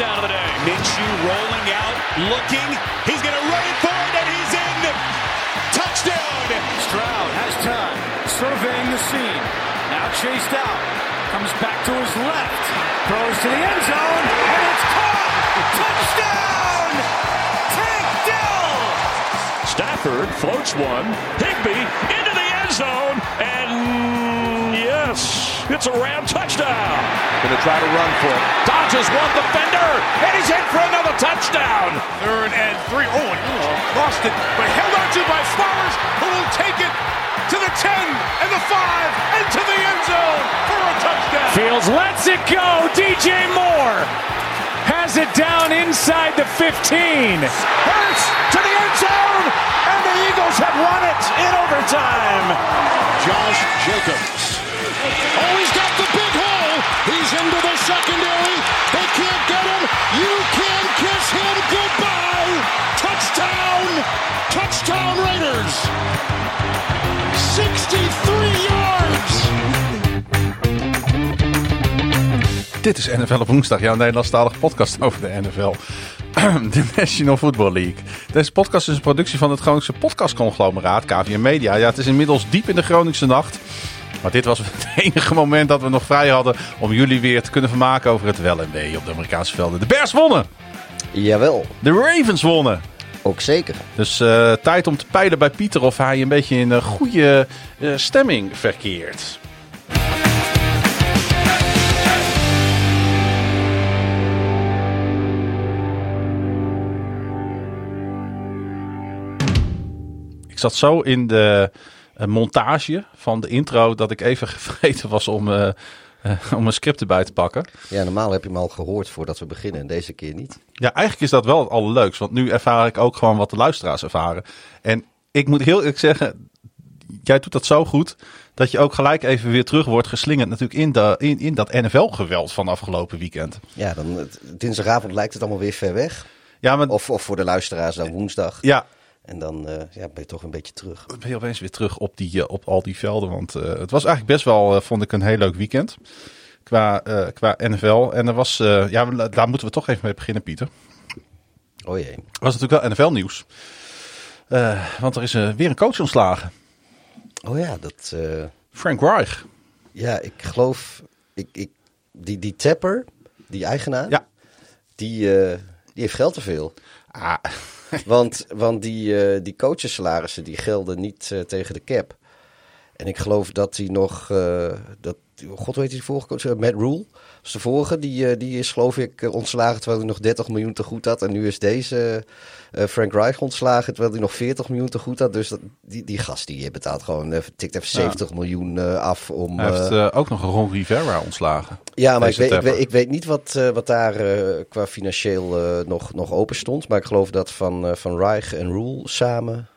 touchdown of the day. Minshew rolling out, looking. He's going to run it for it, and he's in. Touchdown. Stroud has time, surveying the scene. Now chased out. Comes back to his left. Throws to the end zone, and it's caught. Touchdown! Tank Dell! Stafford floats one. Higby into the end zone. And yes, it's a Ram touchdown. Going to try to run for it. Dodges one defender. And he's in for another touchdown. Third and three. Oh, and lost it, but held on to by Flowers, who will take it to the 10 and the 5 and to the end zone for a touchdown. Fields lets it go. DJ Moore has it down inside the 15. Hurts to the end zone, and the Eagles have won it in overtime. Josh Jacobs. Oh, he's got the big hole. He's into the secondary. They can't get him. You can kiss him goodbye. Touchdown. Touchdown Raiders. Dit is NFL op woensdag, jouw Nederlandstalige podcast over de NFL. De National Football League. Deze podcast is een productie van het Groningse podcastconglomeraat KVM Media. Ja, het is inmiddels diep in de Groningse nacht. Maar dit was het enige moment dat we nog vrij hadden om jullie weer te kunnen vermaken over het wel en wee op de Amerikaanse velden. De Bears wonnen! Jawel, De Ravens wonnen! ook zeker. Dus eh, tijd om te peilen bij Pieter of hij een beetje in een goede eh, stemming verkeert. Zat zo in de eh, montage van de intro dat ik even vergeten was om, eh, eh, om een script erbij te pakken. Ja, normaal heb je hem al gehoord voordat we beginnen en deze keer niet. Ja, eigenlijk is dat wel het allerleukst. Want nu ervaar ik ook gewoon wat de luisteraars ervaren. En ik moet heel eerlijk zeggen, jij doet dat zo goed. Dat je ook gelijk even weer terug wordt geslingerd natuurlijk in, de, in, in dat NFL-geweld van afgelopen weekend. Ja, dan, dinsdagavond lijkt het allemaal weer ver weg. Ja, maar Of, of voor de luisteraars dan woensdag. ja, En dan eh, ja, ben je toch een beetje terug. ben je opeens weer terug op, die, eh, op al die velden. Want eh, het was eigenlijk best wel, vond ik, een heel leuk weekend. Qua, qua NFL. En er was, ja, daar moeten we toch even mee beginnen, Pieter. Oh jee. Was natuurlijk wel NFL-nieuws. Eh, want er is weer een coach ontslagen. Oh ja, dat... Frank Reich. ja, ik geloof... Ik, ik, die, die Tapper, die eigenaar, Ja. die, die heeft geld te veel. Ah, Want, want die, eh die coachessalarissen die gelden niet eh, tegen de cap. En ik geloof dat hij nog, eh, dat, god weet die vorige coach, Matt Rule, de vorige, die, eh, die is geloof ik eh, ontslagen terwijl hij nog 30 miljoen te goed had. En nu is deze eh, Frank Reich ontslagen terwijl hij nog 40 miljoen te goed had. Dus dat, die, die gast die betaalt gewoon, even, tikt even 70 miljoen af om... hij heeft ook nog een Ron Rivera ontslagen. ja, maar ik weet, ik, weet, ik weet niet wat, wat daar qua financieel nog, nog open stond. Maar ik geloof dat van, van Reich en Rule samen.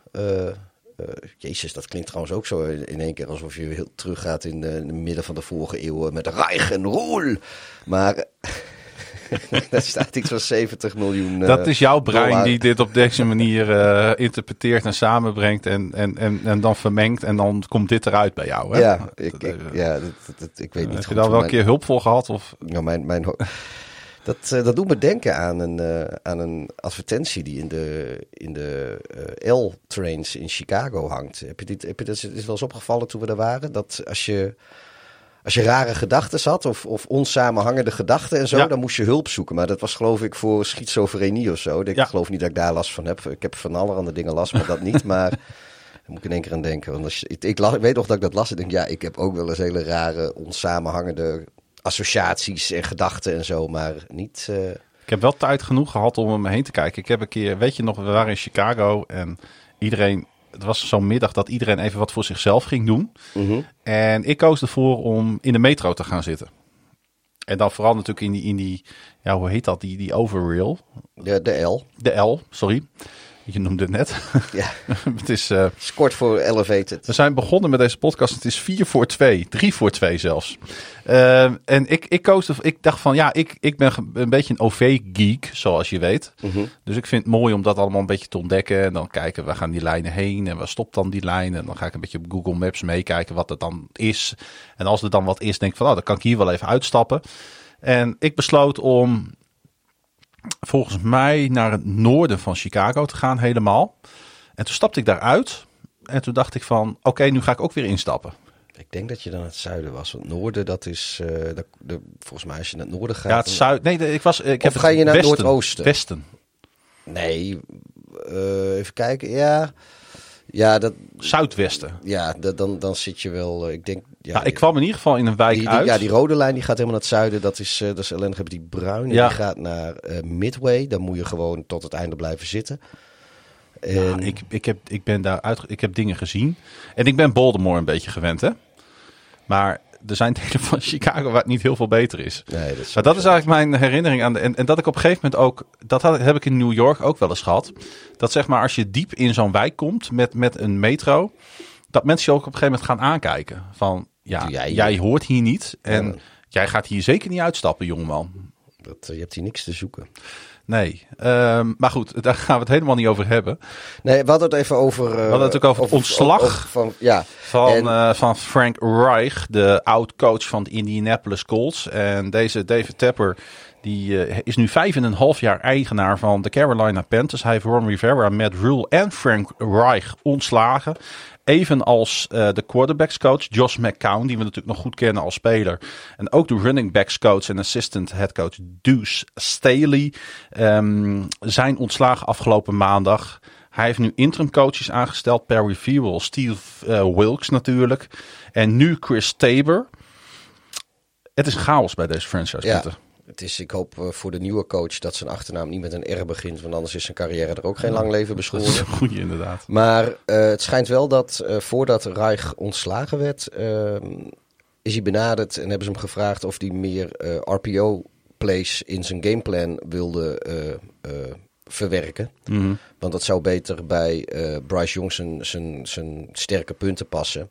Eh, eh, Jezus, dat klinkt trouwens ook zo in in één keer alsof je heel teruggaat in, eh, in het midden van de vorige eeuw eh, met Reich en Rule. Maar daar staat iets van 70 miljoen. eh, dat is jouw brein dollar. die dit op deze manier eh, interpreteert en samenbrengt en, en, en, en dan vermengt. En dan komt dit eruit bij jou. Hè? Ja, ik, Dat, ik, eh, ja dat, dat- dat- ik weet niet Heb je daar wel een mijn- keer hulp voor gehad? Of? Nou, mijn, mijn, dat, eh, dat doet me denken aan een, eh, aan een advertentie die in de, in de eh, L-trains in Chicago hangt. Heb je dit, heb je, dat is is wel eens opgevallen toen we daar waren? Dat als je, als je rare gedachten had of, of onsamenhangende gedachten en zo, Ja. dan moest je hulp zoeken. Maar dat was geloof ik voor schizofrenie of zo. Ik Ja. geloof niet dat ik daar last van heb. Ik heb van allerhande dingen last, maar dat niet. Maar daar moet ik in één keer aan denken. Want als ik weet nog dat ik dat las. Ik denk, ja, ik heb ook wel eens hele rare, onsamenhangende associaties en gedachten en zo. Maar niet... eh, Ik heb wel tijd genoeg gehad om om me heen te kijken. Ik heb een keer, weet je nog, we waren in Chicago en iedereen, het was zo'n middag dat iedereen even wat voor zichzelf ging doen. mhm. En ik koos ervoor om in de metro te gaan zitten. En dan vooral natuurlijk in die, in die ja, hoe heet dat, die, die overrail. de, de L. De L, sorry. Je noemde het net. Ja, het is, uh, kort voor Elevated. We zijn begonnen met deze podcast. Het is 4 voor 2. 3 voor 2 zelfs. Uh, en ik, ik koos, ik dacht van ja, ik, ik ben een beetje een OV-geek, zoals je weet. Mm -hmm. Dus ik vind het mooi om dat allemaal een beetje te ontdekken. En dan kijken, waar gaan die lijnen heen en waar stopt dan die lijn? En dan ga ik een beetje op Google Maps meekijken wat het dan is. En als er dan wat is, denk ik van, oh, dan kan ik hier wel even uitstappen. En ik besloot om volgens mij naar het noorden van Chicago te gaan helemaal. En toen stapte ik daaruit. En toen dacht ik van, oké, nu ga ik ook weer instappen. Ik denk dat je dan het zuiden was. Want noorden, dat is, uh, de, de, volgens mij als je naar het noorden gaat... Ja, het zuiden. Nee, de, ik was... Ik of heb ga je naar het noordoosten? Westen. Nee, uh, even kijken. Ja, ja dat... Zuidwesten. Ja, dat, dan, dan zit je wel... Uh, ik denk... Ja, nou, ik kwam in ieder geval in een wijk die, die, uit. Ja, die rode lijn die gaat helemaal naar het zuiden. Dat is, uh, dat is ellendig. Die bruine, Ja. die gaat naar uh, Midway. Dan moet je gewoon tot het einde blijven zitten. En... Ja, ik, ik, heb, ik ben daar uit, ik heb dingen gezien. En ik ben Baltimore een beetje gewend, hè. Maar er zijn delen van Chicago waar het niet heel veel beter is. Nee, dat is Maar dat is eigenlijk mijn herinnering aan de. En, en dat ik op een gegeven moment ook. Dat had, heb ik in New York ook wel eens gehad. Dat zeg maar als je diep in zo'n wijk komt met, met een metro. Dat mensen je ook op een gegeven moment gaan aankijken. Van ja, jij hoort hier niet. En Ja. jij gaat hier zeker niet uitstappen, jongeman. Dat, uh, je hebt hier niks te zoeken. Nee. Ehm, maar goed, daar gaan we het helemaal niet over hebben. Nee, we hadden het even over... Uh, we hadden het ook over ontslag. van, ja, Van, En- eh, van Frank Reich, de oud-coach van de Indianapolis Colts. En deze David Tepper die, eh, is nu vijf en een half jaar eigenaar van de Carolina Panthers. Hij heeft Ron Rivera, Matt Rule en Frank Reich ontslagen. Evenals eh de quarterbacks coach Josh McCown, die we natuurlijk nog goed kennen als speler. En ook de running backs coach en assistant head coach Deuce Staley ehm, zijn ontslagen afgelopen maandag. Hij heeft nu interim coaches aangesteld. Perry Fewell, Steve eh, Wilkes natuurlijk. En nu Chris Tabor. Het is chaos bij deze franchise. Ja, Peter. Het is, ik hoop uh, voor de nieuwe coach dat zijn achternaam niet met een R begint. Want anders is zijn carrière er ook geen lang leven Dat is beschoren. een goede inderdaad. Maar uh, het schijnt wel dat uh, voordat Reich ontslagen werd, ehm, is hij benaderd en hebben ze hem gevraagd of hij meer RPO-plays in zijn gameplan wilde verwerken. Mhm. Want dat zou beter bij Bryce Young zijn, zijn, zijn sterke punten passen.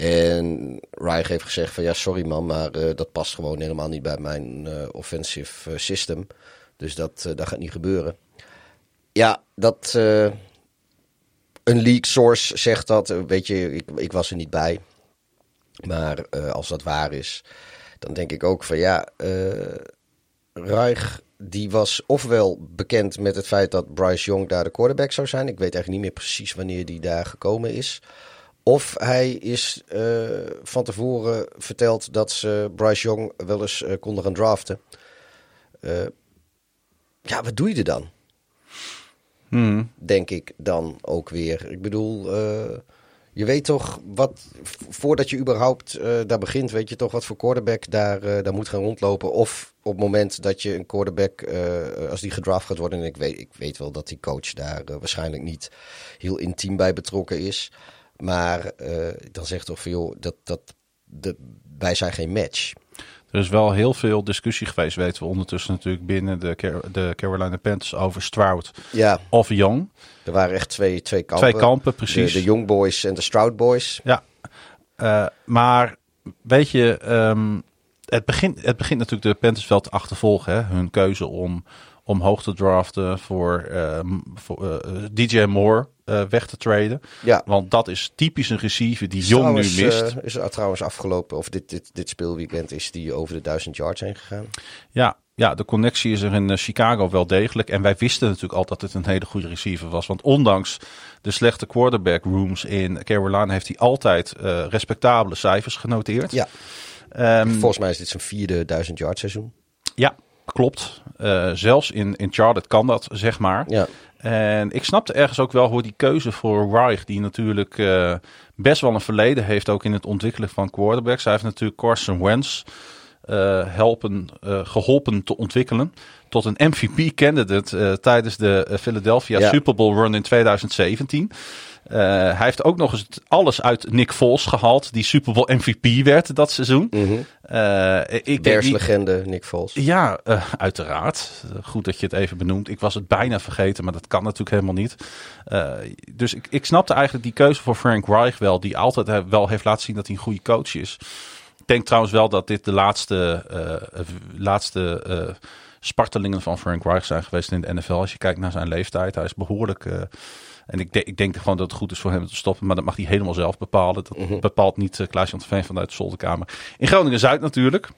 En Reich heeft gezegd van ja, sorry man, maar uh, dat past gewoon helemaal niet bij mijn uh, offensive uh, system. Dus dat, dat gaat niet gebeuren. Ja, dat een leak source zegt dat. Weet je, ik, ik was er niet bij. Maar als dat waar is, dan denk ik ook van ja, Reich die was ofwel bekend met het feit dat Bryce Young daar de quarterback zou zijn. Ik weet eigenlijk niet meer precies wanneer die daar gekomen is. Of hij is uh, van tevoren verteld dat ze Bryce Young wel eens uh, konden gaan draften. Uh, ja, wat doe je er dan? Hmm. Denk ik dan ook weer. Ik bedoel, je weet toch wat, voordat je überhaupt daar begint, weet je toch wat voor quarterback daar, daar moet gaan rondlopen. Of op het moment dat je een quarterback, als die gedraft gaat worden, en ik weet, ik weet wel dat die coach daar waarschijnlijk niet heel intiem bij betrokken is. Maar uh, dan zegt toch van joh, dat, dat, wij zijn geen match. Er is wel heel veel discussie geweest, weten we ondertussen natuurlijk binnen de, Car de Carolina Panthers over Stroud ja. of Young. Er waren echt twee, twee kampen. Twee kampen, precies. De, de Young Boys en de Stroud Boys. Ja, uh, maar weet je, um, het, begint, het begint natuurlijk de Panthers wel te achtervolgen. Hè? Hun keuze om, om hoog te draften voor, uh, voor uh, DJ Moore uh, weg te traden. Ja. Want dat is typisch een receiver die Jong trouwens, nu mist. Uh, is er trouwens afgelopen, of dit, dit, dit speelweekend is die over de duizend yards heen gegaan. Ja, ja, de connectie is er in uh, Chicago wel degelijk. En wij wisten natuurlijk al dat het een hele goede receiver was. Want ondanks de slechte quarterback rooms in Carolina heeft hij altijd uh, respectabele cijfers genoteerd. Ja. Um, Volgens mij is dit zijn vierde duizend yard seizoen. Ja, klopt. Uh, zelfs in, in Charlotte kan dat, zeg maar. Ja. En ik snapte ergens ook wel hoe die keuze voor Reich, die natuurlijk uh, best wel een verleden heeft, ook in het ontwikkelen van quarterbacks. Hij heeft natuurlijk Carson Wentz uh, helpen, uh, geholpen te ontwikkelen tot een MVP-candidate tijdens de Philadelphia ja. Super Bowl run in 2017. Uh, hij heeft ook nog eens alles uit Nick Foles gehaald, die Super Bowl MVP werd dat seizoen. Mm -hmm. uh, ik legende Nick Foles. Ja, uh, uiteraard. Goed dat je het even benoemt. Ik was het bijna vergeten, maar dat kan natuurlijk helemaal niet. dus ik, ik snapte eigenlijk die keuze voor Frank Reich wel, die altijd wel heeft laten zien dat hij een goede coach is. Ik denk trouwens wel dat dit de laatste, laatste spartelingen van Frank Reich zijn geweest in de NFL. Als je kijkt naar zijn leeftijd, hij is behoorlijk en ik, de, ik denk gewoon dat het goed is voor hem te stoppen. Maar dat mag hij helemaal zelf bepalen. Dat Mhm. bepaalt niet uh, Klaas-Jan Veen vanuit de zolderkamer. In Groningen-Zuid natuurlijk.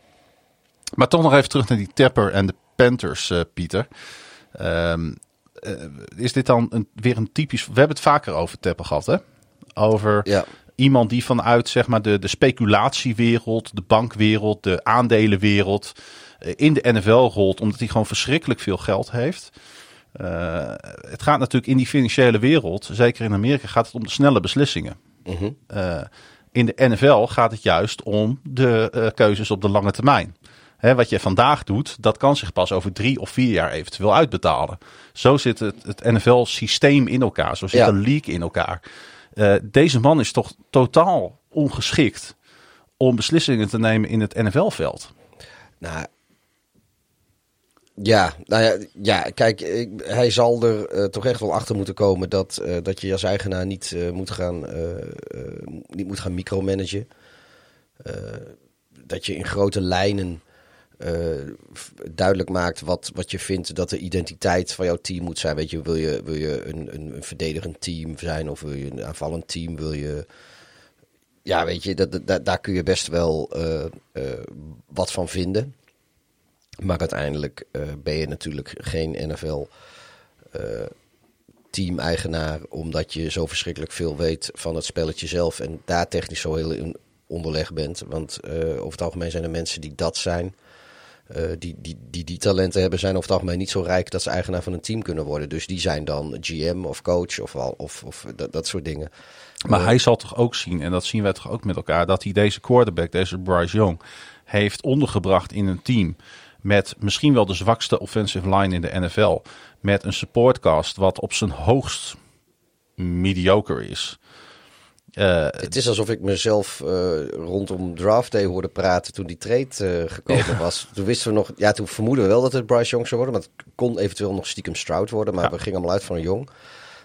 Maar toch nog even terug naar die Tapper en de Panthers, uh, Pieter. Um, uh, is dit dan een, weer een typisch... We hebben het vaker over Tapper gehad, hè? Over ja. iemand die vanuit zeg maar, de, de speculatiewereld, de bankwereld, de aandelenwereld... eh, in de NFL rolt, omdat hij gewoon verschrikkelijk veel geld heeft... Uh, het gaat natuurlijk in die financiële wereld, zeker in Amerika, gaat het om de snelle beslissingen. Mm -hmm. uh, in de NFL gaat het juist om de uh, keuzes op de lange termijn. Hè, wat je vandaag doet, dat kan zich pas over drie of vier jaar eventueel uitbetalen. Zo zit het, het NFL-systeem in elkaar, zo zit Ja. de league in elkaar. Deze man is toch totaal ongeschikt om beslissingen te nemen in het NFL-veld. Nou, ja, nou ja, kijk, hij zal er uh, toch echt wel achter moeten komen dat, uh, dat je als eigenaar niet, uh, moet, gaan, niet moet gaan micromanagen. dat je in grote lijnen duidelijk maakt wat, wat je vindt dat de identiteit van jouw team moet zijn. Weet je, wil je, wil je een, een, een verdedigend team zijn of wil je een aanvallend team? Wil je ja, weet je, dat, daar kun je best wel wat van vinden. Maar uiteindelijk uh, ben je natuurlijk geen NFL team-eigenaar, omdat je zo verschrikkelijk veel weet van het spelletje zelf en daar technisch zo heel in onderleg bent. Want over het algemeen zijn er mensen die dat zijn. Uh, die, die, die die talenten hebben, zijn over het algemeen niet zo rijk dat ze eigenaar van een team kunnen worden. Dus die zijn dan GM of coach of, of, of dat, dat soort dingen. Maar uh, hij zal toch ook zien, en dat zien wij toch ook met elkaar, dat hij deze quarterback, deze Bryce Young, heeft ondergebracht in een team met misschien wel de zwakste offensive line in de NFL. Met een supportcast wat op zijn hoogst mediocre is. Uh, het is alsof ik mezelf uh, rondom draft day hoorde praten toen die trade uh, gekomen ja. was. Toen wisten we nog, ja, toen vermoeden we wel dat het Bryce Young zou worden, maar het kon eventueel nog stiekem Stroud worden. Maar ja. we gingen allemaal uit van Young.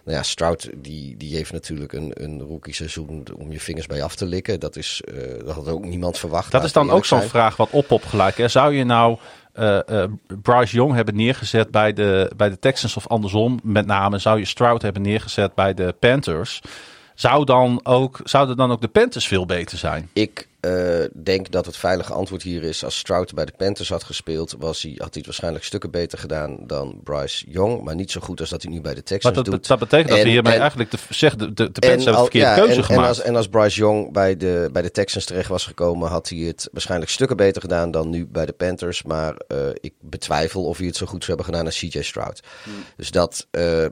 Nou ja, Stroud die, die heeft natuurlijk een, een rookie seizoen om je vingers bij af te likken. Dat, is, dat had ook niemand verwacht. Dat is dan ook zo'n vraag wat op op gelijk. Hè? Zou je nou uh, Bryce Young hebben neergezet bij de, bij de Texans of andersom? Met name zou je Stroud hebben neergezet bij de Panthers? Zou dan ook, zouden dan ook de Panthers veel beter zijn? Ik uh, denk dat het veilige antwoord hier is. Als Stroud bij de Panthers had gespeeld, was hij, had hij het waarschijnlijk stukken beter gedaan dan Bryce Young. Maar niet zo goed als dat hij nu bij de Texans maar dat, doet. Dat betekent dat we hiermee en- eigenlijk de, zeg, de, de, de Panthers hebben verkeerde ja, keuze en, gemaakt. En als, en als Bryce Young bij de, bij de Texans terecht was gekomen, had hij het waarschijnlijk stukken beter gedaan dan nu bij de Panthers. Maar eh, ik betwijfel of hij het zo goed zou hebben gedaan als CJ Stroud. Dus dat. eh,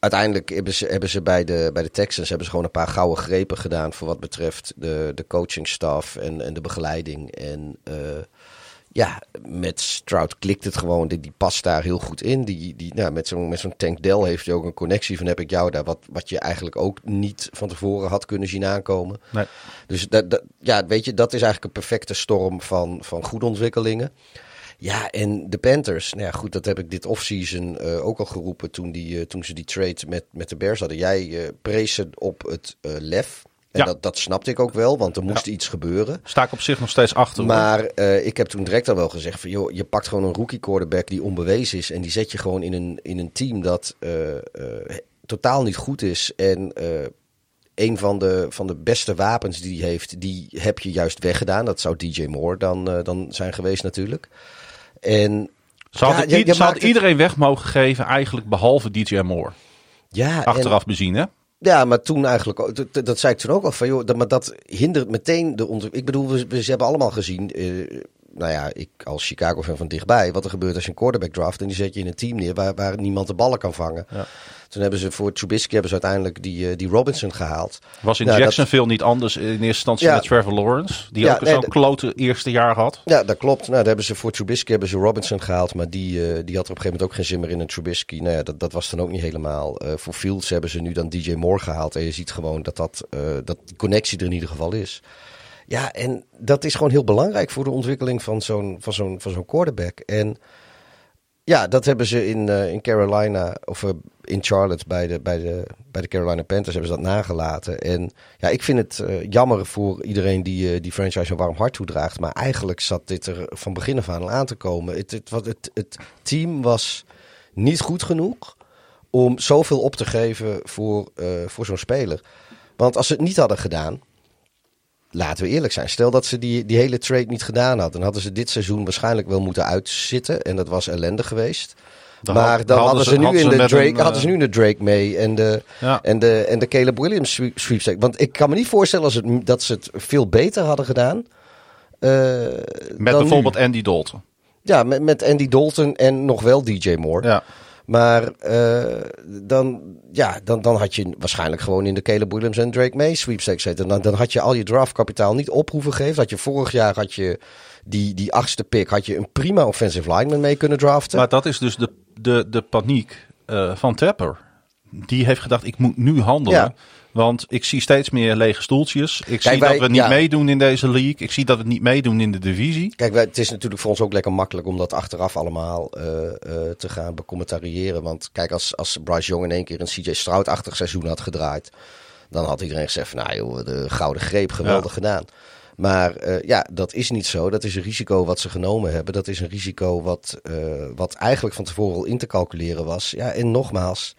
uiteindelijk hebben ze, hebben ze bij, de, bij de Texans hebben ze gewoon een paar gouden grepen gedaan voor wat betreft de, de coachingstaf en, en de begeleiding. En eh, ja, met Stroud klikt het gewoon. Die, die past daar heel goed in. Die, die, nou, met zo'n met zo'n Tank Dell heeft hij ook een connectie van heb ik jou daar. Wat, wat je eigenlijk ook niet van tevoren had kunnen zien aankomen. Nee. Dus dat, dat, ja, weet je, dat is eigenlijk een perfecte storm van, van goede ontwikkelingen. Ja, en de Panthers, nou ja, goed, dat heb ik dit offseason eh ook al geroepen toen, die, eh, toen ze die trade met, met de Bears hadden. Jij eh prees ze op het lef. En Ja. dat, dat snapte ik ook wel, want er moest iets gebeuren. Sta ik op zich nog steeds achter. Maar ik heb toen direct al wel gezegd van, joh, je pakt gewoon een rookie quarterback die onbewezen is. En die zet je gewoon in een, in een team dat totaal niet goed is. En een van de, van de beste wapens die hij heeft, die heb je juist weggedaan. Dat zou DJ Moore dan, dan zijn geweest natuurlijk. En Ze Ja, je- het- iedereen weg mogen geven, eigenlijk behalve DJ Moore. ja, en- Achteraf bezien, hè? Ja, maar toen eigenlijk, dat, dat zei ik toen ook al van, joh, dat, maar dat hindert meteen de ontwikkeling. Ik bedoel, we, we ze hebben allemaal gezien, eh, nou ja, ik als Chicago-fan van dichtbij, wat er gebeurt als je een quarterback draft en die zet je in een team neer waar, waar niemand de ballen kan vangen. Ja. Toen hebben ze voor Trubisky hebben ze uiteindelijk die, eh, die Robinson gehaald. Was in Ja, dat- Jacksonville niet anders in eerste instantie Ja. met Trevor Lawrence? Die Ja, ook nee, zo'n klote eerste jaar had. Ja, dat klopt. Nou, daar hebben ze voor Trubisky hebben ze Robinson gehaald, maar die, eh, die had er op een gegeven moment ook geen zin meer in een Trubisky. Nou ja, dat, dat was dan ook niet helemaal. Eh, voor Fields hebben ze nu dan DJ Moore gehaald en je ziet gewoon dat, dat, eh, dat die connectie er in ieder geval is. Ja, en dat is gewoon heel belangrijk voor de ontwikkeling van zo'n, van zo'n, van zo'n quarterback. En ja, dat hebben ze in, eh, in Carolina, of eh, in Charlotte bij de, bij, de, bij de Carolina Panthers hebben ze dat nagelaten. En ja, ik vind het eh, jammer voor iedereen die die franchise een warm hart toedraagt. Maar eigenlijk zat dit er van begin af aan aan te komen. Het, het, het, het team was niet goed genoeg om zoveel op te geven voor, voor zo'n speler. Want als ze het niet hadden gedaan, laten we eerlijk zijn. Stel dat ze die, die hele trade niet gedaan hadden, dan hadden ze dit seizoen waarschijnlijk wel moeten uitzitten. En dat was ellende geweest. Dan maar had- dan hadden hadden ze- nu hadden in de Drake, een, hadden ze nu de Drake mee en de, Ja. en de, en de Caleb Williams sweep- sweepstake. Want ik kan me niet voorstellen als het, dat ze het veel beter hadden gedaan. eh, Met bijvoorbeeld nu. Andy Dalton. Ja, met, met Andy Dalton en nog wel DJ Moore. Ja. Maar eh, dan, ja, dan, dan had je waarschijnlijk gewoon in de Caleb Williams en Drake May sweepstakes zitten. Dan, dan had je al je draftkapitaal niet op hoeven geven. Dat je vorig jaar had je die, die achtste pick, had je een prima offensive lineman mee kunnen draften. Maar dat is dus de, de, de paniek eh, van Trapper. Die heeft gedacht, ik moet nu handelen. Ja. Want ik zie steeds meer lege stoeltjes. Ik zie wij- dat we niet ja. meedoen in deze league. Ik zie dat we niet meedoen in de divisie. Kijk, wij, het is natuurlijk voor ons ook lekker makkelijk om dat achteraf allemaal eh, eh, te gaan becommentariëren. Want kijk, als, als Bryce Young in één keer een CJ Stroud-achtig seizoen had gedraaid, dan had iedereen gezegd van, nou joh, de gouden greep, geweldig gedaan. Maar eh, ja, dat is niet zo. Dat is een risico wat ze genomen hebben. Dat is een risico wat, wat eigenlijk van tevoren al in te calculeren was. Ja, en nogmaals,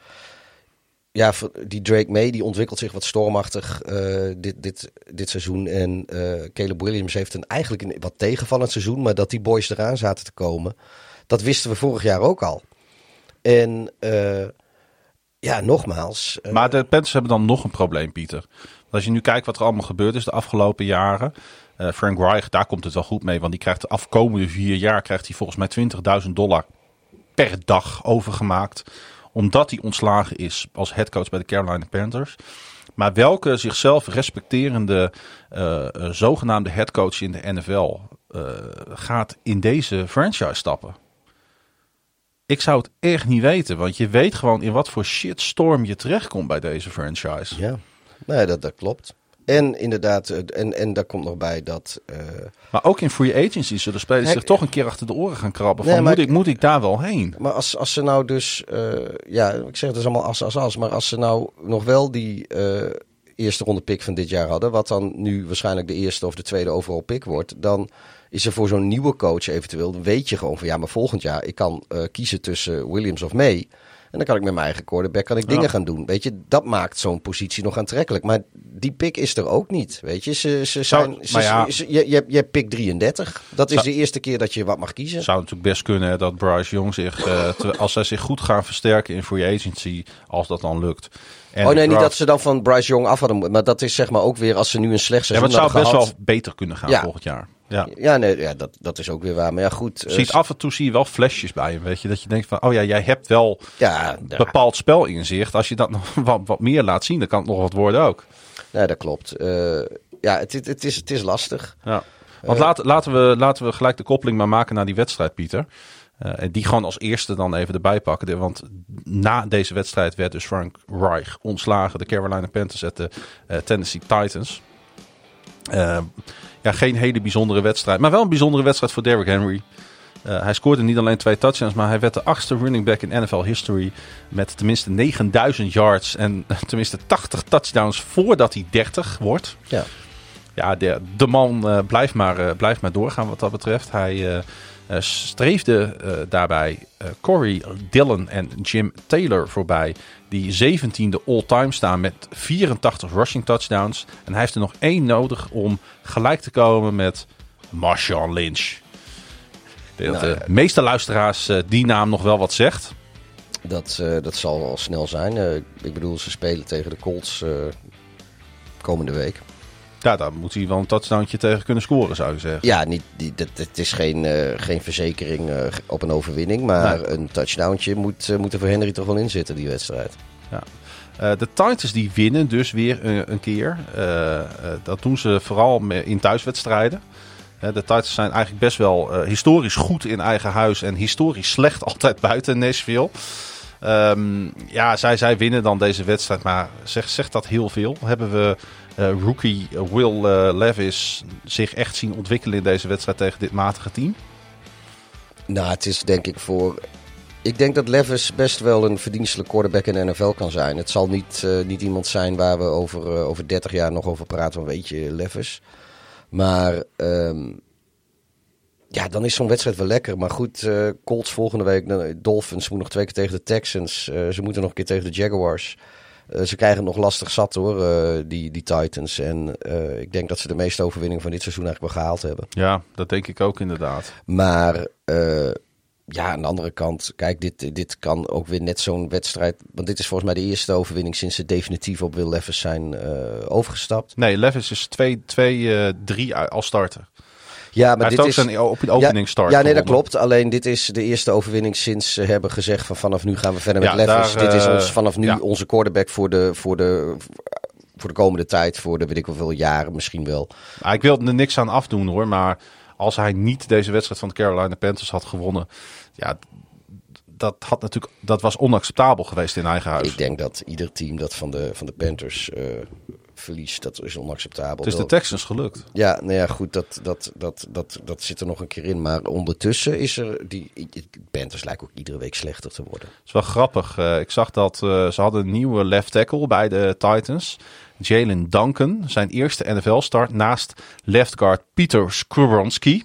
ja, die Drake May die ontwikkelt zich wat stormachtig eh, dit, dit, dit seizoen. En eh, Caleb Williams heeft een, eigenlijk een wat tegenvallend seizoen. Maar dat die boys eraan zaten te komen, dat wisten we vorig jaar ook al. En eh, ja, nogmaals. Maar de Panthers hebben dan nog een probleem, Pieter. Als je nu kijkt wat er allemaal gebeurd is de afgelopen jaren. Frank Reich, daar komt het wel goed mee. Want die krijgt de afkomende vier jaar krijgt hij volgens mij 20.000 dollar per dag overgemaakt. Omdat hij ontslagen is als headcoach bij de Carolina Panthers. Maar welke zichzelf respecterende eh, zogenaamde headcoach in de NFL eh, gaat in deze franchise stappen? Ik zou het echt niet weten, want je weet gewoon in wat voor shitstorm je terechtkomt bij deze franchise. Ja, nee, dat, dat klopt. En inderdaad, eh, en, en daar komt nog bij dat. eh, Maar ook in free agency zullen spelers zich toch een keer achter de oren gaan krabben. Nee, Van, moet, ik, moet ik daar wel heen? Maar als, als ze nou dus, eh, ja, ik zeg het is allemaal as, as, as. Maar als ze nou nog wel die eerste ronde pick van dit jaar hadden, wat dan nu waarschijnlijk de eerste of de tweede overal pick wordt, dan is er voor zo'n nieuwe coach eventueel, dan weet je gewoon van ja, maar volgend jaar, ik kan kiezen tussen Williams of May. En dan kan ik met mijn eigen quarterback kan ik dingen Ja. gaan doen. Weet je, dat maakt zo'n positie nog aantrekkelijk. Maar die pick is er ook niet. Weet je, ze, ze Zou- zijn. ze- ja. ze- je, je, pick 33. Dat is Zou- de eerste keer dat je wat mag kiezen. Het zou natuurlijk best kunnen dat Bryce Young zich, eh, te- als zij zich goed gaan versterken in free agency, als dat dan lukt. En oh nee, niet dat ze dan van Bryce Young af hadden moeten. Maar dat is zeg maar ook weer als ze nu een slecht Ja, maar seizoen het zou best gehad. wel beter kunnen gaan Ja. volgend jaar. Ja. Ja, nee, ja dat, dat is ook weer waar. Maar ja, goed. Je eh, ziet af en toe zie je wel flesjes bij hem, weet je. Dat je denkt van, oh ja, jij hebt wel ja, ja, bepaald spelinzicht. Als je dat nog wat, wat meer laat zien, dan kan het nog wat worden ook. nee, dat klopt. Eh, ja, het, het, het is, het is lastig. Ja. Want laat, laten, we, laten we gelijk de koppeling maar maken naar die wedstrijd, Pieter. Eh, en die gewoon als eerste dan even erbij pakken. Want na deze wedstrijd werd dus Frank Reich ontslagen. De Carolina Panthers at de eh, Tennessee Titans. Eh, ja, geen hele bijzondere wedstrijd. Maar wel een bijzondere wedstrijd voor Derrick Henry. Eh, hij scoorde niet alleen twee touchdowns, maar hij werd de achtste running back in NFL history. Met tenminste 9000 yards en tenminste 80 touchdowns voordat hij 30 wordt. Ja. Ja, de, de man eh, blijft, maar, eh, blijft maar doorgaan wat dat betreft. Hij eh, streefde eh, daarbij eh, Corey Dillon en Jim Taylor voorbij. Die 17e all-time staan met 84 rushing touchdowns. En hij heeft er nog één nodig om gelijk te komen met Marshawn Lynch. Nou, de meeste luisteraars die naam nog wel wat zegt. Dat, dat zal wel snel zijn. Ik bedoel, ze spelen tegen de Colts komende week. Ja, daar moet hij wel een touchdowntje tegen kunnen scoren, zou je zeggen. Ja, niet, die, dat, het is geen, eh, geen verzekering eh, op een overwinning. Maar Nee. een touchdowntje moet, moet er voor Henry toch wel in zitten, die wedstrijd. Eh, de Titans die winnen dus weer een keer. Dat doen ze vooral in thuiswedstrijden. De Titans zijn eigenlijk best wel historisch goed in eigen huis en historisch slecht altijd buiten Nashville. Ehm, ja, zij, zij winnen dan deze wedstrijd, maar zegt zegt dat heel veel? Hebben we rookie Will eh, Levis zich echt zien ontwikkelen in deze wedstrijd tegen dit matige team? Nou, het is denk ik voor. Ik denk dat Levis best wel een verdienstelijk quarterback in de NFL kan zijn. Het zal niet, eh, niet iemand zijn waar we over, eh, over 30 jaar nog over praten. Van weet je, Levis. Maar ehm, ja, dan is zo'n wedstrijd wel lekker. Maar goed, eh, Colts volgende week. Dolphins moet nog twee keer tegen de Texans. Eh, ze moeten nog een keer tegen de Jaguars. Eh, ze krijgen nog lastig zat hoor, eh, die, die Titans. En eh, ik denk dat ze de meeste overwinningen van dit seizoen eigenlijk wel gehaald hebben. Ja, dat denk ik ook inderdaad. Maar ja, aan de andere kant, kijk, dit, dit kan ook weer net zo'n wedstrijd. Want dit is volgens mij de eerste overwinning sinds ze definitief op Will Levis zijn overgestapt. Nee, Levis is 2-3 als starter. Ja, maar Hij dit is. zijn op opening start Ja, nee, dat klopt. Alleen dit is de eerste overwinning sinds ze hebben gezegd van vanaf nu gaan we verder met Ja, daar, dit is eh, ons vanaf nu ja. onze quarterback voor de, voor, de, voor de komende tijd. Voor de weet ik hoeveel jaren misschien wel. Ik wil er niks aan afdoen hoor, maar als hij niet deze wedstrijd van de Carolina Panthers had gewonnen, ja, dat, had natuurlijk, dat was onacceptabel geweest in eigen huis. Ik denk dat ieder team dat van de, van de Panthers eh, verliest, dat is onacceptabel. het is de Texans gelukt. Ja, nou ja, goed, dat, dat, dat, dat, dat zit er nog een keer in. Maar ondertussen is er... Die, Panthers lijken ook iedere week slechter te worden. Het is wel grappig. Eh, ik zag dat eh, ze hadden een nieuwe left tackle bij de Titans. Jalen Duncan, zijn eerste NFL-start naast left guard Peter Skowronski.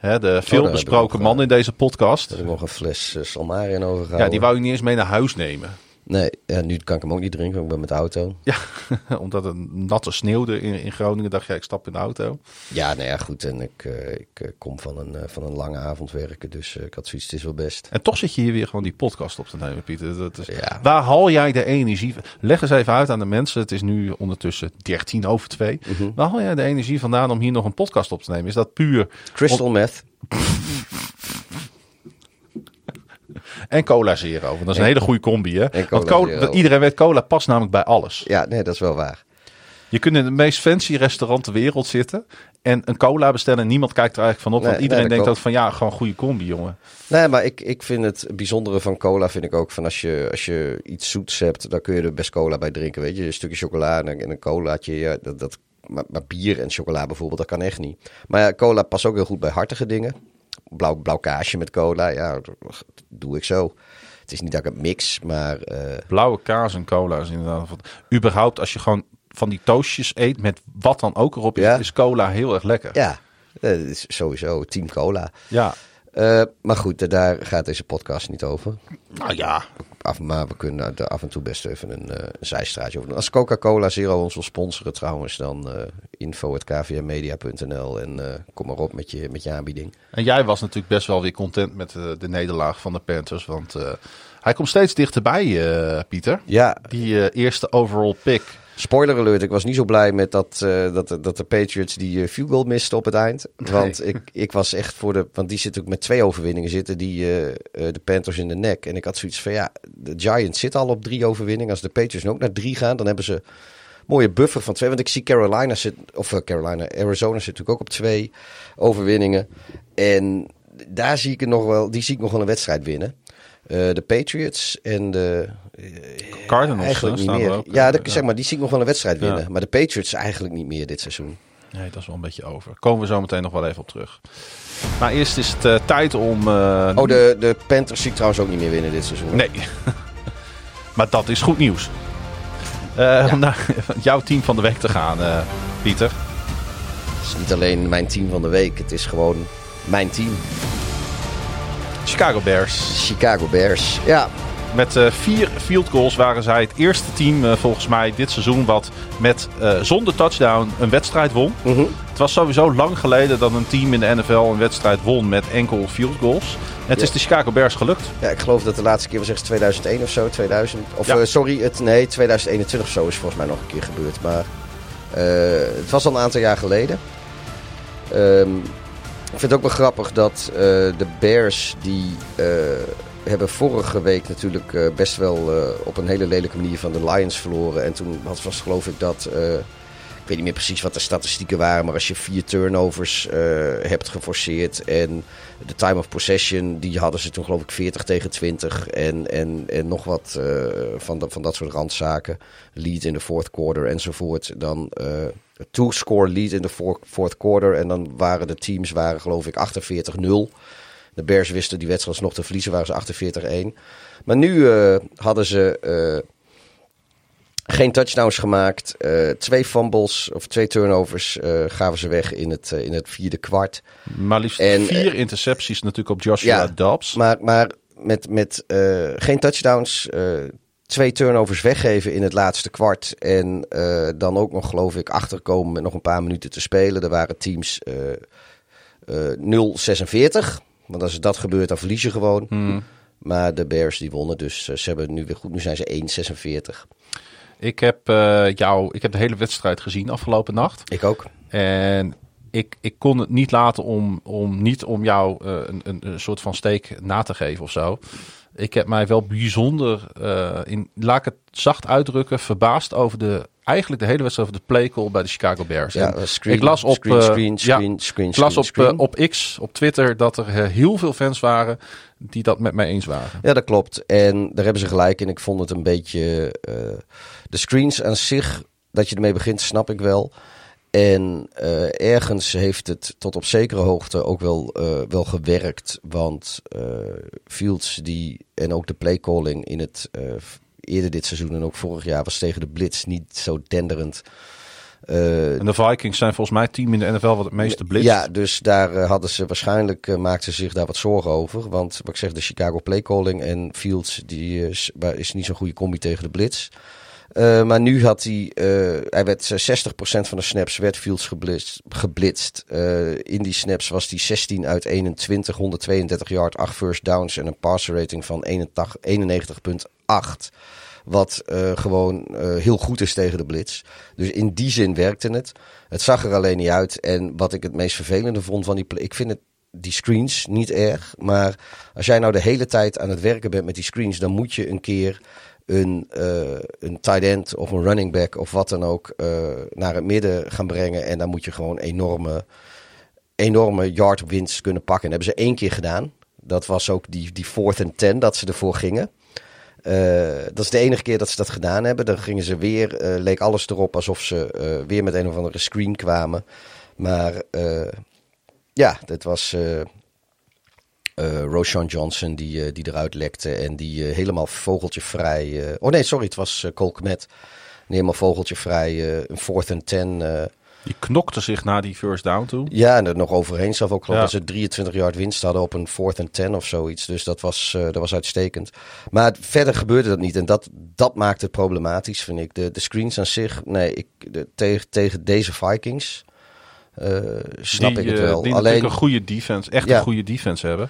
De veel heb ik besproken ook, man eh, in deze podcast. Ik nog een fles uh, Salmarian overgehouden. Ja, die wou ik niet eens mee naar huis nemen. Nee, ja, nu kan ik hem ook niet drinken, want ik ben met de auto. Ja, omdat het natte sneeuwde in, in Groningen, dacht jij, ik stap in de auto. Ja, nou ja, goed. En ik, eh, ik eh, kom van een, eh, van een lange avond werken, dus ik had zoiets, het is wel best. En toch zit je hier weer gewoon die podcast op te nemen, Pieter. Dat is, Ja. Waar haal jij de energie van? Leg eens even uit aan de mensen. Het is nu ondertussen 13 over 2. Mhm. Waar haal jij de energie vandaan om hier nog een podcast op te nemen? Is dat puur Crystal meth. en cola zero? Want dat is een hele goede combi, hè? Want Cola iedereen weet, cola past namelijk bij alles. Ja, nee, dat is wel waar. Je kunt in het meest fancy restaurant ter wereld zitten en een cola bestellen en niemand kijkt er eigenlijk van op. Nee, want iedereen nee, dat denkt ook van ja, gewoon goede combi, jongen. Nee, maar ik, ik vind het bijzondere van cola vind ik ook van als je, als je iets zoets hebt, dan kun je er best cola bij drinken. Weet je, een stukje chocola en een, en een colaatje. Ja, dat, dat, maar, maar bier en chocola bijvoorbeeld, dat kan echt niet. Maar ja, cola past ook heel goed bij hartige dingen. Blauw, blauw kaasje met cola, ja, dat doe ik zo. Het is niet dat ik het mix, maar eh, Blauwe kaas en cola is inderdaad. Überhaupt, als je gewoon van die toastjes eet met wat dan ook erop is, Ja. is cola heel erg lekker. ja, dat is sowieso team cola. Ja. Eh, maar goed, daar gaat deze podcast niet over. Nou ja. Af, maar we kunnen er af en toe best even een, eh, een zijstraatje over doen. Als Coca-Cola Zero ons wil sponsoren trouwens, dan eh info.kvmedia.nl en eh, kom maar op met je, met je aanbieding. En jij was natuurlijk best wel weer content met eh, de nederlaag van de Panthers. Want hij komt steeds dichterbij, Pieter. Ja, Die eerste overall pick. Spoiler alert, ik was niet zo blij met dat, eh, dat, dat de Patriots die eh, field goal misten op het eind. Want ik, ik was echt voor de, want die zitten ook met twee overwinningen zitten, die eh, de Panthers in de nek. En ik had zoiets van, ja, de Giants zitten al op drie overwinningen. Als de Patriots nu ook naar drie gaan, dan hebben ze mooie buffer van twee. Want ik zie Carolina zit, of Carolina, Arizona zit natuurlijk ook op twee overwinningen. En daar zie ik nog wel, die zie ik nog wel een wedstrijd winnen. Eh, de Patriots en de Cardinals eigenlijk eh, niet staan meer. ook. ja, eh, dat, zeg maar, die zie ik nog wel een wedstrijd Ja. winnen. Maar de Patriots eigenlijk niet meer dit seizoen. Nee, dat is wel een beetje over. Komen we zo meteen nog wel even op terug. Maar eerst is het eh, tijd om... eh, Oh, de, de Panthers zie ik trouwens ook niet meer winnen dit seizoen. Nee. maar dat is goed nieuws. Eh, Om naar jouw team van de week te gaan, eh, Pieter. Het is niet alleen mijn team van de week. Het is gewoon mijn team. Chicago Bears. Chicago Bears. Ja, Met eh, vier field goals waren zij het eerste team eh, volgens mij dit seizoen wat met eh, zonder touchdown een wedstrijd won. Mhm. Het was sowieso lang geleden dat een team in de NFL een wedstrijd won met enkel field goals. Het Ja. is de Chicago Bears gelukt. ja, ik geloof dat de laatste keer was echt 2001 of zo. 2000. Of Ja. sorry, het, nee, 2021 of zo is volgens mij nog een keer gebeurd. Maar het was al een aantal jaar geleden. Ehm, ik vind het ook wel grappig dat eh, de Bears die eh, hebben vorige week natuurlijk eh, best wel op een hele lelijke manier van de Lions verloren. En toen was, was geloof ik dat, ik weet niet meer precies wat de statistieken waren, maar als je vier turnovers hebt geforceerd en de time of possession, die hadden ze toen geloof ik 40 tegen 20 en, en, en nog wat van, van dat soort randzaken. Lead in de fourth quarter enzovoort. Dan two-score lead in de four- fourth quarter en dan waren de teams waren geloof ik 48-0. De Bears wisten die wedstrijd nog te verliezen, waren ze 48-1. Maar nu eh, hadden ze eh, geen touchdowns gemaakt. eh, twee fumbles of twee turnovers gaven ze weg in het, in het vierde kwart. Maar liefst En, vier intercepties natuurlijk op Joshua ja, Dobbs. Maar, maar met, met geen touchdowns, twee turnovers weggeven in het laatste kwart. En eh, dan ook nog, geloof ik, achterkomen met nog een paar minuten te spelen. Er waren teams eh eh 0-46. Want als dat gebeurt, dan verlies je gewoon. Hmm. Maar de Bears die wonnen, dus eh, ze hebben nu weer goed. Nu zijn ze 1-46. Ik heb eh, jou, ik heb de hele wedstrijd gezien afgelopen nacht. Ik ook. En ik, ik kon het niet laten om, om niet om jou eh, een, een, een soort van steek na te geven of zo. Ik heb mij wel bijzonder, eh, in, laat ik het zacht uitdrukken, verbaasd over de, eigenlijk de hele wedstrijd over de playkall bij de Chicago Bears. Ja, screen, ik las op, screen, eh, screen, ja, screen, screen, ik las op, screen, op X, op Twitter, dat er eh, heel veel fans waren die dat met mij eens waren. Ja, dat klopt. En daar hebben ze gelijk in. Ik vond het een beetje. de screens aan zich, dat je ermee begint, snap ik wel. En eh, ergens heeft het tot op zekere hoogte ook wel, eh, wel gewerkt. Want eh, Fields die, en ook de playcalling in het eerder dit seizoen en ook vorig jaar was tegen de Blitz niet zo denderend. En de Vikings zijn volgens mij het team in de NFL wat het meeste blitst. ja, dus daar hadden ze waarschijnlijk maakten ze zich daar wat zorgen over. Want wat ik zeg, de Chicago playcalling en Fields die is, is niet zo'n goede combi tegen de blitz. Uh, maar nu had hij, uh, hij werd 60% van de snaps werd Fields geblitst. in die snaps was hij 16 uit 21, 132 yard, 8 first downs en een passer rating van 91,8. Wat gewoon heel goed is tegen de blitz. Dus in die zin werkte het. Het zag er alleen niet uit. En wat ik het meest vervelende vond van die. Ik vind het, die screens niet erg. Maar als jij nou de hele tijd aan het werken bent met die screens. dan moet je een keer een, uh, een tight end of een running back of wat dan ook. naar het midden gaan brengen. En dan moet je gewoon enorme, enorme yard wins kunnen pakken. En dat hebben ze één keer gedaan. Dat was ook die, die fourth and ten dat ze ervoor gingen. Uh, dat is de enige keer dat ze dat gedaan hebben. Dan gingen ze weer, leek alles erop alsof ze weer met een of andere screen kwamen. Maar ja, dat was Roshan Johnson die, die eruit lekte en die helemaal vogeltje vrij... oh nee, sorry, het was Cole Kmet. Helemaal vogeltje vrij, een fourth and ten... Die knokte zich naar die first down toe. Ja, en er nog overheen zelf ook geloof ja. dat ze 23 yard winst hadden op een fourth and ten of zoiets. Dus dat was, dat was uitstekend. Maar het, verder gebeurde dat niet. En dat, dat maakt het problematisch, vind ik. De, de screens aan zich, nee, ik, de, tegen, tegen deze Vikings snap die, ik het wel. Die Alleen een goede defense, echt ja. een goede defense hebben.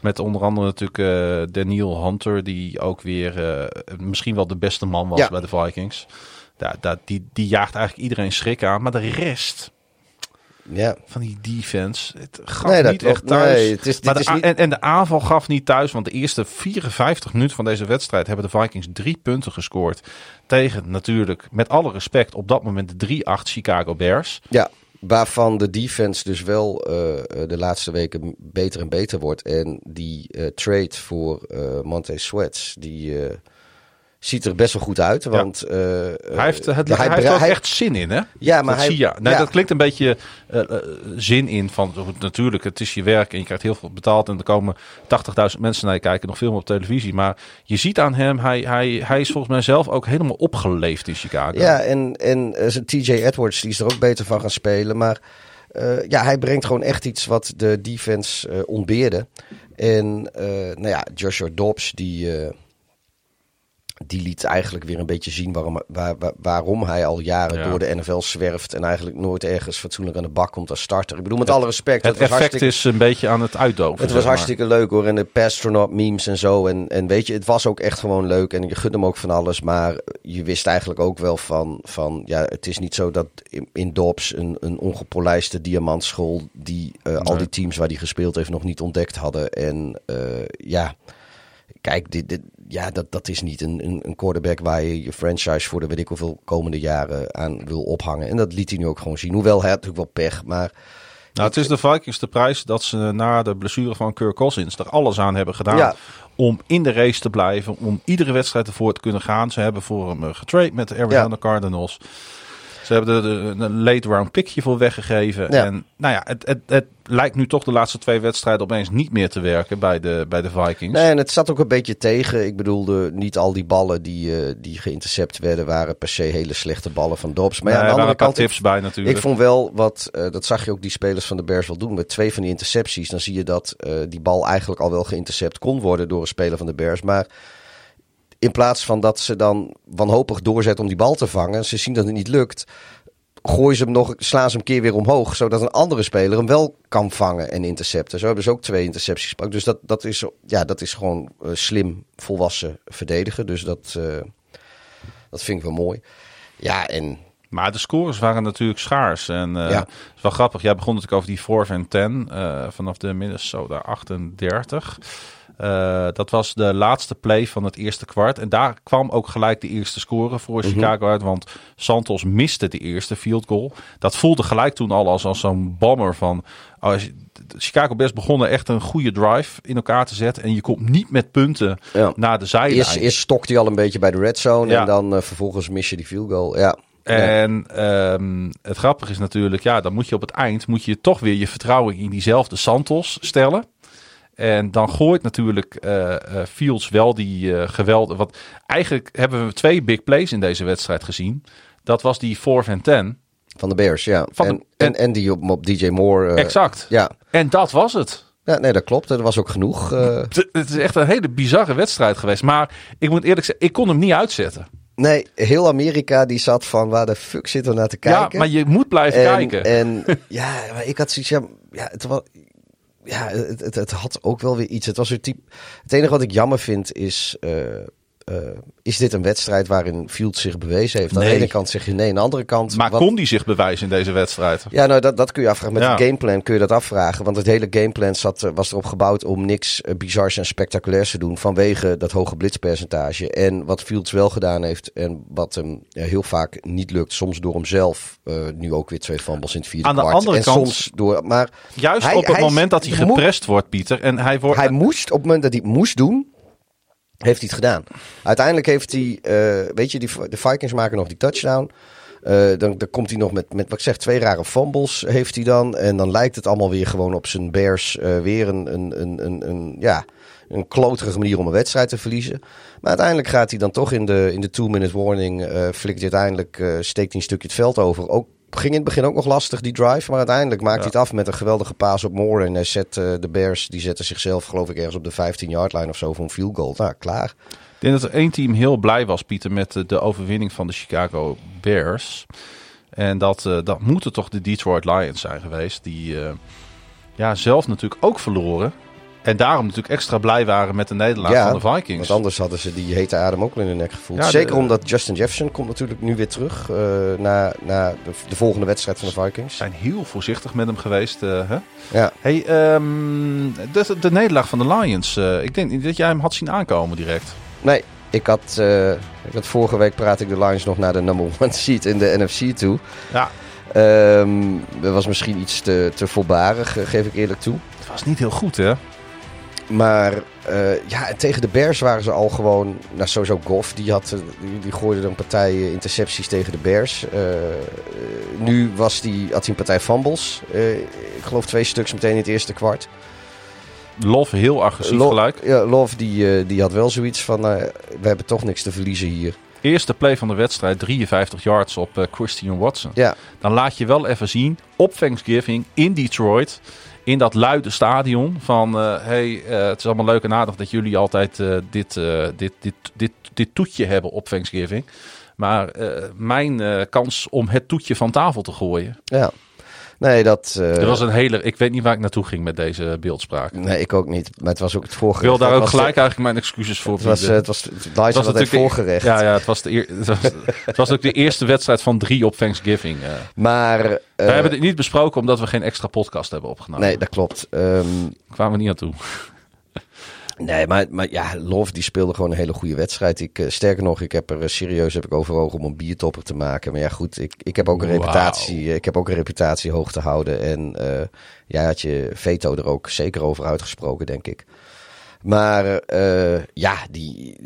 Met onder andere natuurlijk uh, Daniel Hunter, die ook weer misschien wel de beste man was ja. bij de Vikings. Ja, dat, die, die jaagt eigenlijk iedereen schrik aan. Maar de rest ja. van die defense, het gaf nee, niet echt thuis. Nee, het is, maar de, is niet... en, en, de aanval gaf niet thuis. Want de eerste 54 minuten van deze wedstrijd hebben de Vikings drie punten gescoord. Tegen natuurlijk, met alle respect, op dat moment de 3-8 Chicago Bears. Ja, waarvan de defense dus wel uh, de laatste weken beter en beter wordt. En die uh, trade voor Monte Sweats, die ziet er best wel goed uit. Want, ja. uh, hij heeft, het, hij, hij heeft er ook echt zin in, hè? Ja, maar dat hij, ja. Nee, ja. Dat klinkt een beetje uh, uh, zin in van natuurlijk, het is je werk en je krijgt heel veel betaald en er komen 80.000 mensen naar je kijken, nog veel meer op televisie. Maar je ziet aan hem, hij, hij, hij is volgens mij zelf ook helemaal opgeleefd in Chicago. Ja, en, en TJ Edwards, die is er ook beter van gaan spelen. Maar ja, hij brengt gewoon echt iets wat de defense ontbeerde. En nou ja, Joshua Dobbs, die die liet eigenlijk weer een beetje zien waarom, waar, waar- waarom hij al jaren Ja. door de NFL zwerft. En eigenlijk nooit ergens fatsoenlijk aan de bak komt als starter. Ik bedoel, met alle respect. Het was effect hartstikke- is een beetje aan het uitdoven. het zeg was maar. hartstikke leuk hoor. En de Pastronaut memes en zo. En, en weet je, het was ook echt gewoon leuk. En je gunt hem ook van alles. Maar je wist eigenlijk ook wel van... van ja, het is niet zo dat in, in Dobbs een, een ongepolijste diamantschool... die eh, al die teams waar hij gespeeld heeft nog niet ontdekt hadden. En eh, ja, kijk, dit, dit, ja, dat, dat is niet een, een, een quarterback... waar je je franchise voor de weet ik hoeveel komende jaren aan wil ophangen. En dat liet hij nu ook gewoon zien. Hoewel hij had natuurlijk wel pech, maar... Nou, het is de Vikings de prijs dat ze na de blessure van Kirk Cousins er alles aan hebben gedaan Ja. om in de race te blijven, om iedere wedstrijd ervoor te kunnen gaan. Ze hebben voor hem eh, getrade met de Arizona Ja. Cardinals. Ze hebben er de- een late round pickje voor weggegeven. Ja. En nou ja, het, het, het lijkt nu toch de laatste twee wedstrijden opeens niet meer te werken bij de, bij de Vikings. Nee, en het zat ook een beetje tegen. Ik bedoelde, niet al die ballen die, eh, die geïntercept werden, waren per se hele slechte ballen van Dobbs. Maar ja, aan de er andere kant, tips bij ik, natuurlijk. ik vond wel wat, eh, dat zag je ook die spelers van de Bears wel doen. Met twee van die intercepties, dan zie je dat eh, die bal eigenlijk al wel geïntercept kon worden door een speler van de Bears. Maar in plaats van dat ze dan wanhopig doorzetten om die bal te vangen, ze zien dat het niet lukt. Gooien ze hem nog, slaan ze hem een keer weer omhoog, zodat een andere speler hem wel kan vangen en intercepten. Zo hebben ze ook twee intercepties gepakt. Dus dat, dat, is, ja, dat is gewoon eh, slim volwassen verdedigen. Dus dat, eh, dat vind ik wel mooi. Ja, en Maar de scores waren natuurlijk schaars. En Ja. het is wel grappig. Jij begon natuurlijk over die 4 en 10 eh, vanaf de Minnesota 38. Eh, dat was de laatste play van het eerste kwart. En daar kwam ook gelijk de eerste score voor Chicago uit. Want Santos miste de eerste field goal. Dat voelde gelijk toen al als, als zo'n bomber van... als Chicago Bears begonnen echt een goede drive in elkaar te zetten. En je komt niet met punten Ja. naar de zijlijn. eerst, eerst stokt hij al een beetje bij de red zone. Ja. En dan eh, vervolgens mis je die field goal. Ja. Ja. En ehm, het grappige is natuurlijk, ja, dan moet je op het eind moet je toch weer je vertrouwen in diezelfde Santos stellen. En dan gooit natuurlijk eh, eh, Fields wel die eh geweld. Want eigenlijk hebben we twee big plays in deze wedstrijd gezien. Dat was die 4 en 10. Van de Bears, ja. Van de- en, en, die op, op DJ Moore. exact. Ja. En dat was het. ja, nee, dat klopt. Dat was ook genoeg. Het- Het is echt een hele bizarre wedstrijd geweest. Maar ik moet eerlijk zeggen, ik kon hem niet uitzetten. nee, heel Amerika die zat van waar de fuck zitten we naar te kijken. Ja, maar je moet blijven en, kijken. En ja, maar ik had zoiets, ja, ja, het was, ja het, het, had ook wel weer iets. Het was weer type. Het enige wat ik jammer vind is. eh, eh, is dit een wedstrijd waarin Fields zich bewezen heeft? Aan de ene kant zeg je nee, aan de andere kant. maar wat- kon die zich bewijzen in deze wedstrijd? Ja, nou, dat, dat kun je afvragen. Met Ja. de gameplan kun je dat afvragen. Want het hele gameplan zat, eh, was erop gebouwd om niks eh, bizars en spectaculairs te doen. Vanwege dat hoge blitzpercentage. En wat Fields wel gedaan heeft. En wat hem ja, heel vaak niet lukt. Soms door hemzelf. eh, nu ook weer twee fumbles in het vierde Aan de kwart. andere en kant- soms door. Maar Juist Hij- op het hij- moment dat hij geprest wordt, Pieter. En hij wordt. hij moest, op het moment dat hij moest doen. Heeft hij het gedaan. Uiteindelijk heeft hij, eh, weet je, die, de Vikings maken nog die touchdown. Eh, dan, dan komt hij nog met, met, wat ik zeg, twee rare fumbles heeft hij dan. En dan lijkt het allemaal weer gewoon op zijn Bears eh, weer een, een, een, een, een, ja, een kloterige manier om een wedstrijd te verliezen. Maar uiteindelijk gaat hij dan toch in de, in de two-minute warning, eh flikt hij uiteindelijk, steekt hij een stukje het veld over. Ook, ging in het begin ook nog lastig, die drive. Maar uiteindelijk maakt hij het af met een geweldige paas op Moore. En hij zet eh, de Bears, die zetten zichzelf geloof ik ergens op de 15-yard line of zo voor een field goal. Nou, klaar. Ik denk dat er één team heel blij was, Pieter, met de, de overwinning van de Chicago Bears. En dat, eh, dat moeten toch de Detroit Lions zijn geweest. Die eh, ja, zelf natuurlijk ook verloren. En daarom natuurlijk extra blij waren met de nederlaag van de Vikings. Want anders hadden ze die hete adem ook wel in hun nek gevoeld. Ja, de- Zeker omdat Justin Jefferson komt natuurlijk nu weer terug. eh na, na de, de volgende wedstrijd van de Ze Vikings. zijn heel voorzichtig met hem geweest. eh, hè? Ja, Hey, ehm, de, de nederlaag van de Lions. eh, ik denk niet dat jij hem had zien aankomen direct. nee. Ik had, ik had vorige week praat ik de Lions nog naar de number one seat in de NFC toe. Ja, Ehm, dat was misschien iets te, te voorbarig, geef ik eerlijk toe. het was niet heel goed, hè? Maar eh, ja, en tegen de Bears waren ze al gewoon... Nou, sowieso Goff, die, had, eh, die, die gooide een partij eh, intercepties tegen de Bears. Nu was die, had hij een partij fumbles. Ik geloof twee stuks meteen in het eerste kwart. Love heel agressief gelijk. Ja, Love die, die had wel zoiets van... we hebben toch niks te verliezen hier. Eerste play van de wedstrijd, 53 yards op Christian Watson. Ja, Dan laat je wel even zien op Thanksgiving in Detroit. In dat luide stadion van... eh, hey, eh, het is allemaal leuk en aardig dat jullie altijd eh, dit, eh, dit, dit, dit dit toetje hebben op Thanksgiving. Maar eh, mijn eh, kans om het toetje van tafel te gooien. Ja. Nee, dat... eh, Er was een hele. Ik weet niet waar ik naartoe ging met deze beeldspraak. Nee, ik ook niet. Maar het was ook het voorgerecht. Ik wil daar Het ook was gelijk de- eigenlijk mijn excuses voor Het was, het was, het had het de- voorgerecht. Ja, ja het, was de eer- het, was, het was ook de eerste wedstrijd van drie op Thanksgiving. Maar... eh, we hebben dit niet besproken omdat we geen extra podcast hebben opgenomen. Nee, dat klopt. Daar kwamen we niet aan toe. Nee, maar, maar ja, Love die speelde gewoon een hele goede wedstrijd. Ik, eh, sterker nog, ik heb er eh, serieus heb ik overwogen om een biertopper te maken. Maar ja, goed, ik, ik heb ook een reputatie. eh, Ik heb ook een reputatie hoog te houden. En jij had je veto er ook zeker over uitgesproken, denk ik. Maar ja, die,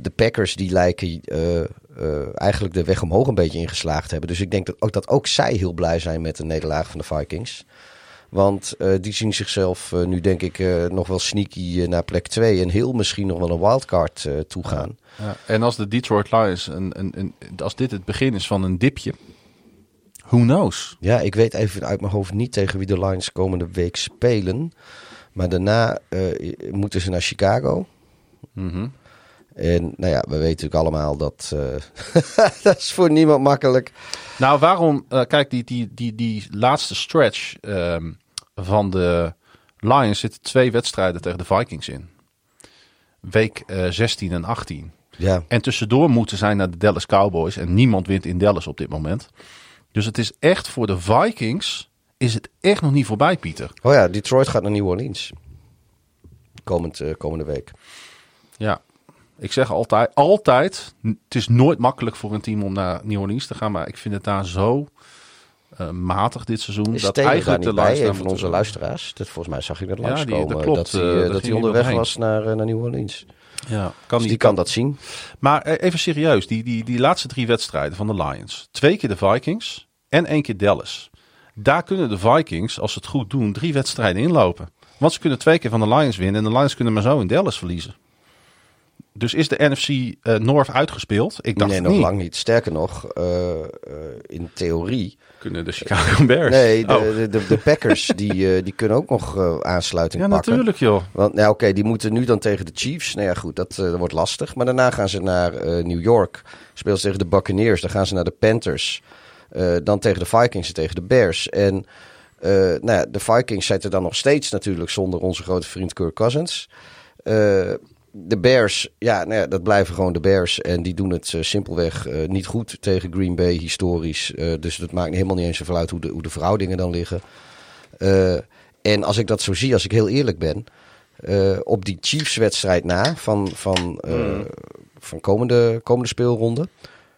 de, Packers die lijken eigenlijk de weg omhoog een beetje ingeslaagd hebben. Dus ik denk dat ook, dat ook zij heel blij zijn met de nederlaag van de Vikings. Want eh, die zien zichzelf eh, nu denk ik eh, nog wel sneaky naar plek 2 en heel misschien nog wel een wildcard toegaan. Ja, en als de Detroit Lions, een, een, een, als dit het begin is van een dipje, who knows? Ja, ik weet even uit mijn hoofd niet tegen wie de Lions komende week spelen. Maar daarna moeten ze naar Chicago. Mhm. En nou ja, we weten natuurlijk allemaal dat dat is voor niemand makkelijk. Nou, waarom? kijk, die, die, die, die laatste stretch ehm, van de Lions zitten twee wedstrijden tegen de Vikings in. Week eh, 16 en 18. Ja, En tussendoor moeten zij naar de Dallas Cowboys. En niemand wint in Dallas op dit moment. Dus het is echt voor de Vikings. Is het echt nog niet voorbij, Pieter? oh ja, Detroit gaat naar New Orleans. Komend, eh, komende week. Ja. Ik zeg altijd, altijd. Het is nooit makkelijk voor een team om naar New Orleans te gaan. Maar ik vind het daar zo eh, matig dit seizoen. Is dat eigenlijk de bij, een van onze doen. luisteraars? Dat, volgens mij zag ik dat Ja, langskomen. die- dat klopt. Dat hij, Eh, eh, dat onderweg was naar, eh, naar New Orleans. Ja, kan Dus die kan dat zien. Maar eh, even serieus, die, die, die laatste drie wedstrijden van de Lions. Twee keer de Vikings en één keer Dallas. Daar kunnen de Vikings, als ze het goed doen, drie wedstrijden inlopen. Want ze kunnen twee keer van de Lions winnen en de Lions kunnen maar zo in Dallas verliezen. Dus is de NFC eh, North uitgespeeld? Ik dacht nee, nog niet. lang niet. Sterker nog, eh, eh, in theorie. Kunnen de Chicago Bears. Nee, de, Oh. de, de, de Packers die, eh, die kunnen ook nog aansluiting Ja, pakken. natuurlijk joh. Want nou, oké, die moeten nu dan tegen de Chiefs. Nou ja, goed, dat, dat wordt lastig. Maar daarna gaan ze naar eh, New York. Spelen ze tegen de Buccaneers. Dan gaan ze naar de Panthers. Eh, dan tegen de Vikings en tegen de Bears. En eh, nou ja, de Vikings zitten dan nog steeds natuurlijk zonder onze grote vriend Kirk Cousins. Eh, de Bears, ja, nou ja, dat blijven gewoon de Bears. En die doen het eh, simpelweg eh, niet goed tegen Green Bay historisch. Eh, dus dat maakt helemaal niet eens zoveel uit hoe de, hoe de verhoudingen dan liggen. En als ik dat zo zie, als ik heel eerlijk ben, op die Chiefs-wedstrijd na van, van, eh, van komende, komende speelronde,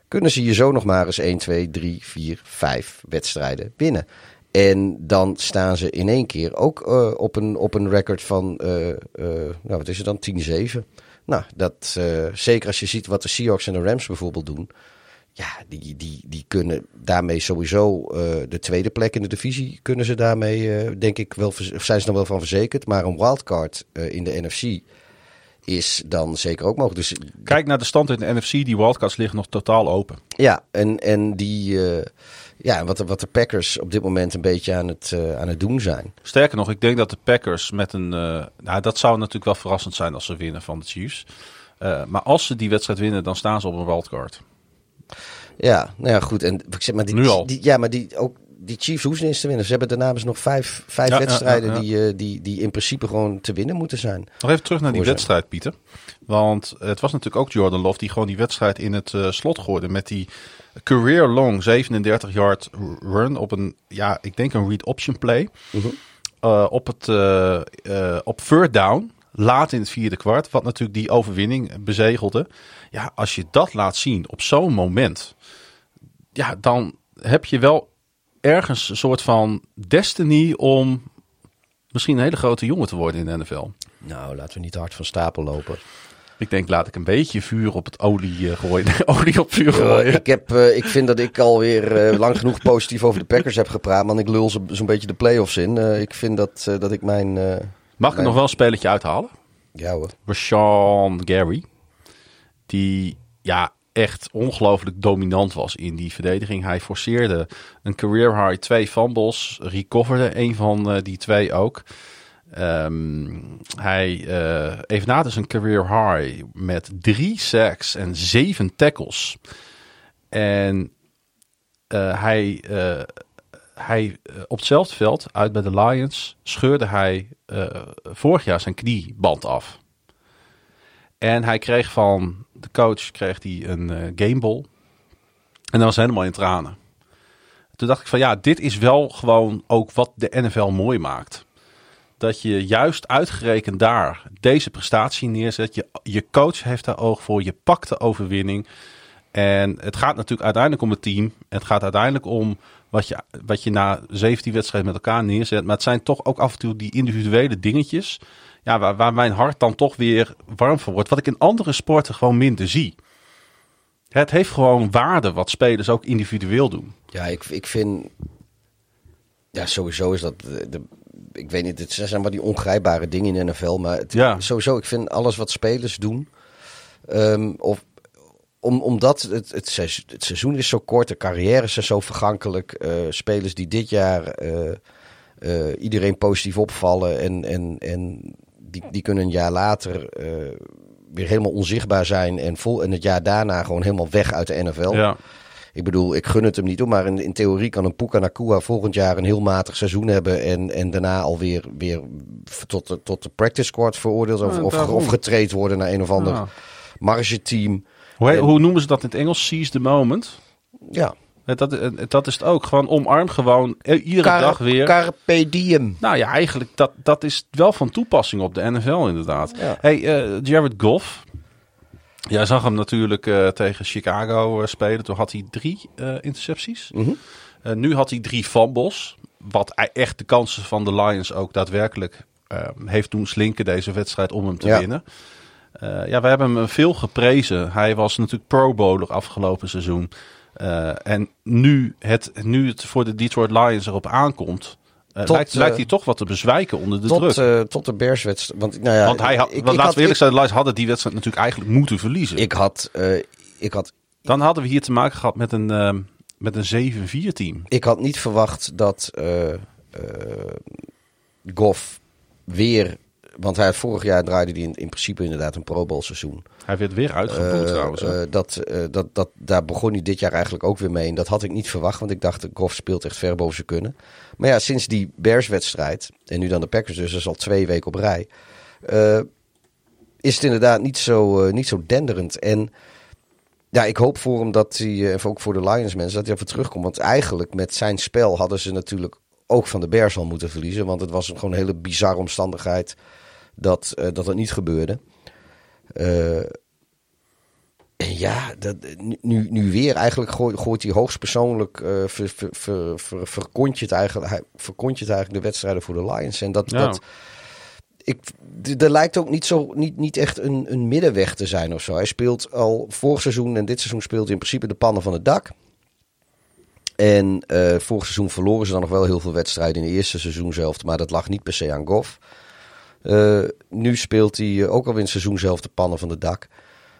kunnen ze hier zo nog maar eens 1, 2, 3, 4, 5 wedstrijden winnen. En dan staan ze in één keer ook eh, op, een, op een record van, eh, eh, nou wat is het dan, 10-7. Nou, dat, zeker als je ziet wat de Seahawks en de Rams bijvoorbeeld doen. Ja, die, die, die kunnen daarmee sowieso de tweede plek in de divisie kunnen ze daarmee, denk ik, wel, zijn ze dan wel van verzekerd. Maar een wildcard in de NFC is dan zeker ook mogelijk. Dus Kijk naar de stand in de NFC. Die wildcards liggen nog totaal open. ja, en, en die, ja, wat, de, wat de Packers op dit moment een beetje aan het, eh, aan het doen zijn. Sterker nog, ik denk dat de Packers met een... eh, nou, dat zou natuurlijk wel verrassend zijn als ze winnen van de Chiefs. Eh, maar als ze die wedstrijd winnen, dan staan ze op een wildcard. Ja, nou ja, goed. En ik zeg maar, die, Nu al. Die, ja, maar die, ook, die Chiefs hoeven eens te winnen. Ze hebben daarna dus nog vijf, vijf Ja, wedstrijden ja, ja. Die, die, die in principe gewoon te winnen moeten zijn. Nog even terug naar die wedstrijd, Pieter. Want het was natuurlijk ook Jordan Love die gewoon die wedstrijd in het slot gooide. Met die career long 37 yard run op een, ja, ik denk een read option play. Eh, op, het, eh, eh, op third down, laat in het vierde kwart. Wat natuurlijk die overwinning bezegelde. Ja, als je dat laat zien op zo'n moment. Ja, dan heb je wel ergens een soort van destiny om misschien een hele grote jongen te worden in de NFL. Nou, laten we niet hard van stapel lopen. Ik denk, laat ik een beetje vuur op het olie eh, gooien. olie op vuur gooien. ik, heb, eh, ik vind dat ik alweer eh lang genoeg positief over de Packers heb gepraat. Want ik lul zo- zo'n beetje de playoffs in. Ik vind dat, dat ik mijn... Mag ik nog wel een spelletje uithalen? ja hoor. Rashawn Gary. Die ja, echt ongelooflijk dominant was in die verdediging. Hij forceerde een career high twee fumbles. Recoverde een van die twee ook. Ehm, hij uh, evenaarde zijn career high met drie sacks en zeven tackles. En uh, hij, uh, hij op hetzelfde veld, uit bij de Lions, scheurde hij vorig jaar zijn knieband af. En hij kreeg van de coach kreeg hij een gameball. En dat was helemaal in tranen. Toen dacht ik van ja, dit is wel gewoon ook wat de NFL mooi maakt dat je juist uitgerekend daar deze prestatie neerzet. Je, je coach heeft daar oog voor, je pakt de overwinning. En het gaat natuurlijk uiteindelijk om het team. Het gaat uiteindelijk om wat je, wat je na 17 wedstrijden met elkaar neerzet. Maar het zijn toch ook af en toe die individuele dingetjes. Ja, waar, waar mijn hart dan toch weer warm voor wordt. Wat ik in andere sporten gewoon minder zie. Het heeft gewoon waarde wat spelers ook individueel doen. Ja, ik, ik vind. Ja, sowieso is dat de, ik weet niet, het zijn maar die ongrijpbare dingen in de NFL. Maar het, ja. sowieso, ik vind alles wat spelers doen. Um, of, om, omdat het, het, het, seizoen is zo kort, de carrière is zo vergankelijk. Uh, spelers die dit jaar uh, uh, iedereen positief opvallen en, en, en die, die kunnen een jaar later weer helemaal onzichtbaar zijn. En, vol, en het jaar daarna gewoon helemaal weg uit de NFL. Ja. Ik bedoel, ik gun het hem niet, maar in, in theorie kan een Puka Nakua volgend jaar een heel matig seizoen hebben. En, en daarna alweer weer tot de, tot de practice squad veroordeeld of, of, of getraind worden naar een of ander ja. marge team. Hoe, hoe noemen ze dat in het Engels? Seize the moment? Ja. Dat, dat is het ook. Gewoon omarm gewoon iedere dag weer. Carpe diem. Nou ja, eigenlijk dat, dat is wel van toepassing op de NFL inderdaad. Hey, uh, Jared Goff, Jij zag hem natuurlijk uh, tegen Chicago uh, spelen. Toen had hij drie uh, intercepties. Mm -hmm. nu had hij drie fumbles. Wat echt de kansen van de Lions ook daadwerkelijk heeft doen slinken deze wedstrijd om hem te ja. winnen. ja, we hebben hem veel geprezen. Hij was natuurlijk pro bowler afgelopen seizoen. en nu het, nu het voor de Detroit Lions erop aankomt... Uh, tot, lijkt, lijkt, hij toch wat te bezwijken onder de tot, druk. Uh, tot de Bears-wedstrijd. Want, nou ja, want hij had, ik, want ik laten we eerlijk zijn, de Lions hadden die wedstrijd natuurlijk eigenlijk moeten verliezen. Ik had, uh, ik had... Dan hadden we hier te maken gehad met een, met een 7-4 team. Ik had niet verwacht dat Goff weer want hij vorig jaar draaide hij in, in principe inderdaad een Pro Bowl seizoen. Hij werd weer uitgeboet uh, trouwens. Uh, dat, uh, dat, dat, daar begon hij dit jaar eigenlijk ook weer mee. En dat had ik niet verwacht, want ik dacht, Goff speelt echt ver boven zijn kunnen. Maar ja, sinds die Bears-wedstrijd, en nu dan de Packers, dus dat is al twee weken op rij, is het inderdaad niet zo, niet zo denderend. En ja, ik hoop voor hem dat hij, en ook voor de Lions mensen, dat hij even terugkomt. Want eigenlijk met zijn spel hadden ze natuurlijk ook van de Bears al moeten verliezen. Want het was gewoon een hele bizarre omstandigheid dat, uh, dat het niet gebeurde. Uh, en ja, dat, nu, nu weer eigenlijk gooit, gooit hij hoogstpersoonlijk, uh, ver, ver, het eigenlijk, hij het eigenlijk de wedstrijden voor de Lions. En dat, ja. dat ik, er lijkt ook niet, zo, niet, niet echt een, een middenweg te zijn of zo. Hij speelt al vorig seizoen en dit seizoen speelt hij in principe de pannen van het dak. En uh, vorig seizoen verloren ze dan nog wel heel veel wedstrijden in het eerste seizoen zelf. Maar dat lag niet per se aan Goff. Uh, nu speelt hij ook al in het seizoen zelf de pannen van het dak.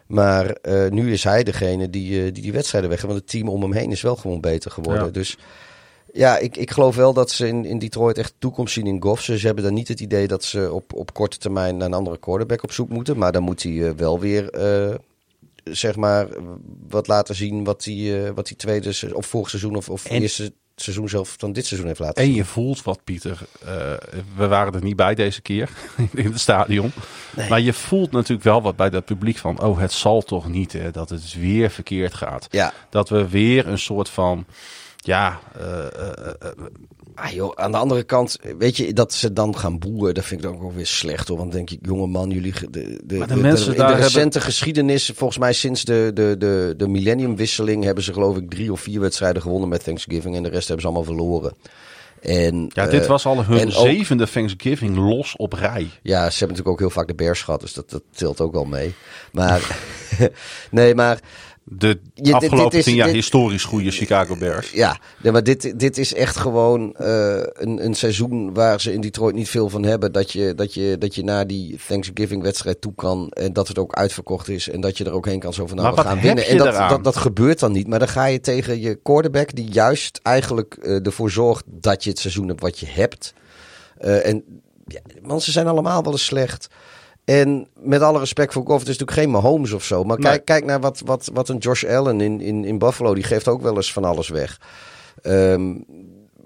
Maar uh, nu is hij degene die, uh, die die wedstrijden weg. Want het team om hem heen is wel gewoon beter geworden. Ja. Dus ja, ik, ik geloof wel dat ze in, in Detroit echt toekomst zien in Goff. Ze, hebben dan niet het idee dat ze op, op korte termijn naar een andere quarterback op zoek moeten. Maar dan moet hij wel weer zeg maar, wat laten zien wat hij, wat hij tweede of vorig seizoen of, of En- eerste seizoen zelf van dit seizoen heeft laten En je voelt wat, Pieter. Eh, we waren er niet bij deze keer in het stadion. Maar je voelt natuurlijk wel wat bij dat publiek van... oh, het zal toch niet hè, dat het weer verkeerd gaat. Ja, Dat we weer een soort van... Ja, eh, eh, eh, ah, joh, aan de andere kant, weet je, dat ze dan gaan boeren, dat vind ik dan ook weer slecht hoor. Want dan denk ik, jonge man, jullie, de, de, Maar de de, mensen in daar de hebben- recente geschiedenis, volgens mij sinds de, de, de, de millenniumwisseling, hebben ze geloof ik drie of vier wedstrijden gewonnen met Thanksgiving. En de rest hebben ze allemaal verloren. En, ja, dit was al hun ook- zevende Thanksgiving los op rij. Ja, ze hebben natuurlijk ook heel vaak de Bears gehad, dus dat, dat telt ook wel mee. Maar, nee, maar De afgelopen dit is- tien jaar dit- historisch goede Chicago Bears. Ja, nee, maar dit, dit is echt gewoon eh, een, een seizoen waar ze in Detroit niet veel van hebben. Dat je, dat je, dat je naar die Thanksgiving-wedstrijd toe kan. En dat het ook uitverkocht is. En dat je er ook heen kan zo van nou, we gaan winnen. En dat, dat, dat gebeurt dan niet. Maar dan ga je tegen je quarterback die juist eigenlijk eh, ervoor zorgt dat je het seizoen hebt wat je hebt. Eh, en ja, want ze zijn allemaal wel eens slecht. En met alle respect voor Goff, het is natuurlijk geen Mahomes of zo. Maar Nee. kijk, kijk naar wat, wat, wat een Josh Allen in, in, in Buffalo, die geeft ook wel eens van alles weg. Ehm,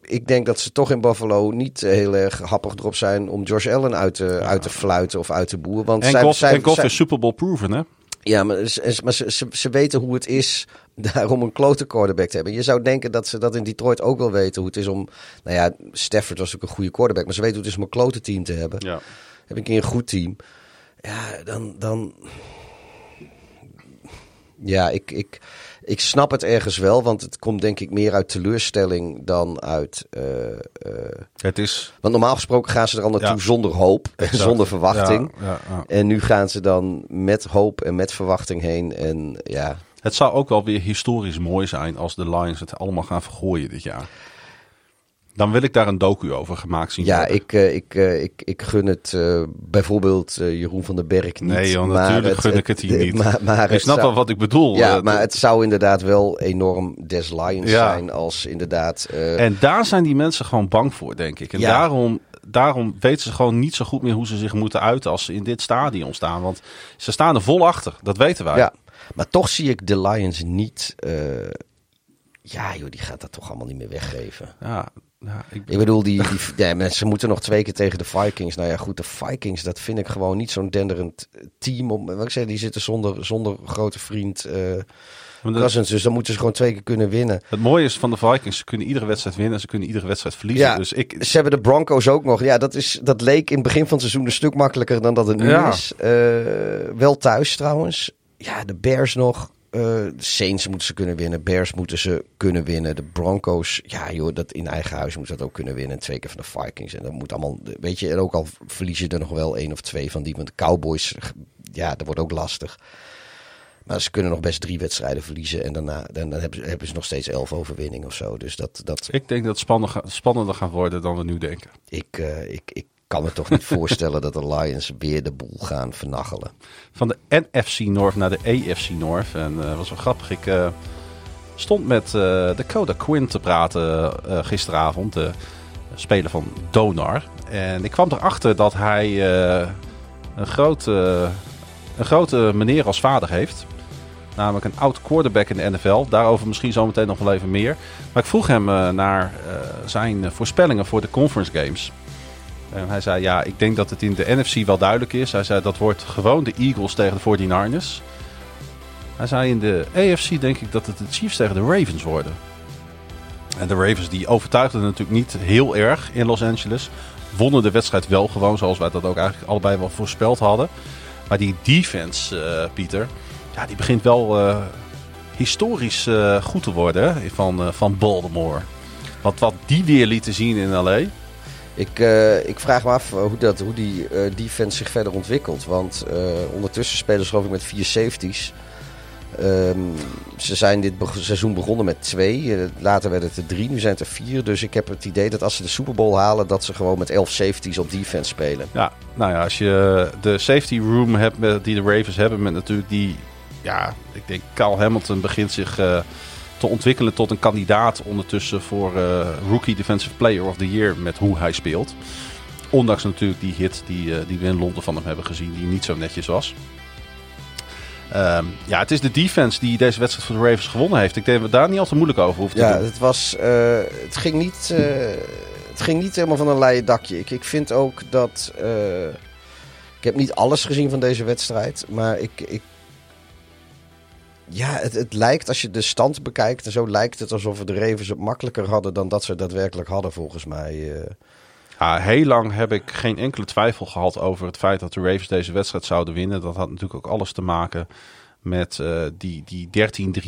ik denk dat ze toch in Buffalo niet heel erg happig erop zijn om Josh Allen uit te, uit te fluiten of uit te boeren. Want En zij- Goff, zij- en Goff zij- is Super Bowl proven, hè? ja, maar, ze, maar ze, ze, ze weten hoe het is daarom een klote quarterback te hebben. Je zou denken dat ze dat in Detroit ook wel weten. Hoe het is om... Nou ja, Stafford was ook een goede quarterback. Maar ze weten hoe het is om een klote team te hebben. Ja. Heb ik een keer een goed team. Ja, dan... dan... Ja, ik, ik, ik snap het ergens wel. Want het komt denk ik meer uit teleurstelling dan uit... eh, eh, Het is... want normaal gesproken gaan ze er al naartoe Ja. zonder hoop. en. Zonder verwachting. Ja, ja. En nu gaan ze dan met hoop en met verwachting heen. En ja, Het zou ook wel weer historisch mooi zijn als de Lions het allemaal gaan vergooien dit jaar. Dan wil ik daar een docu over gemaakt zien ja ik, eh, ik, eh, ik, ik gun het eh, bijvoorbeeld Jeroen van den Berg niet. Nee, joh, maar natuurlijk het- gun ik het hier niet. Maar, maar ik snap zou- wel wat ik bedoel. Ja, maar het zou inderdaad wel enorm des Lions Ja. zijn als inderdaad... En daar zijn die mensen gewoon bang voor, denk ik. En Ja. daarom, daarom weten ze gewoon niet zo goed meer hoe ze zich moeten uiten als ze in dit stadion staan. Want ze staan er vol achter, dat weten wij. ja, maar toch zie ik de Lions niet... ja, joh, die gaat dat toch allemaal niet meer weggeven. Ja, ja, ik, Ik bedoel, die, die, ja, ze moeten nog twee keer tegen de Vikings. Nou ja, goed, de Vikings, dat vind ik gewoon niet zo'n denderend team. Om, wat ik zeg, die zitten zonder, zonder grote vriend maar dat-. Dus dan moeten ze gewoon twee keer kunnen winnen. het mooie is van de Vikings, ze kunnen iedere wedstrijd winnen en ze kunnen iedere wedstrijd verliezen. Ja, Dus ik, Ze hebben de Broncos ook nog. Ja, dat, is, dat leek in het begin van het seizoen een stuk makkelijker dan dat het nu Ja. is. Eh, wel thuis trouwens. Ja, de Bears nog. De Saints moeten ze kunnen winnen. Bears moeten ze kunnen winnen. De Broncos, ja joh, dat in eigen huis moet dat ook kunnen winnen. En twee keer van de Vikings. En dat moet allemaal, weet je, en ook al verlies je er nog wel één of twee van die. Want de Cowboys, ja, dat wordt ook lastig. Maar ze kunnen nog best drie wedstrijden verliezen. En daarna dan, dan hebben, ze, hebben ze nog steeds elf overwinningen of zo. Dus dat, dat, ik denk dat het spannender, spannender gaat worden dan we nu denken. ik, eh, ik, ik kan me toch niet voorstellen dat de Lions weer de boel gaan vernachelen. Van de NFC North naar de AFC North. En dat was wel grappig. Ik eh, stond met eh Dakota Quinn te praten eh, gisteravond. De speler van Donar. En ik kwam erachter dat hij eh, een, grote, een grote meneer als vader heeft. Namelijk een oud quarterback in de NFL. Daarover misschien zometeen nog wel even meer. Maar ik vroeg hem eh, naar eh, zijn voorspellingen voor de conference games. Hij zei, ja, ik denk dat het in de NFC wel duidelijk is. Hij zei, dat wordt gewoon de Eagles tegen de 49ers. Hij zei, in de AFC denk ik dat het de Chiefs tegen de Ravens worden. En de Ravens die overtuigden natuurlijk niet heel erg in Los Angeles. Wonnen de wedstrijd wel gewoon, zoals wij dat ook eigenlijk allebei wel voorspeld hadden. Maar die defense, eh, Pieter, ja, die begint wel eh, historisch eh, goed te worden van, van Baltimore. Want wat die weer lieten zien in LA. Ik, eh, ik vraag me af eh, hoe, dat, hoe die eh, defense zich verder ontwikkelt. Want ondertussen spelen ze geloof ik met vier safeties. Ehm, ze zijn dit seizoen begonnen met twee. Later werden het er drie. Nu zijn het er vier. Dus ik heb het idee dat als ze de Super Bowl halen... dat ze gewoon met elf safeties op defense spelen. Ja, nou ja, als je de safety room hebt die de Ravens hebben met natuurlijk die... Ja, ik denk Kyle Hamilton begint zich te ontwikkelen tot een kandidaat ondertussen voor eh, Rookie Defensive Player of the Year met hoe hij speelt. Ondanks natuurlijk die hit die, eh, die we in Londen van hem hebben gezien, die niet zo netjes was. Ehm, ja, het is de defense die deze wedstrijd voor de Ravens gewonnen heeft. Ik denk dat we daar niet al te moeilijk over hoeven te Ja, doen. het, was, eh, het, ging niet, het ging niet helemaal van een leien dakje. Ik, ik vind ook dat... ik heb niet alles gezien van deze wedstrijd. Maar ik... ik ja, het, het lijkt, als je de stand bekijkt... en zo lijkt het alsof de Ravens het makkelijker hadden... dan dat ze daadwerkelijk hadden, volgens mij. eh. Ja, heel lang heb ik geen enkele twijfel gehad over het feit dat de Ravens deze wedstrijd zouden winnen. Dat had natuurlijk ook alles te maken met eh, die, die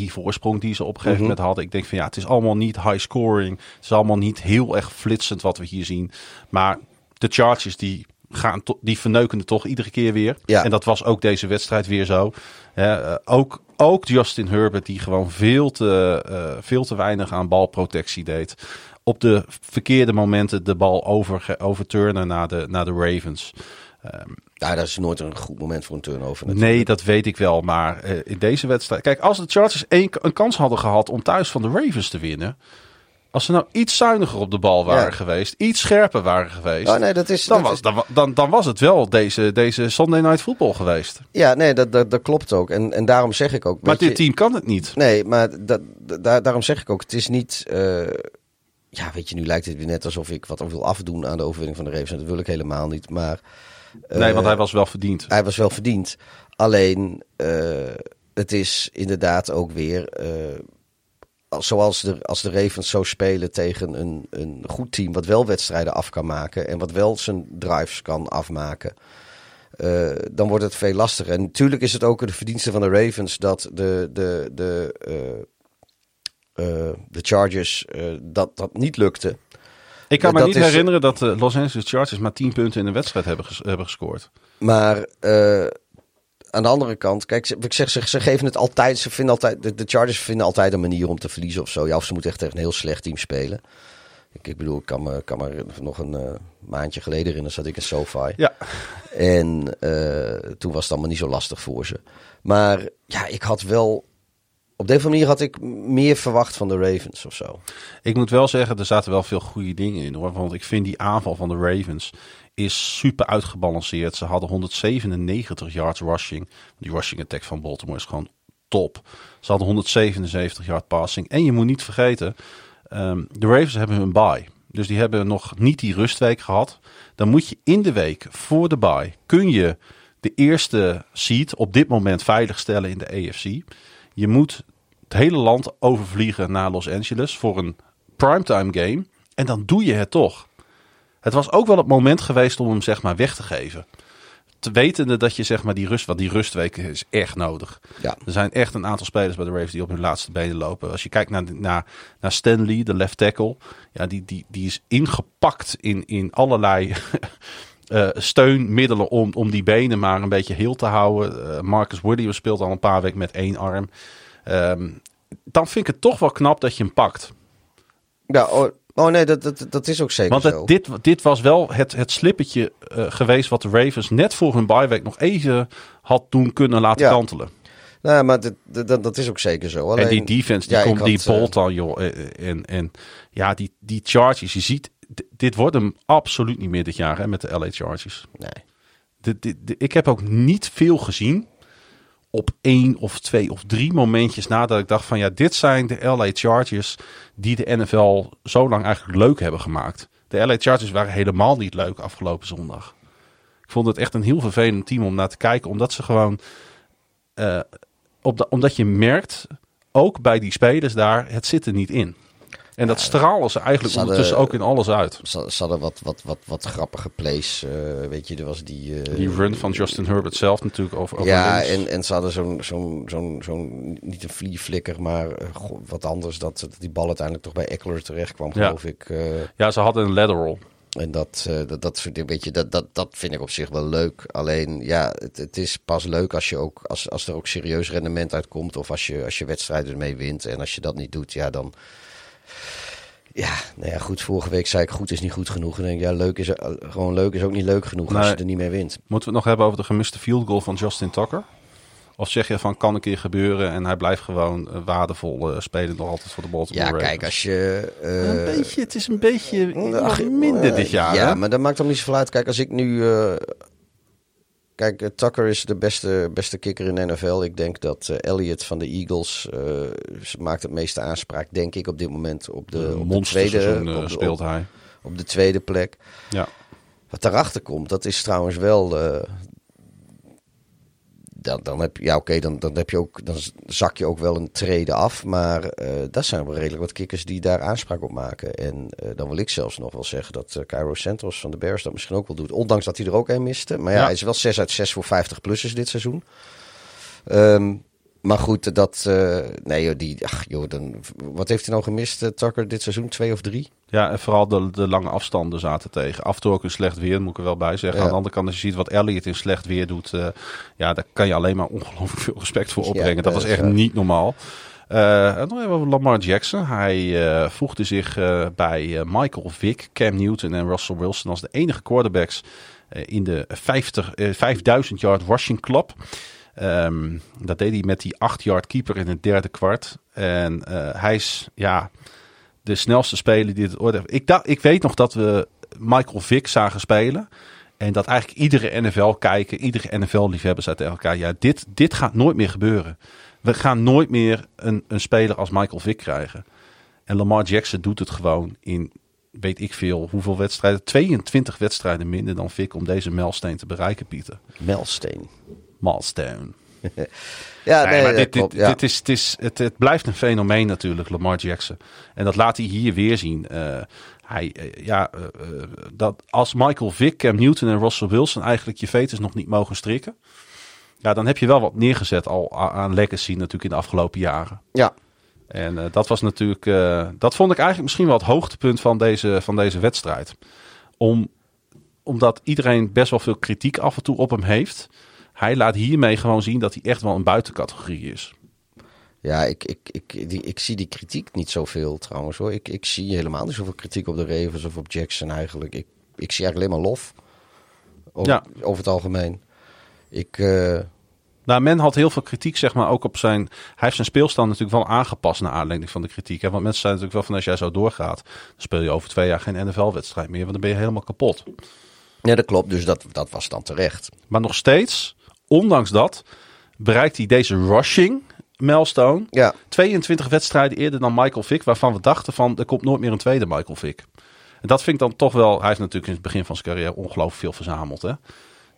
13-3 voorsprong die ze op een gegeven Mhm. moment hadden. Ik denk van ja, het is allemaal niet high scoring. Het is allemaal niet heel erg flitsend wat we hier zien. Maar de Chargers die gaan die verneuken het toch iedere keer weer. Ja. En dat was ook deze wedstrijd weer zo. Eh, ook, ook Justin Herbert die gewoon veel te, eh, veel te weinig aan balprotectie deed. Op de verkeerde momenten de bal over, overturnen naar de, naar de Ravens. Ja, dat is nooit een goed moment voor een turnover. natuurlijk. Nee, dat weet ik wel. Maar eh, in deze wedstrijd. Kijk, als de Chargers één, een kans hadden gehad om thuis van de Ravens te winnen. Als ze nou iets zuiniger op de bal waren Ja. geweest, iets scherper waren geweest, Oh, nee, dat is, dan, dat was, is- dan, dan, dan was het wel deze, deze Sunday Night Football geweest. ja, nee, dat, dat, dat klopt ook. En, en daarom zeg ik ook. Maar je- dit team kan het niet. Nee, maar dat, da- daarom zeg ik ook, het is niet... eh, ja, weet je, nu lijkt het weer net alsof ik wat wil afdoen aan de overwinning van de Ravens. En dat wil ik helemaal niet, maar... nee, eh, want hij was wel verdiend. Hij was wel verdiend. Alleen, eh, het is inderdaad ook weer... als- zoals de, als de Ravens zo spelen tegen een, een goed team... wat wel wedstrijden af kan maken... en wat wel zijn drives kan afmaken... eh, dan wordt het veel lastiger. En natuurlijk is het ook de verdienste van de Ravens... dat de, de, de, eh, eh, de Chargers dat, dat niet lukte. Ik kan me niet is- herinneren dat de Los Angeles Chargers maar 10 punten in de wedstrijd hebben, ges- hebben gescoord. Maar aan de andere kant, kijk, ze- ik zeg, ze, ze geven het altijd. Ze vinden altijd de, de Chargers vinden altijd een manier om te verliezen of zo. Ja, of ze moeten echt tegen een heel slecht team spelen. Ik, ik bedoel, ik kan me, kan me nog een eh, maandje geleden herinneren, zat ik in SoFi. Ja, En eh, toen was het allemaal niet zo lastig voor ze. Maar ja, ik had wel. Op deze manier had ik meer verwacht van de Ravens of zo. ik moet wel zeggen, er zaten wel veel goede dingen in hoor. Want ik vind die aanval van de Ravens is super uitgebalanceerd. Ze hadden 197 yards rushing. Die rushing attack van Baltimore is gewoon top. Ze hadden 177 yard passing. En je moet niet vergeten, ehm, de Ravens hebben hun bye. Dus die hebben nog niet die rustweek gehad. Dan moet je in de week voor de bye, kun je de eerste seed op dit moment veiligstellen in de AFC. Je moet het hele land overvliegen naar Los Angeles voor een primetime game. En dan doe je het toch. Het was ook wel het moment geweest om hem zeg maar weg te geven. Te wetende dat je zeg maar die rust, want die rustweek is echt nodig. Ja. Er zijn echt een aantal spelers bij de Ravens die op hun laatste benen lopen. Als je kijkt naar, naar, naar Stanley, de left tackle. Ja, die, die, die is ingepakt in, in allerlei eh, steunmiddelen om, om die benen maar een beetje heel te houden. Eh, Marcus Williams speelt al een paar weken met één arm. Ehm, dan vind ik het toch wel knap dat je hem pakt. Ja, oh, nee, dat, dat, dat is ook zeker Want zo. dit, dit was wel het, het slippetje eh, geweest wat de Ravens net voor hun byeweek nog even had doen kunnen laten Ja. kantelen. Nou, maar dat, dat, dat is ook zeker zo. Alleen, en die defense, die, ja, komt, die eh, bolt dan, joh. eh, En, en ja, die, die Chargers, je ziet, dit wordt hem absoluut niet meer dit jaar hè, met de LA Chargers. Nee. Dit, dit, dit- ik heb ook niet veel gezien op één of twee of drie momentjes nadat ik dacht van ja, dit zijn de LA Chargers die de NFL zo lang eigenlijk leuk hebben gemaakt. De LA Chargers waren helemaal niet leuk afgelopen zondag. Ik vond het echt een heel vervelend team om naar te kijken, omdat ze gewoon, eh, op omdat je merkt, ook bij die spelers daar, het zit er niet in. En dat stralen ze eigenlijk hadden- ondertussen ook in alles uit. Ze, ze hadden wat, wat, wat, wat grappige plays. eh, weet je, er was die... eh, Die run van Justin Herbert zelf natuurlijk over, Ja, en, en ze hadden zo'n, zo'n, zo'n, zo'n, niet een vlieflikker, maar eh, wat anders. Dat, dat die bal uiteindelijk toch bij Eckler terecht kwam, Ja. geloof ik. Ja, ze hadden een lateral. en dat, dat, dat, soort dingen, weet je, dat, dat, dat vind ik op zich wel leuk. Alleen, ja, het, het is pas leuk als, je ook, als, als er ook serieus rendement uitkomt. Of als je, als je wedstrijden ermee wint. En als je dat niet doet, ja, dan... Ja, nou ja, goed. Vorige week zei ik goed is niet goed genoeg. En denk ik, ja, leuk is eh, gewoon leuk is ook niet leuk genoeg als je er niet mee wint. Moeten we het nog hebben over de gemiste field goal van Justin Tucker? Of zeg je van kan een keer gebeuren en hij blijft gewoon eh, waardevol eh, spelen nog altijd voor de Baltimore Ja, Ravens? kijk, als je... een beetje, het is een beetje wat minder dit jaar. Ja, hè? maar dat maakt dan niet zoveel uit. Kijk, als ik nu... kijk, eh, Tucker is de beste, beste kikker in de NFL. Ik denk dat eh, Elliott van de Eagles eh, maakt het meeste aanspraak, denk ik, op dit moment op de, op de tweede, op de, speelt hij. op de tweede plek. Ja. Wat daarachter komt, dat is trouwens wel... dan, dan heb je, ja, oké, dan, dan, heb je ook, dan zak je ook wel een trede af. Maar eh dat zijn wel redelijk wat kikkers die daar aanspraak op maken. En eh, dan wil ik zelfs nog wel zeggen dat eh Cairo Santos van de Bears dat misschien ook wel doet. Ondanks dat hij er ook een miste. Maar ja, Ja. hij is wel 6 uit 6 voor 50 plussers dit seizoen. Ehm, maar goed, dat. eh, nee, joh, die. Ach, joh, dan, wat heeft hij nou gemist, eh, Tucker, dit seizoen? Twee of drie? ja, en vooral de, de lange afstanden zaten tegen. Af en toe ook een slecht weer, moet ik er wel bij zeggen. Ja. Aan de andere kant, als je ziet wat Elliott in slecht weer doet, eh, ja, daar kan je alleen maar ongelooflijk veel respect voor opbrengen. Ja, dat was echt niet normaal. En dan hebben we Lamar Jackson. Hij voegde zich bij Michael Vick, Cam Newton en Russell Wilson als de enige quarterbacks in de 50, eh, 5000 yard rushing club. Ehm, dat deed hij met die 8 yard keeper in het derde kwart. En eh, hij is, ja, de snelste speler die het ooit heeft. Ik, dacht, ik weet nog dat we Michael Vick zagen spelen. En dat eigenlijk iedere NFL-kijker, iedere NFL-liefhebber zei tegen elkaar... Ja, dit, dit gaat nooit meer gebeuren. We gaan nooit meer een, een speler als Michael Vick krijgen. En Lamar Jackson doet het gewoon in, weet ik veel, hoeveel wedstrijden. 22 wedstrijden minder dan Vick om deze milestone te bereiken, Pieter. Melsteen. Milestone. Ja, Nee, nee, maar dit, klopt, dit, ja. dit is, het, is, het, het blijft een fenomeen natuurlijk, Lamar Jackson. En dat laat hij hier weer zien. Eh, hij, eh, ja, eh, dat als Michael Vick, Cam Newton en Russell Wilson eigenlijk je vetus nog niet mogen strikken. Ja, dan heb je wel wat neergezet al aan legacy natuurlijk in de afgelopen jaren. ja. En eh, dat was natuurlijk, eh, dat vond ik eigenlijk misschien wel het hoogtepunt van deze, van deze wedstrijd. Om, omdat iedereen best wel veel kritiek af en toe op hem heeft. Hij laat hiermee gewoon zien dat hij echt wel een buitencategorie is. Ja, ik, ik, ik, die, ik zie die kritiek niet zoveel trouwens hoor. Ik, ik zie helemaal niet zoveel kritiek op de Ravens of op Jackson eigenlijk. Ik, ik zie eigenlijk alleen maar lof. Over, Ja. over het algemeen. Ik, eh, Nou, men had heel veel kritiek, zeg maar, ook op zijn... Hij heeft zijn speelstand natuurlijk wel aangepast naar aanleiding van de kritiek. Hè? Want mensen zijn natuurlijk wel van, als jij zo doorgaat... dan speel je over twee jaar geen NFL-wedstrijd meer, want dan ben je helemaal kapot. ja, dat klopt. Dus dat, dat was dan terecht. Maar nog steeds, ondanks dat, bereikt hij deze rushing milestone... Ja, 22 wedstrijden eerder dan Michael Vick, waarvan we dachten van er komt nooit meer een tweede Michael Vick. En dat vind ik dan toch wel. Hij heeft natuurlijk in het begin van zijn carrière ongelooflijk veel verzameld. Hè?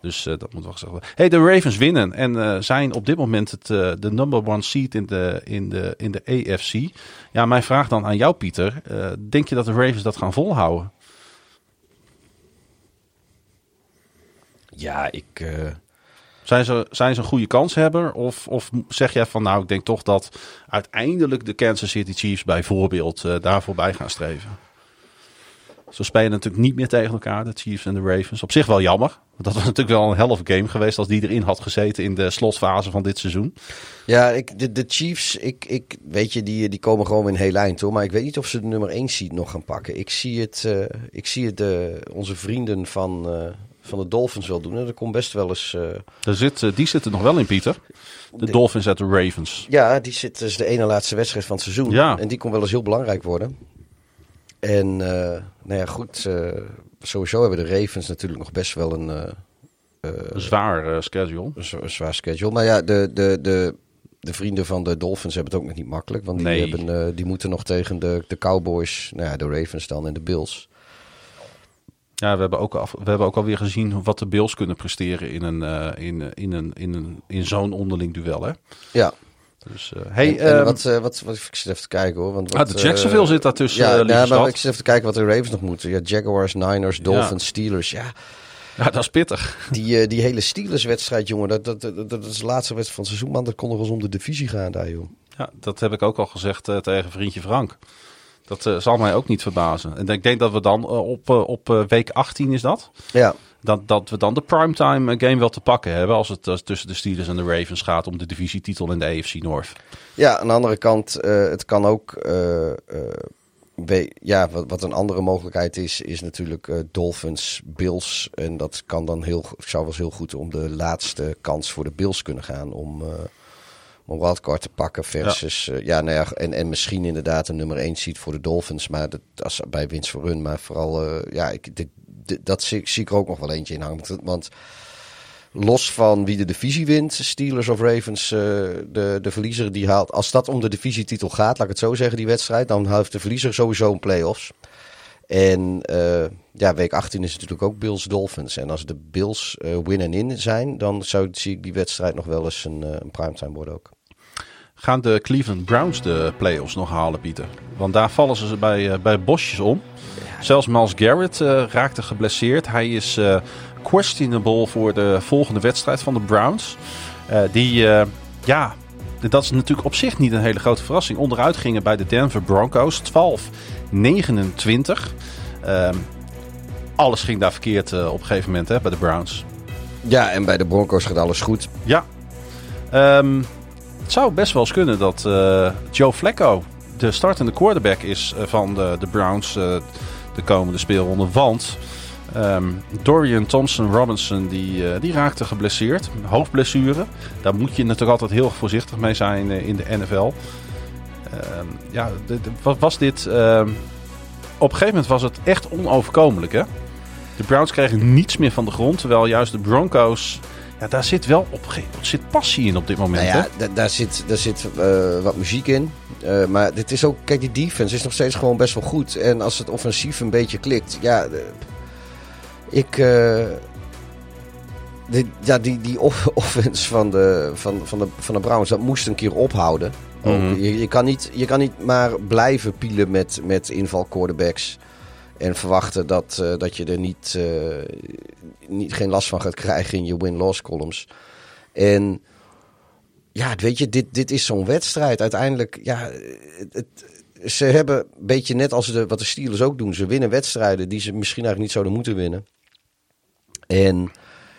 Dus eh, dat moet wel gezegd worden. Hey, de Ravens winnen en eh, zijn op dit moment het, eh, de number one seed in de, in, de, in de AFC. Ja, mijn vraag dan aan jou, Pieter. Denk je dat de Ravens dat gaan volhouden? ja ik, Zijn ze, zijn ze een goede kanshebber? Of, of zeg jij van nou, ik denk toch dat uiteindelijk de Kansas City Chiefs bijvoorbeeld eh daar voorbij gaan streven? Ze spelen natuurlijk niet meer tegen elkaar, de Chiefs en de Ravens. Op zich wel jammer. Want dat was natuurlijk wel een a game geweest als die erin had gezeten in de slotfase van dit seizoen. ja ik, de, de Chiefs, ik, ik, weet je, die, die komen gewoon in heel eind hoor. Maar ik weet niet of ze de nummer 1 seed nog gaan pakken. Ik zie het, eh, ik zie het eh, onze vrienden van, van de Dolphins wel doen. En er komt best wel eens... eh, Daar zit, eh, die zitten nog wel in, Pieter. De Dolphins uit de Ravens. Ja, die zit dus de ene laatste wedstrijd van het seizoen. Ja. En die kon wel eens heel belangrijk worden. En eh, nou ja, goed. eh, sowieso hebben de Ravens natuurlijk nog best wel een, eh, Een zwaar eh, schedule. een zwa- een zwaar schedule. Maar ja, de, de, de, de vrienden van de Dolphins hebben het ook nog niet makkelijk. Want die, hebben, eh, die moeten nog tegen de, de Cowboys, nou ja, de Ravens dan en de Bills. Ja, we hebben, ook af, we hebben ook alweer gezien wat de Bills kunnen presteren in, een, eh, in, in, een, in, een, in zo'n onderling duel. Hè? Ja. Dus, eh, hey, en, en ehm, wat, eh, wat, wat, ik zit even te kijken hoor. Want ah, wat, de eh, Jacksonville zit daartussen, Ja, eh, ja lieve maar ik zit even te kijken wat de Ravens nog moeten. Ja, Jaguars, Niners, Dolphins, Steelers. Ja, Ja, dat is pittig. Die, eh, die hele Steelers-wedstrijd, jongen, dat, dat, dat, dat is de laatste wedstrijd van het seizoen, man. Dat kon nog wel eens om de divisie gaan daar, joh. Ja, dat heb ik ook al gezegd eh, tegen vriendje Frank. Dat eh, zal mij ook niet verbazen. En ik denk dat we dan eh, op, eh, op week 18 is dat. Ja, Dat, dat we dan de primetime game wel te pakken hebben. Als het eh, tussen de Steelers en de Ravens gaat om de divisietitel in de AFC North. ja aan de andere kant, het kan ook... ja, wat, een andere mogelijkheid is, is natuurlijk Dolphins, Bills. En dat kan dan heel, zou wel eens heel goed om de laatste kans voor de Bills kunnen gaan. Om, om wildcard te pakken versus... Ja, ja nou ja, en, en misschien inderdaad een nummer 1 seed voor de Dolphins. Maar dat, als, bij winst voor hun. Maar vooral, eh, ja, ik, dit- dit- dat zie, zie ik er ook nog wel eentje in hangen. Want- los van wie de divisie wint, Steelers of Ravens, eh, de, de verliezer die haalt. Als dat om de divisietitel gaat, laat ik het zo zeggen, die wedstrijd, dan heeft de verliezer sowieso een play-offs. En eh, ja, week 18 is natuurlijk ook Bills Dolphins. En als de Bills eh win en in zijn, dan zou, zie ik die wedstrijd nog wel eens een, eh, een primetime worden ook. Gaan de Cleveland Browns de playoffs nog halen, Pieter? Want daar vallen ze bij, eh, bij bosjes om. Zelfs Miles Garrett eh, raakte geblesseerd. Hij is eh, questionable voor de volgende wedstrijd van de Browns. Die, ja, dat is natuurlijk op zich niet een hele grote verrassing. Onderuit gingen bij de Denver Broncos 12-29. Ehm, alles ging daar verkeerd op een gegeven moment hè, bij de Browns. Ja, en bij de Broncos gaat alles goed. Ja. Ehm, het zou best wel eens kunnen dat eh, Joe Flacco de startende quarterback is eh, van de, de Browns eh, de komende speelronde. Want ehm, Dorian Thompson Robinson die, die raakte geblesseerd. Hoofdblessure. Daar moet je natuurlijk altijd heel voorzichtig mee zijn in de NFL. ehm, ja, de- was dit? ehm, op een gegeven moment was het echt onoverkomelijk, hè? De Browns kregen niets meer van de grond, terwijl juist de Broncos... Ja, daar zit wel op zit passie in op dit moment, Nou ja, da- daar zit, daar zit eh, wat muziek in. Eh, maar dit is ook, kijk, die defense is nog steeds gewoon best wel goed. En als het offensief een beetje klikt, ja, ik. eh, die, ja, die, die off- offense van de, van, van, de, van de Browns, dat moest een keer ophouden. Mhm. je, je, kan niet, je kan niet maar blijven pielen met, met inval quarterbacks. En verwachten dat, eh, dat je er niet, eh, niet, geen last van gaat krijgen in je win-loss columns. En ja, weet je, dit, dit is zo'n wedstrijd. Uiteindelijk, ja, het, ze hebben een beetje net als de, wat de Steelers ook doen. Ze winnen wedstrijden die ze misschien eigenlijk niet zouden moeten winnen. En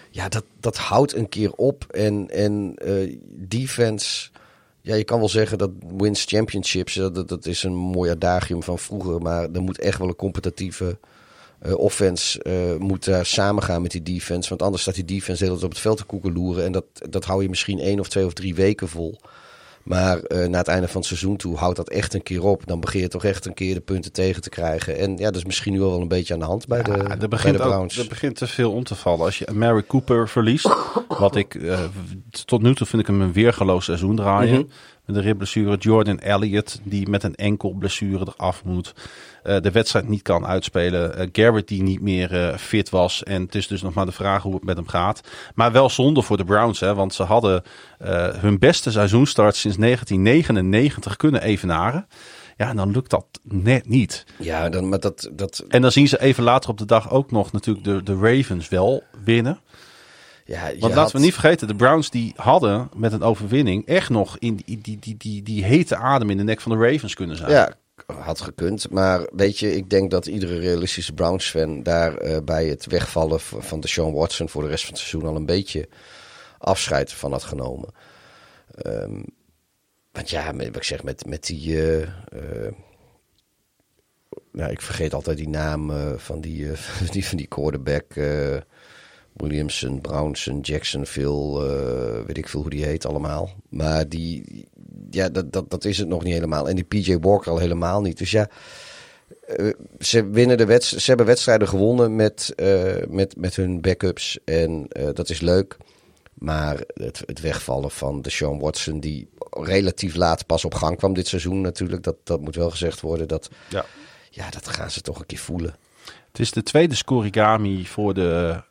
ja, dat, dat houdt een keer op. En, en eh, defense, ja, je kan wel zeggen dat wins championships, dat, dat, is een mooi adagium van vroeger. Maar er moet echt wel een competitieve eh, offense eh, moet daar samengaan met die defense. Want anders staat die defense tijd op het veld te koekeloeren. En dat, dat hou je misschien één of twee of drie weken vol. Maar eh, na het einde van het seizoen toe houdt dat echt een keer op. Dan begin je toch echt een keer de punten tegen te krijgen. En ja, dat is misschien nu wel een beetje aan de hand bij de, er bij de ook, er begint te veel om te vallen. Als je Mary Cooper verliest, wat ik eh, tot nu toe vind ik hem een weergeloos seizoen draaien. Mhm. Met de ribblessure. Jordan Elliott, die met een enkel blessure eraf moet. Eh, de wedstrijd niet kan uitspelen. Eh, Garrett, die niet meer eh, fit was. En het is dus nog maar de vraag hoe het met hem gaat. Maar wel zonde voor de Browns, hè, want ze hadden hun beste seizoenstart sinds 1999 kunnen evenaren. Ja, en dan lukt dat net niet. Ja, dan, maar dat, dat, En dan zien ze even later op de dag ook nog natuurlijk de, de Ravens wel winnen. ja, Want had- laten we niet vergeten, de Browns die hadden met een overwinning echt nog in die, die, die, die, die hete adem in de nek van de Ravens kunnen zijn. Ja, had gekund. Maar weet je, ik denk dat iedere realistische Browns-fan daar eh, bij het wegvallen van de Sean Watson voor de rest van het seizoen al een beetje afscheid van had genomen. Ehm, want ja, wat ik zeg, met, met die. eh, eh, nou, ik vergeet altijd die naam van, die, die, van die quarterback. Williamson, Brownson, Jacksonville, weet ik veel hoe die heet allemaal. Maar die, ja, dat, dat, dat is het nog niet helemaal. En die PJ Walker al helemaal niet. Dus ja, eh, ze, winnen de wedst- ze hebben wedstrijden gewonnen met, eh, met, met hun backups. En eh, dat is leuk. Maar het, het wegvallen van de Sean Watson, die relatief laat pas op gang kwam dit seizoen natuurlijk. Dat, dat moet wel gezegd worden. Dat, Ja. ja, dat gaan ze toch een keer voelen. Het is de tweede scorigami voor de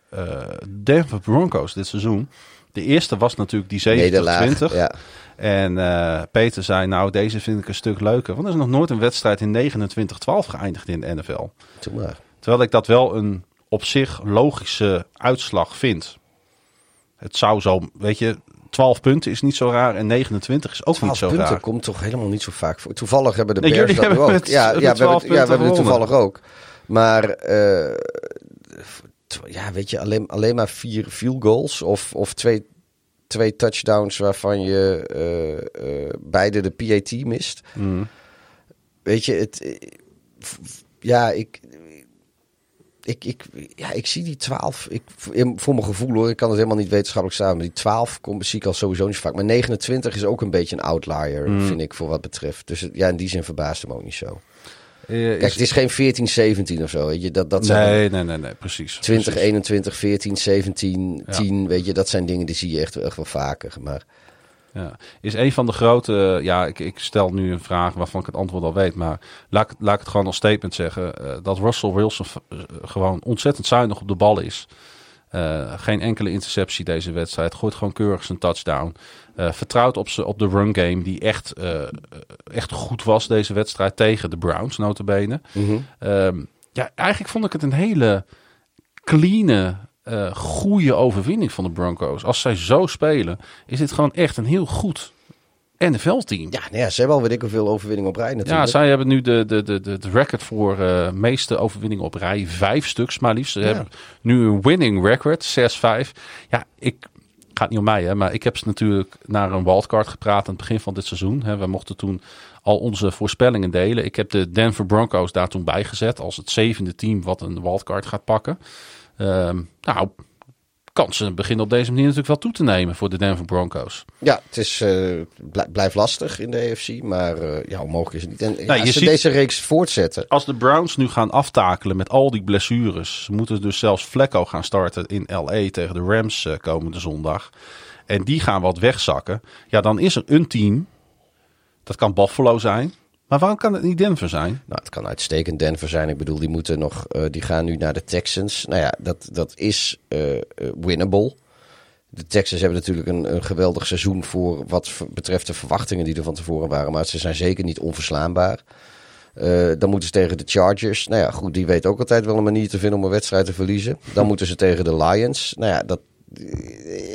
Denver Broncos dit seizoen. De eerste was natuurlijk die 70-20. Nederlaag. Ja. En eh, Peter zei, nou deze vind ik een stuk leuker. Want er is nog nooit een wedstrijd in 29-12 geëindigd in de NFL. Maar. Terwijl ik dat wel een op zich logische uitslag vind. Het zou zo, weet je, 12 punten is niet zo raar en 29 is ook niet 12 zo punten raar. komt toch helemaal niet zo vaak voor. Toevallig hebben de Bears dat ook. ja, ja, we 12 hebben, het- ja, we hebben het punten toevallig ook. Maar eh, ja, weet je, alleen, alleen maar vier field goals of, of twee, twee touchdowns waarvan je eh, eh, beide de PAT mist. Mm. Weet je, het, eh, ja, ik, ik, ik, ja, ik zie die 12. Ik, voor mijn gevoel hoor, ik kan het helemaal niet wetenschappelijk staan. Maar die 12 komt, zie ik al sowieso niet vaak. Maar 29 is ook een beetje een outlier, Mm. vind ik, voor wat betreft. Dus ja, in die zin verbaast hem ook niet zo. Eh, Kijk, is- het is geen 14, 17 of zo. Weet je, dat, dat zijn nee, nee, nee, nee, precies. 20, precies. 21, 14, 17, Ja. 10. Weet je, dat zijn dingen die zie je echt, echt wel vaker. Maar Ja. Is een van de grote. Ja, ik, ik stel nu een vraag waarvan ik het antwoord al weet. Maar laat, ik- laat ik het gewoon als statement zeggen. eh, dat Russell Wilson eh, gewoon ontzettend zuinig op de bal is. Eh, geen enkele interceptie deze wedstrijd. Gooit gewoon keurig zijn touchdown. Eh, vertrouwt op, ze, op de run game. Die echt, eh, echt goed was deze wedstrijd tegen de Browns, notabene. Ehm, ja, eigenlijk vond ik het een hele clean, goede overwinning van de Broncos. Als zij zo spelen, is dit gewoon echt een heel goed NFL-team. ja, nou ja, ze hebben al weet ik hoeveel overwinningen op rij Ja, natuurlijk. zij hebben nu de, de, de, de, record voor eh meeste overwinningen op rij. Vijf stuks maar liefst. Ze hebben nu een winning record, 6-5. Ja, ik gaat niet om mij, hè, maar ik heb ze natuurlijk naar een wildcard gepraat aan het begin van dit seizoen. Hè. We mochten toen al onze voorspellingen delen. Ik heb de Denver Broncos daar toen bijgezet als het zevende team wat een wildcard gaat pakken. Ehm, nou, kansen beginnen op deze manier natuurlijk wel toe te nemen voor de Denver Broncos. Ja, het is, eh, blij- blijft lastig in de AFC, maar eh, ja, onmogelijk is het niet. En ja, Nou, je als ze ziet- deze reeks voortzetten, Als de Browns nu gaan aftakelen met al die blessures, ze moeten dus zelfs Flacco gaan starten in LA tegen de Rams eh, komende zondag. En die gaan wat wegzakken. Ja, dan is er een team. Dat kan Buffalo zijn. Maar waarom kan het niet Denver zijn? Nou, het kan uitstekend Denver zijn. Ik bedoel, die moeten nog, eh, die gaan nu naar de Texans. Nou ja, dat, dat is eh, winnable. De Texans hebben natuurlijk een, een geweldig seizoen voor wat betreft de verwachtingen die er van tevoren waren. Maar ze zijn zeker niet onverslaanbaar. Dan moeten ze tegen de Chargers. Nou ja, goed, die weet ook altijd wel een manier te vinden om een wedstrijd te verliezen. Dan moeten ze tegen de Lions. Nou ja, dat,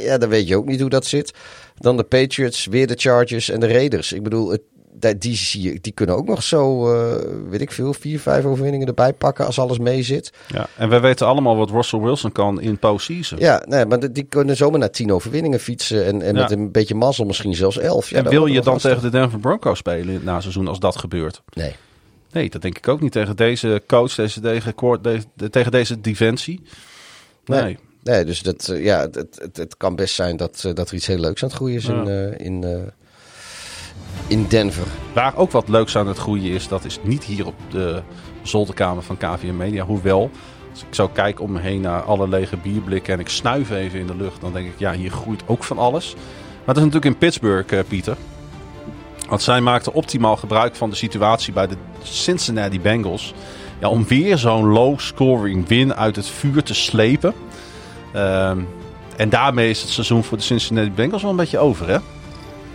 ja, dan weet je ook niet hoe dat zit. Dan de Patriots, weer de Chargers en de Raiders. Ik bedoel, het, die, zie je, die kunnen ook nog zo, eh, weet ik veel, vier, vijf overwinningen erbij pakken als alles mee zit. Ja, en we weten allemaal wat Russell Wilson kan in postseason. Ja, nee, maar die- kunnen zomaar naar tien overwinningen fietsen. En, en Ja. met een beetje mazzel misschien zelfs elf. Ja, en wil je dan lastig. tegen de Denver Broncos spelen in het naseizoen als dat gebeurt? Nee. Nee, dat denk ik ook niet tegen deze coach, deze, tegen, deze- de- tegen deze defensie. Nee. Nee. Nee, dus dat, eh, ja, het, het, het kan best zijn dat, eh, dat er iets heel leuks aan het groeien is Ja. in, eh, in, in Denver. Waar ook wat leuks aan het groeien is, dat is niet hier op de zolderkamer van KVM Media. Hoewel, als ik zo kijk om me heen naar alle lege bierblikken en ik snuif even in de lucht, dan denk ik, ja, hier groeit ook van alles. Maar dat is natuurlijk in Pittsburgh, eh, Pieter. Want zij maakten optimaal gebruik van de situatie bij de Cincinnati Bengals. Ja, om weer zo'n low-scoring win uit het vuur te slepen. Ehm, en daarmee is het seizoen voor de Cincinnati Bengals wel een beetje over, hè?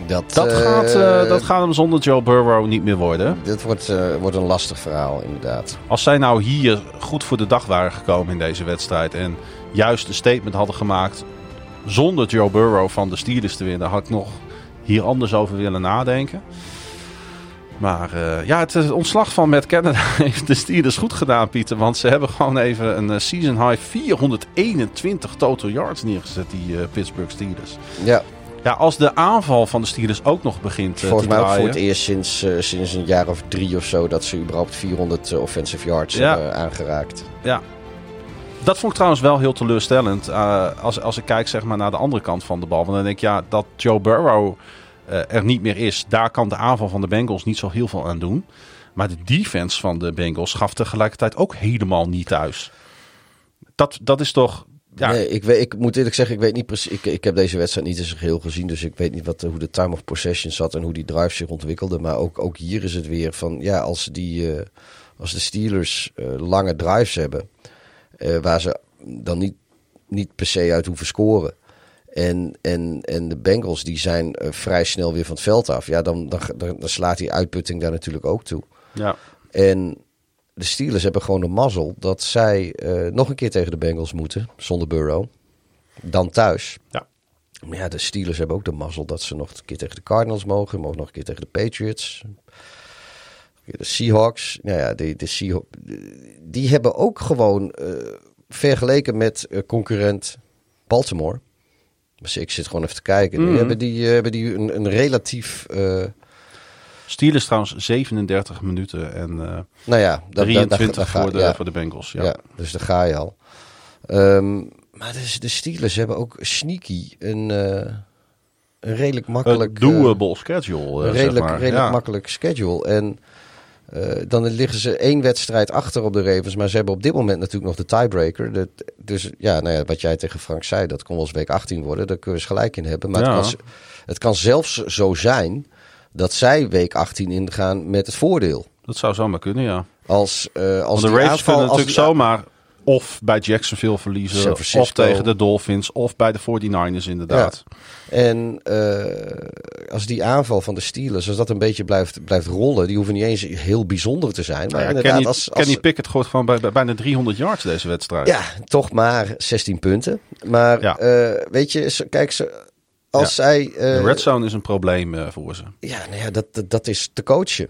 Dat, Dat, eh, gaat, eh, dat gaat hem zonder Joe Burrow niet meer worden. Dit wordt, eh, wordt een lastig verhaal, inderdaad. Als zij nou hier goed voor de dag waren gekomen in deze wedstrijd. En juist een statement hadden gemaakt. zonder Joe Burrow van de Steelers te winnen. had ik nog hier anders over willen nadenken. Maar ja, het, het ontslag van Matt Canada heeft de Steelers goed gedaan, Pieter. Want ze hebben gewoon even een season high 421 total yards neergezet, die Pittsburgh Steelers. Ja, Ja, als de aanval van de Steelers ook nog begint eh, volgens te mij draaien. voor het eerst sinds, eh, sinds een jaar of drie of zo... dat ze überhaupt 400 eh, offensive yards Ja. hebben aangeraakt. Ja. Dat vond ik trouwens wel heel teleurstellend. als, als ik kijk zeg maar, naar de andere kant van de bal. Want dan denk ik, ja, dat Joe Burrow er niet meer is. Daar kan de aanval van de Bengals niet zo heel veel aan doen. Maar de defense van de Bengals gaf tegelijkertijd ook helemaal niet thuis. Dat, dat is toch... Ja, Nee, ik, weet, ik moet eerlijk zeggen, ik weet niet precies. Ik, ik heb deze wedstrijd niet in zijn geheel gezien. Dus ik weet niet wat, hoe de time of possession zat en hoe die drive zich ontwikkelde. Maar ook, ook hier is het weer van ja, als, die, eh, als de Steelers eh, lange drives hebben. eh, waar ze dan niet, niet per se uit hoeven scoren. En, en, en de Bengals die zijn vrij snel weer van het veld af. Ja, dan, dan, dan, dan slaat die uitputting daar natuurlijk ook toe. ja. En de Steelers hebben gewoon de mazzel dat zij eh, nog een keer tegen de Bengals moeten, zonder Burrow. Dan thuis. Ja. Maar ja, de Steelers hebben ook de mazzel dat ze nog een keer tegen de Cardinals mogen. Mogen nog een keer tegen de Patriots. De Seahawks. Nou ja, de, de Seahawks, die hebben ook gewoon eh, vergeleken met eh, concurrent Baltimore. Dus ik zit gewoon even te kijken. Die hebben die, hebben die een, een relatief... Steelers trouwens 37 minuten en eh, nou ja, dat- dat- 23 dat- dat voor, de, ja. voor de Bengals. Ja. Ja. dus daar ga je al. Ehm, maar de, de Steelers hebben ook sneaky een, eh, een redelijk makkelijk... Een eh, doable schedule, een redelijk, zeg maar. redelijk Ja. makkelijk schedule. En dan liggen ze één wedstrijd achter op de Ravens. Maar ze hebben op dit moment natuurlijk nog de tiebreaker. De, dus ja, nou ja, wat jij tegen Frank zei, dat kon wel eens week 18 worden. Daar kunnen we eens gelijk in hebben. Maar kan, het kan zelfs zo zijn dat zij week 18 ingaan met het voordeel. Dat zou zomaar kunnen, ja. Als, eh als de Ravens aanval- kunnen als natuurlijk die- zomaar of bij Jacksonville verliezen, of tegen de Dolphins, of bij de 49ers inderdaad. En eh, als die aanval van de Steelers, als dat een beetje blijft, blijft rollen, die hoeven niet eens heel bijzonder te zijn. Maar Nou ja, inderdaad, Kenny, als, als, Kenny Pickett gooit gewoon bij, bij bijna 300 yards deze wedstrijd. ja, toch maar 16 punten. Maar Ja. eh, weet je, kijk, ze, als zij. eh, de red zone is een probleem eh, voor ze. ja, nou ja, dat, dat, dat is te coachen.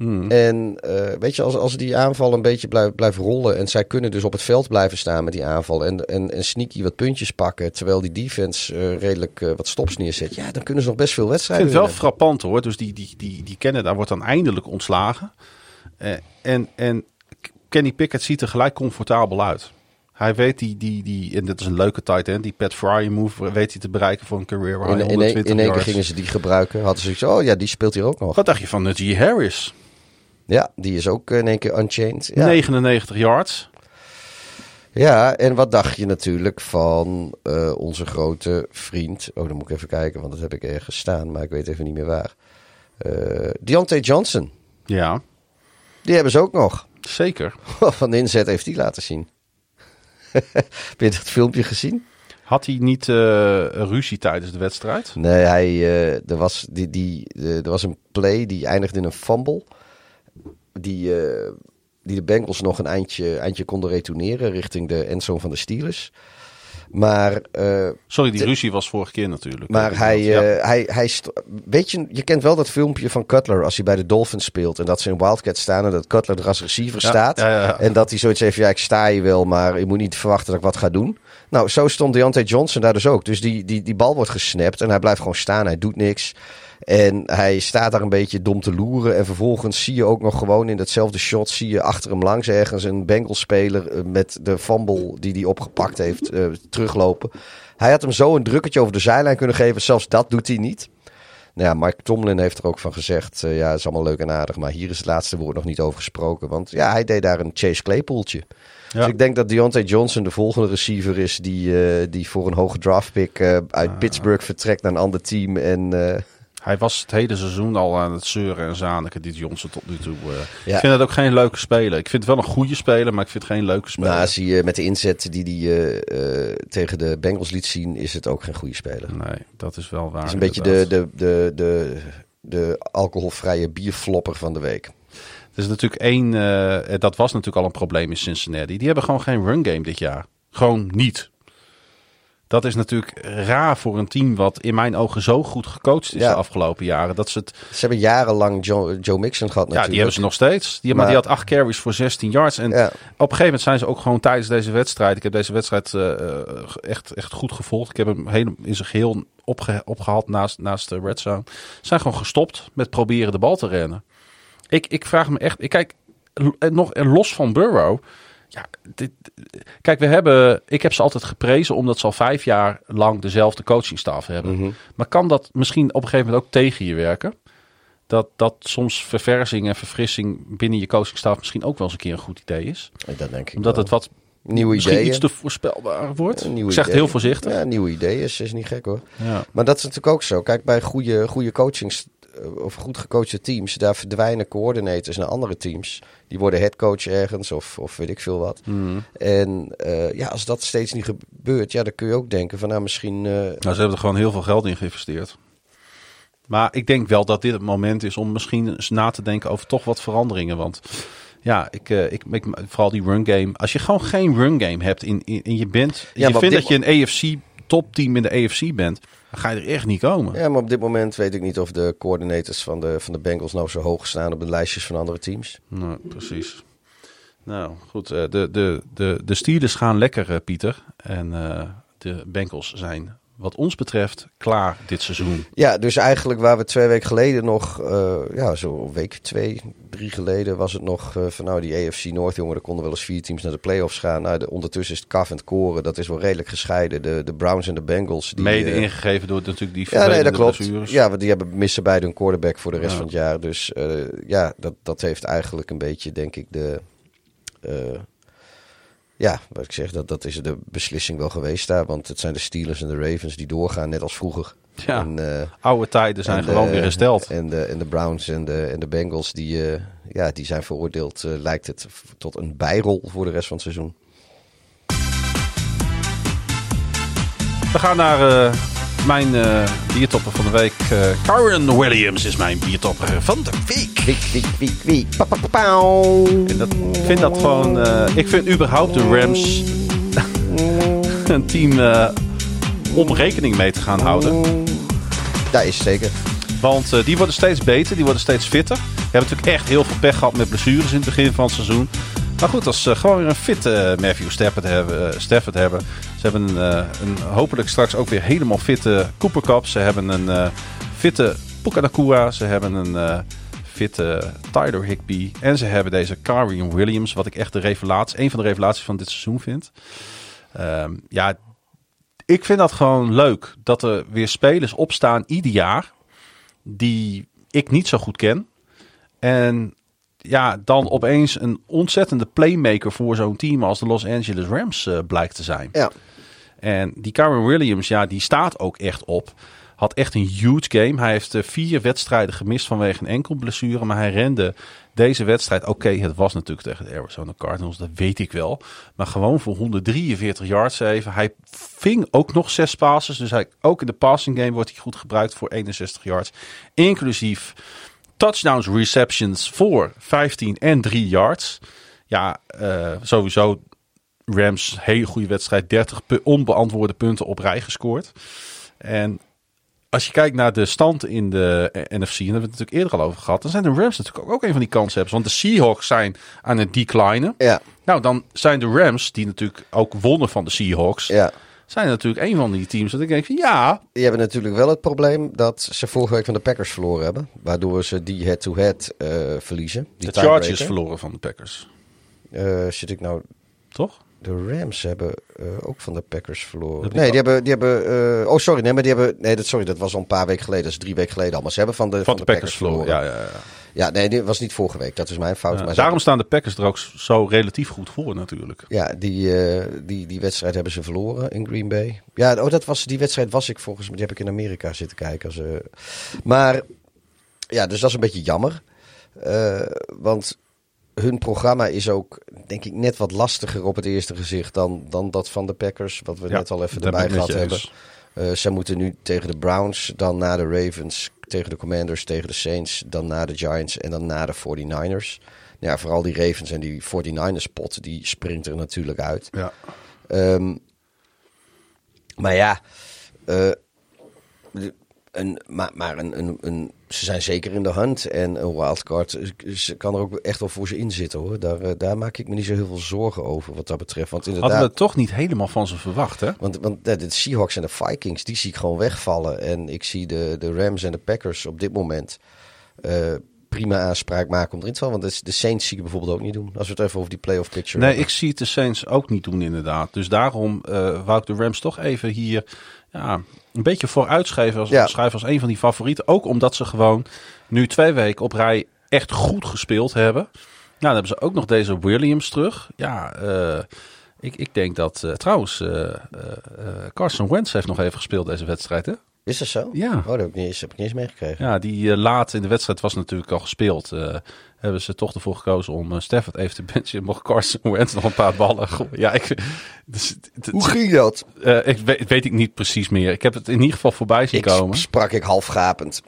Mm. En eh, weet je, als, als die aanval een beetje blijft, blijft rollen en zij kunnen dus op het veld blijven staan met die aanval en, en, en sneaky wat puntjes pakken, terwijl die defense eh, redelijk eh, wat stops neerzet, ja, dan kunnen ze nog best veel Ik wedstrijden vind het wel frappant hoor. Dus die, die, die, die Canada wordt dan eindelijk ontslagen. Eh, en, en Kenny Pickett ziet er gelijk comfortabel uit. Hij weet die, die, die, en dit is een leuke tight end, die Pat Fryer move weet hij te bereiken voor een career high In, in, 120 in één keer gingen ze die gebruiken. Hadden ze zoiets, oh ja, die speelt hier ook nog. Wat dacht je van Najee Harris? Ja, die is ook in één keer unchained. Ja. 99 yards. Ja, en wat dacht je natuurlijk van eh, onze grote vriend? Oh, dan moet ik even kijken, want dat heb ik ergens staan, maar ik weet even niet meer waar. Eh Deontay Johnson, Ja, die hebben ze ook nog. zeker. Van de inzet heeft hij laten zien. heb je dat filmpje gezien? Had hij niet eh, ruzie tijdens de wedstrijd? Nee, hij, eh, er, was die, die, eh, er was een play die eindigde in een fumble. Die, die de Bengals nog een eindje, eindje konden retourneren richting de endzone van de Steelers. Maar eh, Sorry, die ruzie was vorige keer natuurlijk. Maar hij, Ja. eh, hij, hij st- weet je, je kent wel dat filmpje van Cutler als hij bij de Dolphins speelt en dat ze in Wildcat staan en dat Cutler er als receiver Ja, staat. ja. En dat hij zoiets heeft, ja, ik sta hier wel, maar je moet niet verwachten dat ik wat ga doen. Nou, zo stond Deontay Johnson daar dus ook. Dus die, die, die bal wordt gesnapt en hij blijft gewoon staan, hij doet niks. En hij staat daar een beetje dom te loeren. En vervolgens zie je ook nog gewoon in datzelfde shot... zie je achter hem langs ergens een Bengals-speler... eh, met de fumble die hij opgepakt heeft eh, teruglopen. Hij had hem zo een drukketje over de zijlijn kunnen geven. Zelfs dat doet hij niet. Nou ja, Mike Tomlin heeft er ook van gezegd... eh, ja, het is allemaal leuk en aardig... maar hier is het laatste woord nog niet over gesproken. Want ja, hij deed daar een Chase Claypooltje. Dus ik denk dat Deontay Johnson de volgende receiver is... die, die voor een hoge draftpick eh, uit Pittsburgh vertrekt naar een ander team... en Hij was het hele seizoen al aan het zeuren en zaniken, die Johnson tot nu toe. eh. Ja. Ik vind het ook geen leuke speler. Ik vind het wel een goede speler, maar ik vind het geen leuke speler. Nou, zie je met de inzet die hij eh, eh, tegen de Bengals liet zien, is het ook geen goede speler. nee, dat is wel waar. Het is een beetje de, de, de, de, de alcoholvrije bierflopper van de week. Er is natuurlijk één, eh, dat was natuurlijk al een probleem in Cincinnati. Die hebben gewoon geen run game dit jaar. Gewoon niet. Dat is natuurlijk raar voor een team wat in mijn ogen zo goed gecoacht is Ja. de afgelopen jaren. Dat ze het, Ze hebben jarenlang Joe, Joe Mixon gehad ja, natuurlijk. die hebben ze nog steeds. Die, maar, die had acht carries voor 16 yards. En Ja. op een gegeven moment zijn ze ook gewoon tijdens deze wedstrijd. Ik heb deze wedstrijd eh, eh, echt, echt goed gevolgd. Ik heb hem heel, in zijn geheel opge, opgehaald naast, naast de red zone. Ze zijn gewoon gestopt met proberen de bal te rennen. Ik, ik vraag me echt. Ik kijk nog los van Burrow. Ja, dit, kijk, we hebben. Ik heb ze altijd geprezen omdat ze al vijf jaar lang dezelfde coachingstaf hebben. Mhm. Maar kan dat misschien op een gegeven moment ook tegen je werken? Dat, dat soms verversing en verfrissing binnen je coachingstaf misschien ook wel eens een keer een goed idee is. Dat denk ik Omdat wel. het wat Nieuwe misschien ideeën. iets te voorspelbaar wordt. Nieuwe ik zeg het heel voorzichtig. Ja, nieuwe ideeën is, is niet gek hoor. Ja. Maar dat is natuurlijk ook zo. Kijk, bij goede, goede coachings of goed gecoachte teams, daar verdwijnen coördinators naar andere teams. Die worden headcoach ergens of, of weet ik veel wat. Mm. En eh, ja, als dat steeds niet gebeurt, ja, dan kun je ook denken van nou misschien... eh, Nou, ze hebben er gewoon heel veel geld in geïnvesteerd. Maar ik denk wel dat dit het moment is om misschien eens na te denken over toch wat veranderingen. Want ja, ik, eh, ik, ik, vooral die run game. Als je gewoon geen run game hebt in, in, in je bent. Ja, je vindt dat je een AFC topteam in de AFC bent. Dan ga je er echt niet komen. Ja, maar op dit moment weet ik niet of de coördinators van de, van de Bengals nou zo hoog staan op de lijstjes van andere teams. Nou, precies. Nou, goed. eh, de, de, de, de Steelers gaan lekker, eh, Pieter. En eh, de Bengals zijn, wat ons betreft, klaar dit seizoen. Ja, dus eigenlijk waar we twee weken geleden nog, eh, ja, zo week, twee, drie geleden was het nog eh, van nou die AFC Noord, jongen, er konden wel eens vier teams naar de playoffs gaan. Nou, de, ondertussen is het kaf en het koren, dat is wel redelijk gescheiden. De, de Browns en de Bengals. Die, Mede eh, ingegeven door natuurlijk die Ja, nee, dat klopt. blessures. Ja, want die hebben missen beide een quarterback voor de rest Ja. van het jaar. Dus ja, dat, dat heeft eigenlijk een beetje, denk ik, de. Ja, wat ik zeg, dat, dat is de beslissing wel geweest daar. Want het zijn de Steelers en de Ravens die doorgaan, net als vroeger. Ja. En, eh, Oude tijden zijn gewoon de- weer hersteld. En de, en de Browns en de, en de Bengals, die, eh, ja, die zijn veroordeeld, eh, lijkt het, tot een bijrol voor de rest van het seizoen. We gaan naar mijn eh biertopper van de week. Eh Kyron Williams is mijn biertopper van de week. Wiek, wiek, wiek, wiek. Pa, pa, vind dat, ik vind dat gewoon... eh, ik vind überhaupt de Rams een team om rekening mee te gaan houden. Dat is zeker. Want die worden steeds beter, die worden steeds fitter. We hebben natuurlijk echt heel veel pech gehad met blessures in het begin van het seizoen. Maar goed, als ze gewoon weer een fitte Matthew Stafford hebben, Stafford hebben. Ze hebben een, eh, een hopelijk straks ook weer helemaal fitte Cooper Cup. Ze hebben een eh, fitte Puka Nakua. Ze hebben een eh, fitte Tyler Higby. En ze hebben deze Karian Williams, wat ik echt de revelatie, een van de revelaties van dit seizoen vind. Ehm, ja, ik vind dat gewoon leuk. Dat er weer spelers opstaan ieder jaar die ik niet zo goed ken. En ja, dan opeens een ontzettende playmaker voor zo'n team als de Los Angeles Rams uh, blijkt te zijn. Ja. En die Karen Williams, ja, die staat ook echt op. Had echt een huge game. Hij heeft uh, vier wedstrijden gemist vanwege een enkel blessure. Maar hij rende deze wedstrijd. Oké, okay, het was natuurlijk tegen de Arizona Cardinals, dat weet ik wel. Maar gewoon voor 143 yards even. Hij ving ook nog zes passes. Dus hij, ook in de passing game wordt hij goed gebruikt voor 61 yards. Inclusief touchdowns, receptions voor 15 en 3 yards. Ja, uh, sowieso Rams, hele goede wedstrijd. 30 onbeantwoorde punten op rij gescoord. En als je kijkt naar de stand in de NFC, en daar hebben we het natuurlijk eerder al over gehad, dan zijn de Rams natuurlijk ook een van die kanshebbers. Want de Seahawks zijn aan het declinen. Ja. Nou, dan zijn de Rams, die natuurlijk ook wonnen van de Seahawks, ja. Zijn natuurlijk een van die teams dat ik denk van ja. Die hebben natuurlijk wel het probleem dat ze vorige week van de Packers verloren hebben. Waardoor ze die head-to-head uh, verliezen. Die de Chargers verloren van de Packers. Uh, zit ik nou... Toch? De Rams hebben uh, ook van de Packers verloren. Nee, die hebben, die hebben. Uh, oh, sorry, nee, maar die hebben. Nee, dat, sorry, dat was al een paar weken geleden. Dat is drie weken geleden al. Maar ze hebben van de, van, van de, de, Packers, Packers verloren. Ja, ja, ja. Ja, nee, dit was niet vorige week. Dat is mijn fout. Ja, maar daarom staan de Packers er ook zo relatief goed voor, natuurlijk. Ja, die, uh, die, die wedstrijd hebben ze verloren in Green Bay. Ja, oh, dat was, die wedstrijd was ik volgens mij. Die heb ik in Amerika zitten kijken. Als, maar ja, dus dat is een beetje jammer. want hun programma is ook, denk ik, net wat lastiger op het eerste gezicht dan, dan dat van de Packers. Wat we ja, net al even erbij gehad hebben. Uh, ze moeten nu tegen de Browns, dan naar de Ravens, tegen de Commanders, tegen de Saints, dan naar de Giants en dan naar de 49ers. Ja, vooral die Ravens en die 49ers pot, die springt er natuurlijk uit. Ja. Um, maar ja, uh, een, maar, maar een, een, een, ze zijn zeker in de hand. En een wildcard ze kan er ook echt wel voor ze in zitten hoor. Daar, daar maak ik me niet zo heel veel zorgen over wat dat betreft. Want inderdaad, Hadden we toch niet helemaal van ze verwacht hè? Want, want de, de Seahawks en de Vikings, die zie ik gewoon wegvallen. En ik zie de, de Rams en de Packers op dit moment uh, prima aanspraak maken om erin te vallen. Want de Saints zie ik bijvoorbeeld ook niet doen. Als we het even over die playoff picture Nee, hebben. ik zie het de Saints ook niet doen inderdaad. Dus daarom uh, wou ik de Rams toch even hier ja, een beetje vooruitschrijven als, Ja. schrijven als een van die favorieten. Ook omdat ze gewoon nu twee weken op rij echt goed gespeeld hebben. Nou, dan hebben ze ook nog deze Williams terug. Ja, eh, ik, ik denk dat eh, trouwens eh, Carson Wentz heeft nog even gespeeld deze wedstrijd. Hè? Is dat zo? Ja. Oh, dat heb ik niet eens, heb ik niet eens meegekregen. Ja, die laat in de wedstrijd was natuurlijk al gespeeld. Eh, hebben ze toch ervoor gekozen om uh, Stafford even te benchen. Mocht Carson Wentz nog een paar ballen gooien. Ja, ik, dus, Hoe ging dat? eh, ik weet, weet ik niet precies meer. Ik heb het in ieder geval voorbij zien Ik komen. sprak ik half gapend.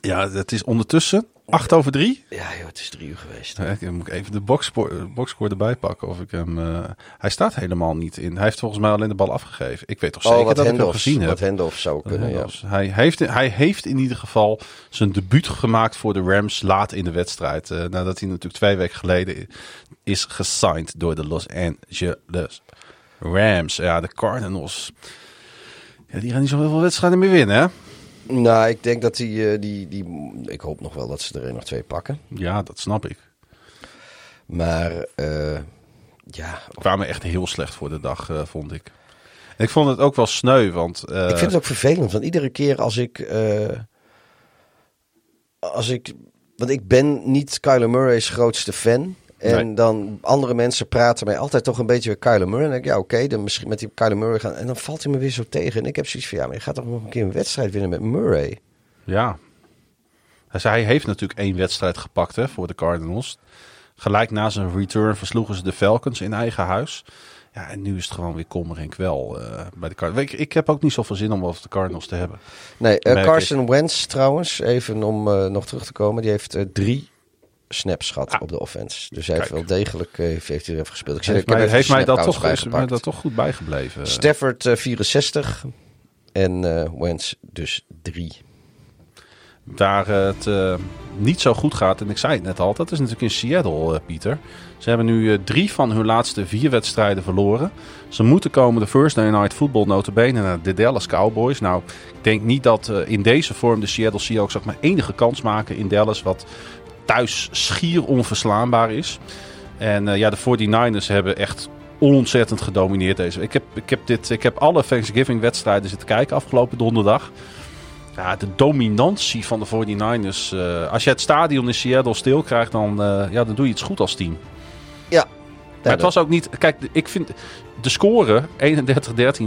Ja, het is ondertussen 8 over 3. Ja joh, het is drie uur geweest. Ja, ik moet even de boxscore, boxscore erbij pakken of ik hem... eh, hij staat helemaal niet in. Hij heeft volgens mij alleen de bal afgegeven. Ik weet toch zeker Oh, wat dat ik hem gezien heb. wat zou kunnen, ja. Hij, heeft, hij heeft in ieder geval zijn debuut gemaakt voor de Rams laat in de wedstrijd. Eh, nadat hij natuurlijk twee weken geleden is gesigned door de Los Angeles Rams. Ja, de Cardinals. Ja, die gaan niet zo heel veel wedstrijden meer winnen, hè? Nou, ik denk dat die, eh, die, die... Ik hoop nog wel dat ze er één of twee pakken. Ja, dat snap ik. Maar eh, ja, kwamen echt heel slecht voor de dag, eh, vond ik. En ik vond het ook wel sneu, want... ik vind het ook vervelend. Want iedere keer als ik... als ik... Want ik ben niet Kyler Murray's grootste fan. En Nee. dan andere mensen praten mij altijd toch een beetje weer Kyler Murray. En dan denk ik, ja oké, dan misschien met die Kyler Murray gaan. En dan valt hij me weer zo tegen. En ik heb zoiets van, ja, maar je gaat toch nog een keer een wedstrijd winnen met Murray. Ja. Zei, hij heeft natuurlijk één wedstrijd gepakt hè, voor de Cardinals. Gelijk na zijn return versloegen ze de Falcons in eigen huis. Ja, en nu is het gewoon weer kommer en kwel eh, bij de Cardinals. Ik, ik heb ook niet zoveel zin om over de Cardinals te hebben. Nee, eh, Carson Wentz trouwens, even om eh, nog terug te komen. Die heeft drie snaps gehad op de offense. Dus hij heeft wel degelijk eh, heeft, heeft hij er even gespeeld. Ik, zeg, Heeft ik mij, heeft mij, dat toch, is mij bijgepakt. dat toch goed bijgebleven. Stafford eh, 64 en eh Wentz dus 3. Waar het eh, niet zo goed gaat, en ik zei het net al, dat is natuurlijk in Seattle, eh, Pieter. Ze hebben nu eh, drie van hun laatste vier wedstrijden verloren. Ze moeten komen de First Day Night Football notabene naar de Dallas Cowboys. Nou, ik denk niet dat eh, in deze vorm de Seattle Seahawks ook maar enige kans maken in Dallas. Wat thuis schier onverslaanbaar is. En eh, ja, de 49ers hebben echt ontzettend gedomineerd deze week. Ik heb, ik heb, dit, ik heb alle Thanksgiving-wedstrijden zitten kijken afgelopen donderdag. Ja, de dominantie van de 49ers. eh, als je het stadion in Seattle stil krijgt, dan, eh, ja, dan doe je iets goed als team. Ja. Maar het was ook niet. Kijk, ik vind de score 31-13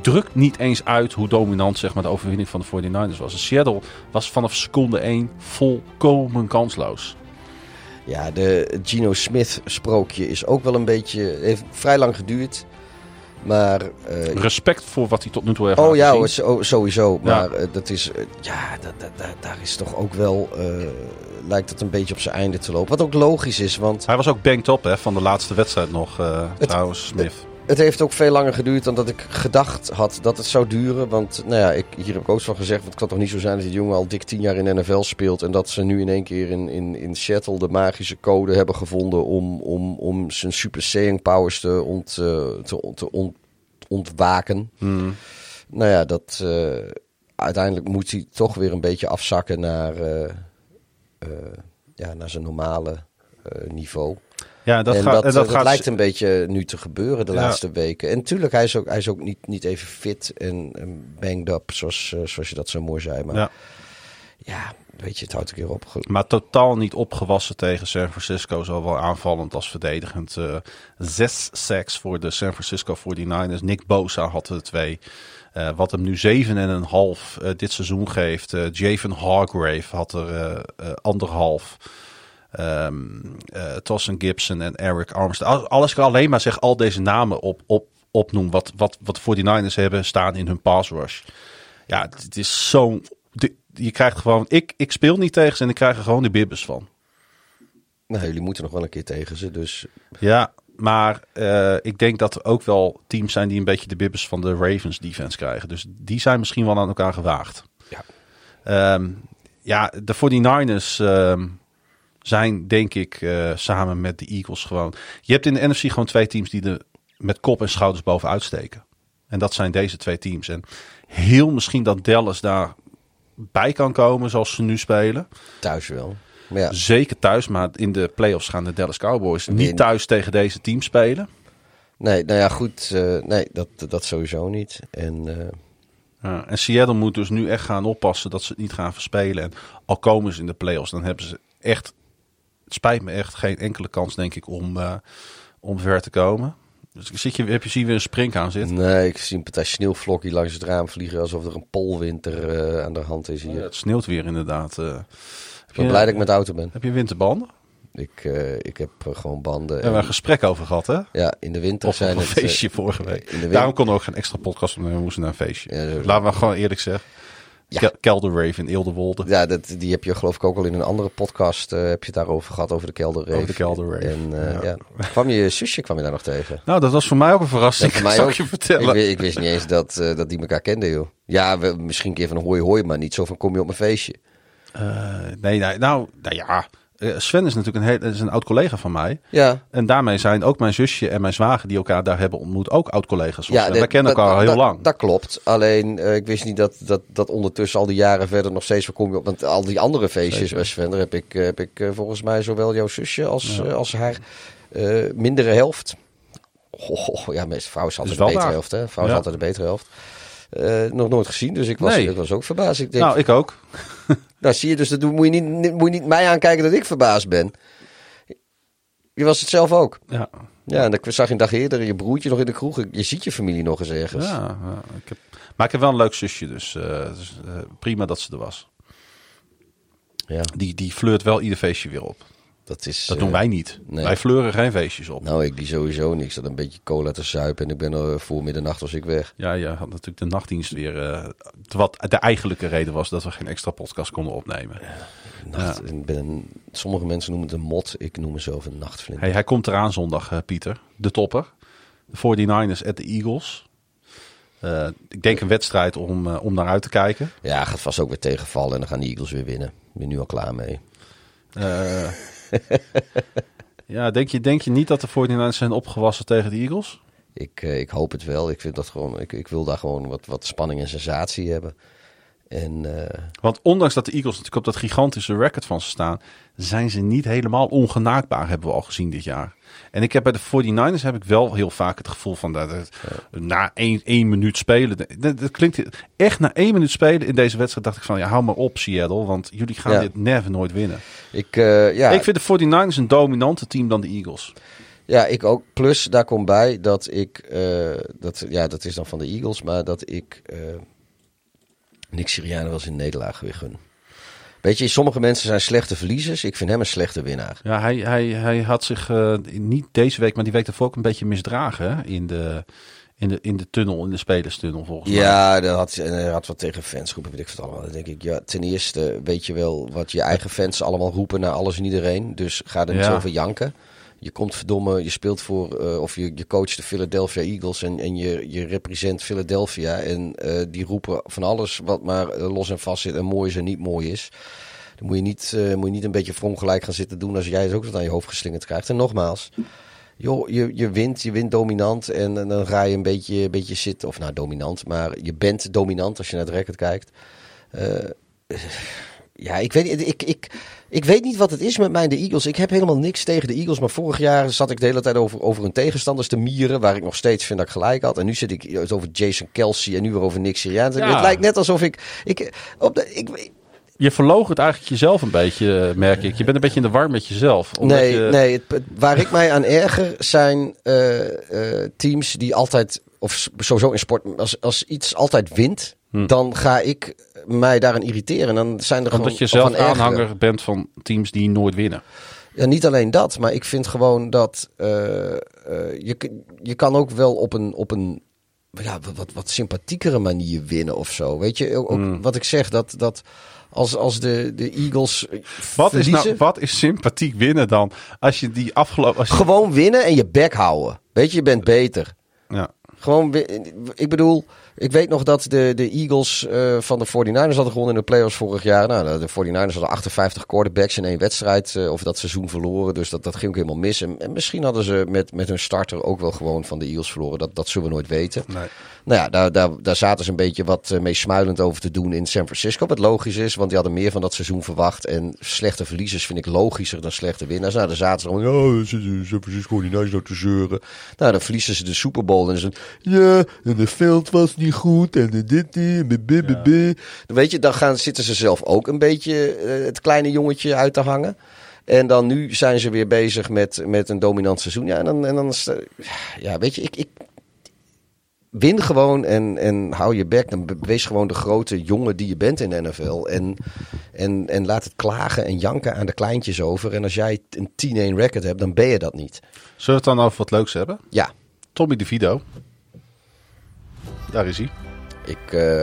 drukt niet eens uit hoe dominant zeg maar, de overwinning van de 49ers was. Dus Seattle was vanaf seconde 1 volkomen kansloos. Ja, de Gino Smith sprookje is ook wel een beetje... heeft vrij lang geduurd. Maar... eh, Respect voor wat hij tot nu toe heeft oh ja, sowieso. Ja. Maar eh, dat is... eh, ja, daar is toch ook wel... eh, lijkt het een beetje op zijn einde te lopen. Wat ook logisch is, want... Hij was ook banked up hè, van de laatste wedstrijd nog, eh, trouwens, Smith. Het heeft ook veel langer geduurd dan dat ik gedacht had dat het zou duren. Want nou ja, ik, hier heb ik ook van gezegd. Want het kan toch niet zo zijn dat die jongen al dik tien jaar in NFL speelt. En dat ze nu in één keer in, in, in Seattle de magische code hebben gevonden. om, om, om zijn super saying powers te, ont, eh, te, te ont- ontwaken. Hmm. Nou ja, dat, eh, uiteindelijk moet hij toch weer een beetje afzakken naar, eh, ja, naar zijn normale niveau Ja, dat, en gaat, dat, en dat dat gaat lijkt een beetje nu te gebeuren de Ja. laatste weken. En natuurlijk, hij is ook, hij is ook niet, niet even fit en, en banged up, zoals, eh, zoals je dat zo mooi zei. Maar ja. Ja. weet je, het houdt een keer op. Maar totaal niet opgewassen tegen San Francisco. Zowel aanvallend als verdedigend. Eh, zes sacks voor de San Francisco 49ers. Nick Bosa had er twee. Eh, wat hem nu 7,5 eh dit seizoen geeft. Eh Javen Hargrave had er eh, eh, anderhalf. Eh, Tossin Gibson en Eric Armstead. Als ik alleen maar zeg al deze namen op, op, opnoem. Wat, wat, wat de 49ers hebben staan in hun pass rush. Ja, het, is zo'n... Je krijgt gewoon... Ik, ik speel niet tegen ze en ik krijg er gewoon de bibbers van. Nou, jullie moeten nog wel een keer tegen ze, dus Ja, maar eh, ik denk dat er ook wel teams zijn die een beetje de bibbers van de Ravens defense krijgen. Dus die zijn misschien wel aan elkaar gewaagd. Ja. Ehm, ja, de 49ers ehm, zijn denk ik eh, samen met de Eagles gewoon... Je hebt in de NFC gewoon twee teams die er met kop en schouders bovenuit steken. En dat zijn deze twee teams. En heel misschien dat Dallas daar bij kan komen zoals ze nu spelen. thuis wel. Ja, Zeker thuis, maar in de playoffs gaan de Dallas Cowboys Nee. niet thuis tegen deze teams spelen. nee, nou ja, goed. eh, nee, dat, dat sowieso niet. En eh, Ja, en Seattle moet dus nu echt gaan oppassen dat ze het niet gaan verspelen. En al komen ze in de playoffs, dan hebben ze echt, het spijt me echt, geen enkele kans denk ik om, eh, om ver te komen. Dus zit je, heb je zie je weer een sprink aan zitten. nee, ik zie een partij sneeuwvlokje langs het raam vliegen alsof er een polwinter eh, aan de hand is hier. Ja, het sneeuwt weer inderdaad. eh. Ik ben je, blij dat ik met de auto ben. heb je winterbanden? Ik, ik heb gewoon banden. Daar hebben we en- een gesprek over gehad, hè? ja, in de winter Of zijn een het... feestje vorige week. Daarom kon er ook geen extra podcast opnemen. We moesten naar een feestje. Ja, Laten we gewoon eerlijk zeggen. Ja. Kel- Kelderrave in Eelde-Wolde. Ja, dat, die heb je geloof ik ook al in een andere podcast eh, heb je het daarover gehad, over de kelderreef. Over de kelderreef, En eh, ja. ja. kwam je zusje kwam je daar nog tegen? Nou, dat was voor mij ook een verrassing. Zal ook. ik je vertellen. Ik, ik wist niet eens dat, eh, dat die elkaar kenden, joh. Ja, we, misschien een keer van hoi hoi, maar niet zo van kom je op mijn feestje. Nee, nee, nou, nou ja. Eh, Sven is natuurlijk een, heel, is een oud collega van mij. Ja, En daarmee zijn ook mijn zusje en mijn zwager die elkaar daar hebben ontmoet ook oud collega's. ja dat- Wij kennen elkaar al heel lang. Dat klopt. Alleen, eh, ik wist niet dat, dat, dat ondertussen al die jaren verder nog steeds kom je op. Want al die andere feestjes Zeker. bij Sven, daar heb ik, eh, heb ik volgens mij zowel jouw zusje als, als haar mindere helft. Oh, ja, mijn vrouw is altijd de betere helft, hè? Vrouw is altijd de betere helft. Eh, nog nooit gezien, dus ik was, Nee. ik was ook verbaasd. Ik denk, nou, ik ook. Nou, zie je, dus dat moet, je niet, moet je niet mij aankijken dat ik verbaasd ben. Je was het zelf ook. Ja, Ja, en ik zag je een dag eerder je broertje nog in de kroeg. Je ziet je familie nog eens ergens. ja, ja, ik heb, maar ik heb wel een leuk zusje, dus, eh, dus, eh, prima dat ze er was. Ja, Die, die flirt wel ieder feestje weer op. dat is... Dat eh, doen wij niet. nee. Wij fleuren geen feestjes op. Nou, ik die sowieso niet. Ik zat een beetje cola te zuipen en ik ben er voor middernacht was ik weg. Ja, je had natuurlijk de nachtdienst weer. eh, wat de eigenlijke reden was dat we geen extra podcast konden opnemen. Nacht, ik ben een- sommige mensen noemen het een mot. Ik noem mezelf een nachtvlinder. Hey, hij komt eraan zondag, eh, Pieter. De topper. De 49ers at de Eagles. Eh, ik denk een wedstrijd om, eh, om naar uit te kijken. Ja, gaat vast ook weer tegenvallen en dan gaan de Eagles weer winnen. Ik ben nu al klaar mee. Ja, denk je, denk je niet dat de 49ers zijn opgewassen tegen de Eagles? Ik, eh, ik hoop het wel. Ik, vind dat gewoon, ik, ik wil daar gewoon wat, wat spanning en sensatie hebben. En eh, Want ondanks dat de Eagles natuurlijk op dat gigantische record van ze staan, zijn ze niet helemaal ongenaakbaar, hebben we al gezien dit jaar. En ik heb bij de 49ers heb ik wel heel vaak het gevoel van dat na één, één minuut spelen. Dat, dat klinkt echt na één minuut spelen in deze wedstrijd dacht ik van ja, hou maar op Seattle, want jullie gaan Ja. dit never nooit winnen. ik, eh, ja, Ik vind de 49ers een dominanter team dan de Eagles. Ja, ik ook. Plus, daar komt bij dat ik, eh, dat, ja, dat is dan van de Eagles, maar dat ik eh Nick Sirianni eens een nederlaag weer gun. Weet je, sommige mensen zijn slechte verliezers. Ik vind hem een slechte winnaar. Ja, hij, hij, hij had zich eh, niet deze week, maar die week daarvoor ook een beetje misdragen hè, in de, in de, in de tunnel, in de spelerstunnel volgens mij. Ja, dat had, en hij had wat tegen fansgroepen, weet ik allemaal. Dan denk ik, ja, ten eerste weet je wel wat je eigen fans allemaal roepen naar alles en iedereen. Dus ga er niet Ja. over janken. Je komt verdomme, je speelt voor, eh, of je, je coacht de Philadelphia Eagles en, en je, je represent Philadelphia. En eh, die roepen van alles wat maar eh, los en vast zit en mooi is en niet mooi is. Dan moet je niet, moet je niet een beetje verongelijk gaan zitten doen als jij het ook wat aan je hoofd geslingerd krijgt. En nogmaals, joh, je, je wint, je wint dominant en, dan ga je een beetje, een beetje zitten. Of nou, dominant, maar je bent dominant als je naar het record kijkt. Ja, ik weet, niet, ik, ik, ik weet niet wat het is met mij en de Eagles. Ik heb helemaal niks tegen de Eagles. Maar vorig jaar zat ik de hele tijd over, over hun tegenstanders te mieren. Waar ik nog steeds vind dat ik gelijk had. En nu zit ik het over Jason Kelsey en nu weer over Nick Sirianni. Ja. Het lijkt net alsof ik... ik, op de, ik Je verloogt het eigenlijk jezelf een beetje, merk ik. Je bent een beetje in de war met jezelf. omdat nee, je- nee het, het- waar ik mij aan erger zijn eh, eh, teams die altijd, of sowieso in sport, als, als iets altijd wint, dan ga ik mij daaraan irriteren. En dan zijn er Hm. Omdat je zelf ergeren. aanhanger bent van teams die nooit winnen. Ja, niet alleen dat, maar ik vind gewoon dat eh, eh, je, je kan ook wel op een, op een ja, wat- wat, sympathiekere manier winnen of zo. Weet je, ook, Hmm. wat ik zeg, dat, dat als, als de, de Eagles Wat is, nou, wat is sympathiek winnen dan? Als je die afgelopen... Als je, gewoon winnen en je bek houden. Weet je, je bent beter. ja. Gewoon, ik bedoel, ik weet nog dat de, de Eagles eh, van de 49ers hadden gewonnen in de playoffs vorig jaar. Nou, de- de 49ers hadden 58 quarterbacks in één wedstrijd eh, of dat seizoen verloren. Dus dat, dat ging ook helemaal mis. En, en misschien hadden ze met, met hun starter ook wel gewoon van de Eagles verloren. Dat, dat zullen we nooit weten. Nee. Nou ja, daar, daar, daar zaten ze een beetje wat eh, mee smuilend over te doen in San Francisco. Wat logisch is, want die hadden meer van dat seizoen verwacht. En slechte verliezers vind ik logischer dan slechte winnaars. Nou, daar zaten ze gewoon, ja, San Francisco niet nice nou te zeuren. Nou, dan verliezen ze de Super Bowl en ze ja, en de veld was niet goed en de dit, die, en. Dan weet je, dan gaan, zitten ze zelf ook een beetje eh, het kleine jongetje uit te hangen. En dan nu zijn ze weer bezig met, met een dominant seizoen. Ja, en dan, en dan is ja, weet je, ik, ik, win gewoon en, en hou je bek. Dan be- wees gewoon de grote jongen die je bent in de NFL. En, en, en laat het klagen en janken aan de kleintjes over. En als jij een 10-1 record hebt, dan ben je dat niet. Zullen we het dan over wat leuks hebben? Ja, Tommy DeVito. Daar is hij. ik... eh,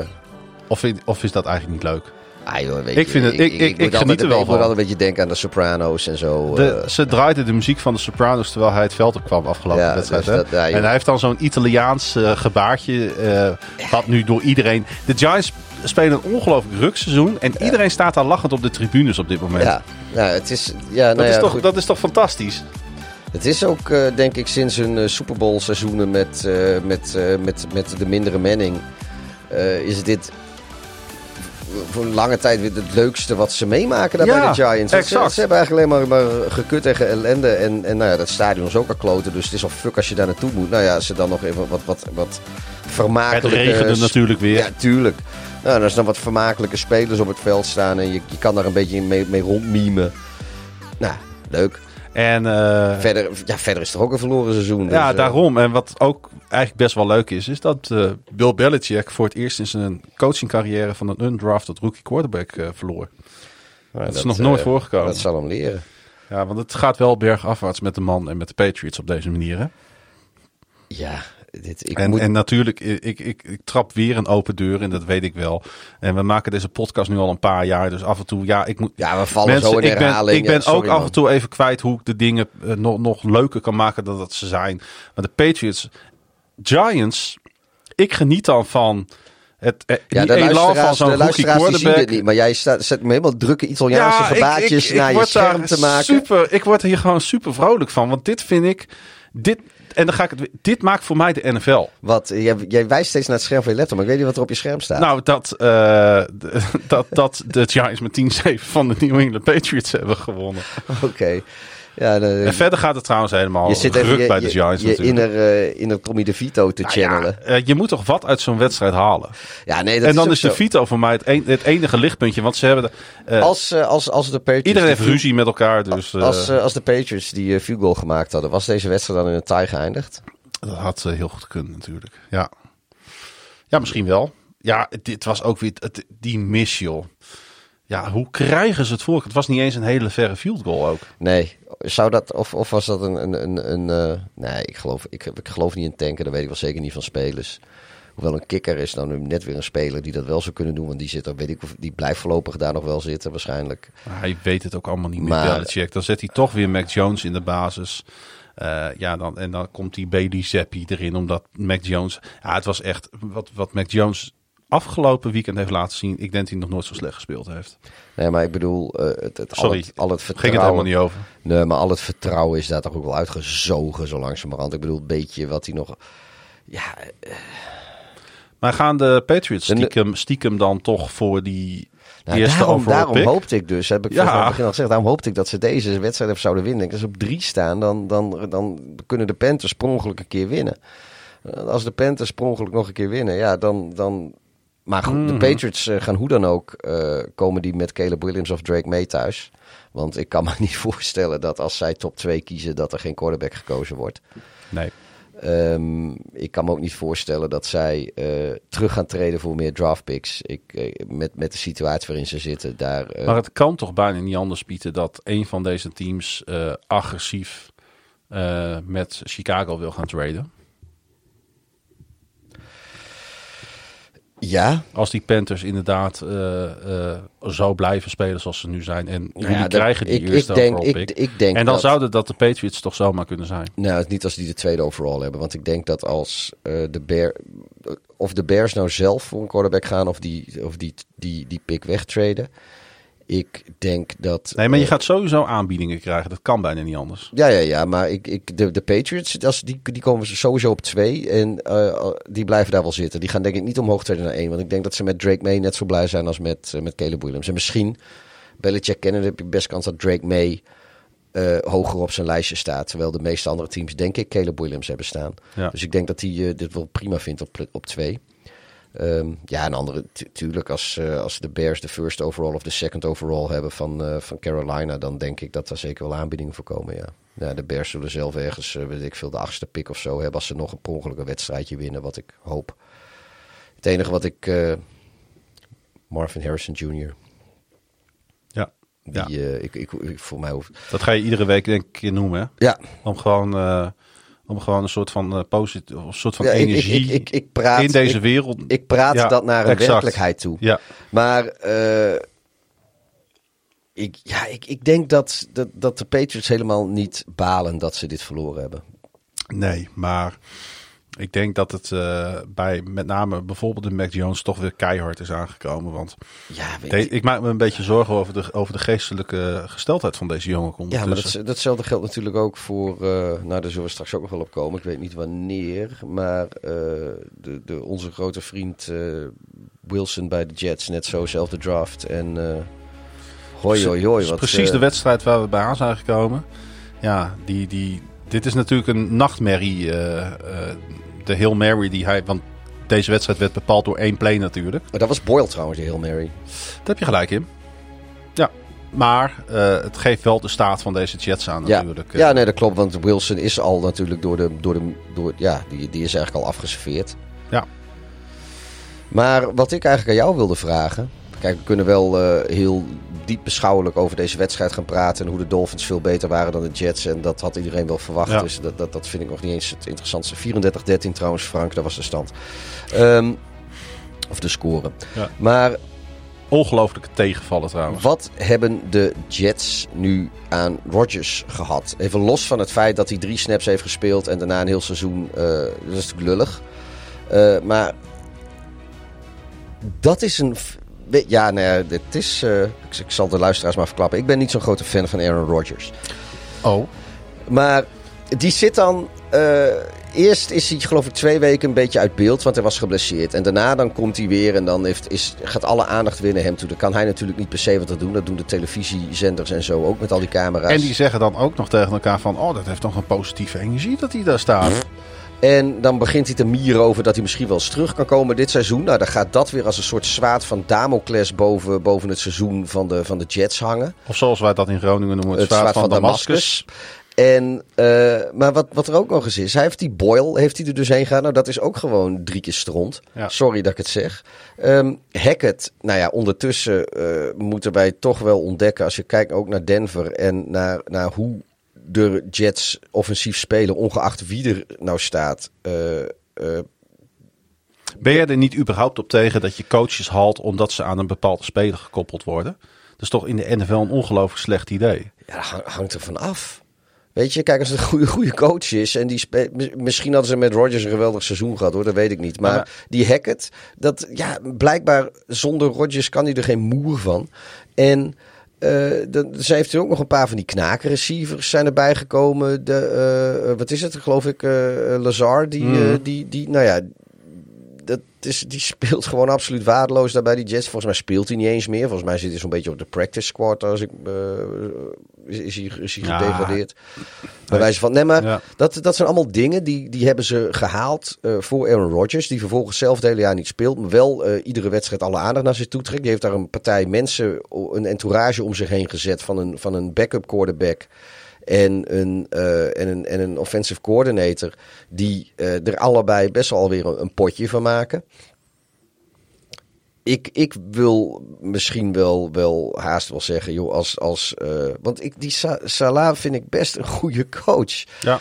Of, of is dat eigenlijk niet leuk? ah, joh, weet Ik je, vind het- ik- ik- ik geniet er wel beetje- Ik van. moet een beetje denken aan de Sopranos en zo. De, eh. ze draaiden de muziek van de Sopranos terwijl hij het veld op kwam afgelopen Ja, wedstrijd. dus hè? dat- ja, en hij heeft dan zo'n Italiaans eh, gebaartje. eh, wat nu door iedereen. De Giants spelen een ongelooflijk rukseizoen. En iedereen staat daar lachend op de tribunes op dit moment. ja, nou, het is... Ja, nou dat, ja, is toch, goed. dat is toch fantastisch? Het is ook, eh, denk ik, sinds hun eh, Super Bowl seizoenen met, eh, met, met, met de mindere Manning... is dit voor een lange tijd weer het leukste wat ze meemaken daar Ja, bij de Giants. Ze, hebben eigenlijk alleen maar, maar gekut tegen ellende. En, en nou ja, dat stadion is ook al kloten. Dus het is al fuck als je daar naartoe moet. Nou ja, ze dan nog even wat, wat, wat Het vermakelijke... regende natuurlijk weer. Ja, tuurlijk. Nou, als dan wat vermakelijke spelers op het veld staan... en je, je kan daar een beetje mee, mee rondmiemen. Nou, leuk. En eh, Verder, ja, verder is toch ook een verloren seizoen. dus, ja, eh, daarom. En wat ook eigenlijk best wel leuk is, is dat eh, Bill Belichick voor het eerst in zijn coachingcarrière van een undrafted rookie quarterback verloor. nou, dat is nog nooit voorgekomen. Dat zal hem leren. Ja, want het gaat wel bergafwaarts met de man en met de Patriots op deze manier. Hè? Ja, dit, ik En, moet... en natuurlijk, ik, ik, ik, ik trap weer een open deur en dat weet ik wel. En we maken deze podcast nu al een paar jaar, dus af en toe, ja, ik moet. ja, we vallen Mensen, zo in ik ben, herhaling. ik ben Sorry, ook af en toe even kwijt hoe ik de dingen eh, nog, nog leuker kan maken dan dat ze zijn. Maar de Patriots, Giants, ik geniet dan van het eh, Ja, de elan van luisteraars, zo'n de luisteraars die zien dit niet. Maar jij staat, zet me helemaal drukke Italiaanse ik- ik naar je scherm te maken. Super, ik word hier gewoon super vrolijk van. Want dit vind ik. dit, en dan ga ik het, dit maakt voor mij de NFL. Wat, jij, jij wijst steeds naar het scherm van je laptop, maar ik weet niet wat er op je scherm staat. Nou, dat, eh, d- dat, dat de Giants met 10-7 van de New England Patriots hebben gewonnen. Oké. Ja, de- En verder gaat het trouwens helemaal je zit even ruk je, bij de je, Giants je natuurlijk. inner, eh, inner Tommy DeVito te Nou channelen. eh, je moet toch wat uit zo'n wedstrijd halen. Ja, nee, dat en dan is de. Vito voor mij het, een- het enige lichtpuntje. Want ze hebben... de- eh, Als, als, als de Patriots... iedereen heeft ruzie met elkaar. Dus Als, als de Patriots die field goal gemaakt hadden, was deze wedstrijd dan in een tie geëindigd? dat had eh, heel goed gekund natuurlijk. Ja. ja, misschien wel. Ja, dit was ook weer... Het, die miss, joh. Ja, hoe krijgen ze het voor? Het was niet eens een hele verre field goal ook. Nee. Zou dat, of, of was dat een... een, een, een eh, nee, ik geloof, ik, ik geloof niet in tanken. Dat weet ik wel zeker niet van spelers. Hoewel een kikker is dan net weer een speler die dat wel zou kunnen doen. Want die, zit er, weet ik, of- die blijft voorlopig daar nog wel zitten waarschijnlijk. Hij weet het ook allemaal niet meer, Maar- Belichick. Dan zet hij toch weer Mac Jones in de basis. Eh, ja, dan, en dan komt die Bailey Zappi erin, omdat Mac Jones... Ja, het was echt... Wat, wat Mac Jones afgelopen weekend heeft laten zien... Ik denk dat hij nog nooit zo slecht gespeeld heeft. Nee, maar ik bedoel, eh, het, het, al, Sorry, het, al het ging het vertrouwen... helemaal niet over. Nee, maar al het vertrouwen is daar toch ook wel uitgezogen zo langzamerhand. Ik bedoel, een beetje wat hij nog... Ja, Maar gaan de Patriots stiekem, stiekem dan toch voor die Nou, eerste daarom, daarom pick? hoopte ik dus, heb ik Ja. aan het begin al gezegd, daarom hoopte ik dat ze deze wedstrijd even zouden winnen. Als ze op drie staan, dan, dan, dan kunnen de Panthers per ongeluk een keer winnen. Eh, Als de Panthers per ongeluk nog een keer winnen, ja, dan... dan maar goed, Mhm. de Patriots eh, gaan hoe dan ook, eh, komen die met Caleb Williams of Drake May thuis. Want ik kan me niet voorstellen dat als zij top 2 kiezen, dat er geen quarterback gekozen wordt. Nee. Ehm, ik kan me ook niet voorstellen dat zij eh, terug gaan treden voor meer draft picks. Ik, met, met de situatie waarin ze zitten. Daar, Maar het kan toch bijna niet anders, Pieter, dat een van deze teams agressief met Chicago wil gaan traden. Ja, Als die Panthers inderdaad eh, zo blijven spelen zoals ze nu zijn. En jullie ja, krijgen die ik, eerste ik denk, overall ik, pick. ik denk en dan dat, zouden dat de Patriots toch zomaar kunnen zijn. Nou, niet als die de tweede overall hebben. Want ik denk dat als eh, de Bear, of de Bears nou zelf voor een quarterback gaan of die, of die, die, die pick wegtraden. Ik denk dat. Nee, maar je eh, gaat sowieso aanbiedingen krijgen. Dat kan bijna niet anders. Ja, ja, ja, maar ik, ik, de, de Patriots, als, die, die komen sowieso op twee. En eh, die blijven daar wel zitten. Die gaan denk ik niet omhoog treden naar één. Want ik denk dat ze met Drake May net zo blij zijn als met, eh, met Caleb Williams. En misschien, Belichick kennen, heb je best kans dat Drake May hoger op zijn lijstje staat. Terwijl de meeste andere teams, denk ik, Caleb Williams hebben staan. Ja. Dus ik denk dat hij dit wel prima vindt op, op twee. Ehm, ja, en andere, tu- tuurlijk, als, eh, als de Bears de first overall of de second overall hebben van, eh, van Carolina, dan denk ik dat daar zeker wel aanbiedingen voor komen, ja. ja de Bears zullen zelf ergens, eh, weet ik veel, de achtste pick of zo hebben als ze nog een ongeluk een wedstrijdje winnen, wat ik hoop. Het enige wat ik... Marvin Harrison Jr. Ja. Die, Ja. ik, ik, ik, voor mij hoeft... Dat ga je iedere week denk ik noemen. Hè? Ja, Om gewoon, om gewoon een soort van, eh positief, een soort van ja energie ik, ik, ik praat, in deze wereld. ik praat Ja, dat naar een exact. werkelijkheid toe. Ja, Maar eh, ik, ja, ik, ik denk dat, dat, dat de Patriots helemaal niet balen dat ze dit verloren hebben. nee, maar ik denk dat het eh, bij met name bijvoorbeeld de Mac Jones toch weer keihard is aangekomen. Want Ja, weet de- ik maak me een beetje zorgen over de, over de geestelijke gesteldheid van deze jongen. ja, maar dat, datzelfde geldt natuurlijk ook voor, eh, nou daar zullen we straks ook nog wel op komen. Ik weet niet wanneer, maar eh, de, de, onze grote vriend Wilson bij de Jets, net zo, zelfde draft. En hoi hoi hoi. Wat, precies de wedstrijd waar we bij aan zijn gekomen. Ja, die, die, dit is natuurlijk een nachtmerrie. De Hail Mary die hij... Want deze wedstrijd werd bepaald door één play natuurlijk. maar dat was Boyle trouwens, de Hail Mary. Daar heb je gelijk in. Ja, maar eh, het geeft wel de staat van deze Jets aan Ja. natuurlijk. eh. Ja, nee, dat klopt. Want Wilson is al natuurlijk door de. Door de door, ja, die, die is eigenlijk al afgeserveerd. Ja. Maar wat ik eigenlijk aan jou wilde vragen. Kijk, we kunnen wel eh, heel diep beschouwelijk over deze wedstrijd gaan praten. En hoe de Dolphins veel beter waren dan de Jets. En dat had iedereen wel verwacht. Ja. Dus dat, dat, dat vind ik nog niet eens het interessantste. 34-13 trouwens, Frank, dat was de stand. Ehm, of de score. Ja. Maar Ongelooflijke tegenvallen trouwens. wat hebben de Jets nu aan Rodgers gehad? Even los van het feit dat hij drie snaps heeft gespeeld en daarna een heel seizoen. eh, dat is natuurlijk lullig. Eh, maar dat is een. Ja, nee, het is. eh, ik, ik zal de luisteraars maar verklappen. Ik ben niet zo'n grote fan van Aaron Rodgers. Oh. Maar die zit dan eh, eerst is hij geloof ik twee weken een beetje uit beeld, want hij was geblesseerd. En daarna dan komt hij weer en dan heeft, is, gaat alle aandacht weer naar hem toe. Dan kan hij natuurlijk niet per se wat er doen. Dat doen de televisiezenders en zo ook met al die camera's. En die zeggen dan ook nog tegen elkaar van... oh, dat heeft toch een positieve energie dat hij daar staat. En dan begint hij te mieren over dat hij misschien wel eens terug kan komen dit seizoen. Nou, dan gaat dat weer als een soort zwaard van Damocles boven, boven het seizoen van de, van de Jets hangen. Of zoals wij dat in Groningen noemen, het, zwaard, van, Damascus. En, eh, maar wat, wat er ook nog eens is, hij heeft die Boyle, heeft hij er dus heen gegaan. Nou, dat is ook gewoon drie keer stront. Ja. Sorry dat ik het zeg. Ehm Hackett, nou ja, ondertussen eh, moeten wij toch wel ontdekken, als je kijkt ook naar Denver en naar, naar hoe de Jets offensief spelen, ongeacht wie er nou staat. eh, eh, Ben jij er niet überhaupt op tegen dat je coaches haalt... omdat ze aan een bepaalde speler gekoppeld worden? Dat is toch in de NFL een ongelooflijk slecht idee. Ja, dat hang- hangt er van af. Weet je, kijk, als het een goede, goede coach is. En die misschien hadden ze met Rodgers een geweldig seizoen gehad hoor, dat weet ik niet. Maar, Maar- die Hackett, dat ja, blijkbaar zonder Rodgers kan hij er geen moer van. En eh dan, ze heeft er ook nog een paar van die knakenreceivers zijn erbij gekomen. De, eh, wat is het, geloof ik, eh Lazar, die, Mhm. eh, die, die, nou ja, dat is, die speelt gewoon absoluut waardeloos daar bij die Jets. Volgens mij speelt hij niet eens meer. Volgens mij zit hij zo'n beetje op de practice squad. Als ik, eh, is, is hij, is hij Ja. gedegradeerd. Bij wijze van, nee maar Ja. dat, dat zijn allemaal dingen die, die hebben ze gehaald eh, voor Aaron Rodgers. Die vervolgens zelf het hele jaar niet speelt. Maar wel eh, iedere wedstrijd alle aandacht naar zich toe trekt. Die heeft daar een partij mensen, een entourage om zich heen gezet van een, van een backup quarterback. En een, eh, en, een, en een offensive coordinator. Die eh, er allebei best wel weer een, een potje van maken. Ik, ik wil misschien wel, wel haast wel zeggen, joh, als, als eh, want ik, die Sa- Salah vind ik best een goede coach. Ja.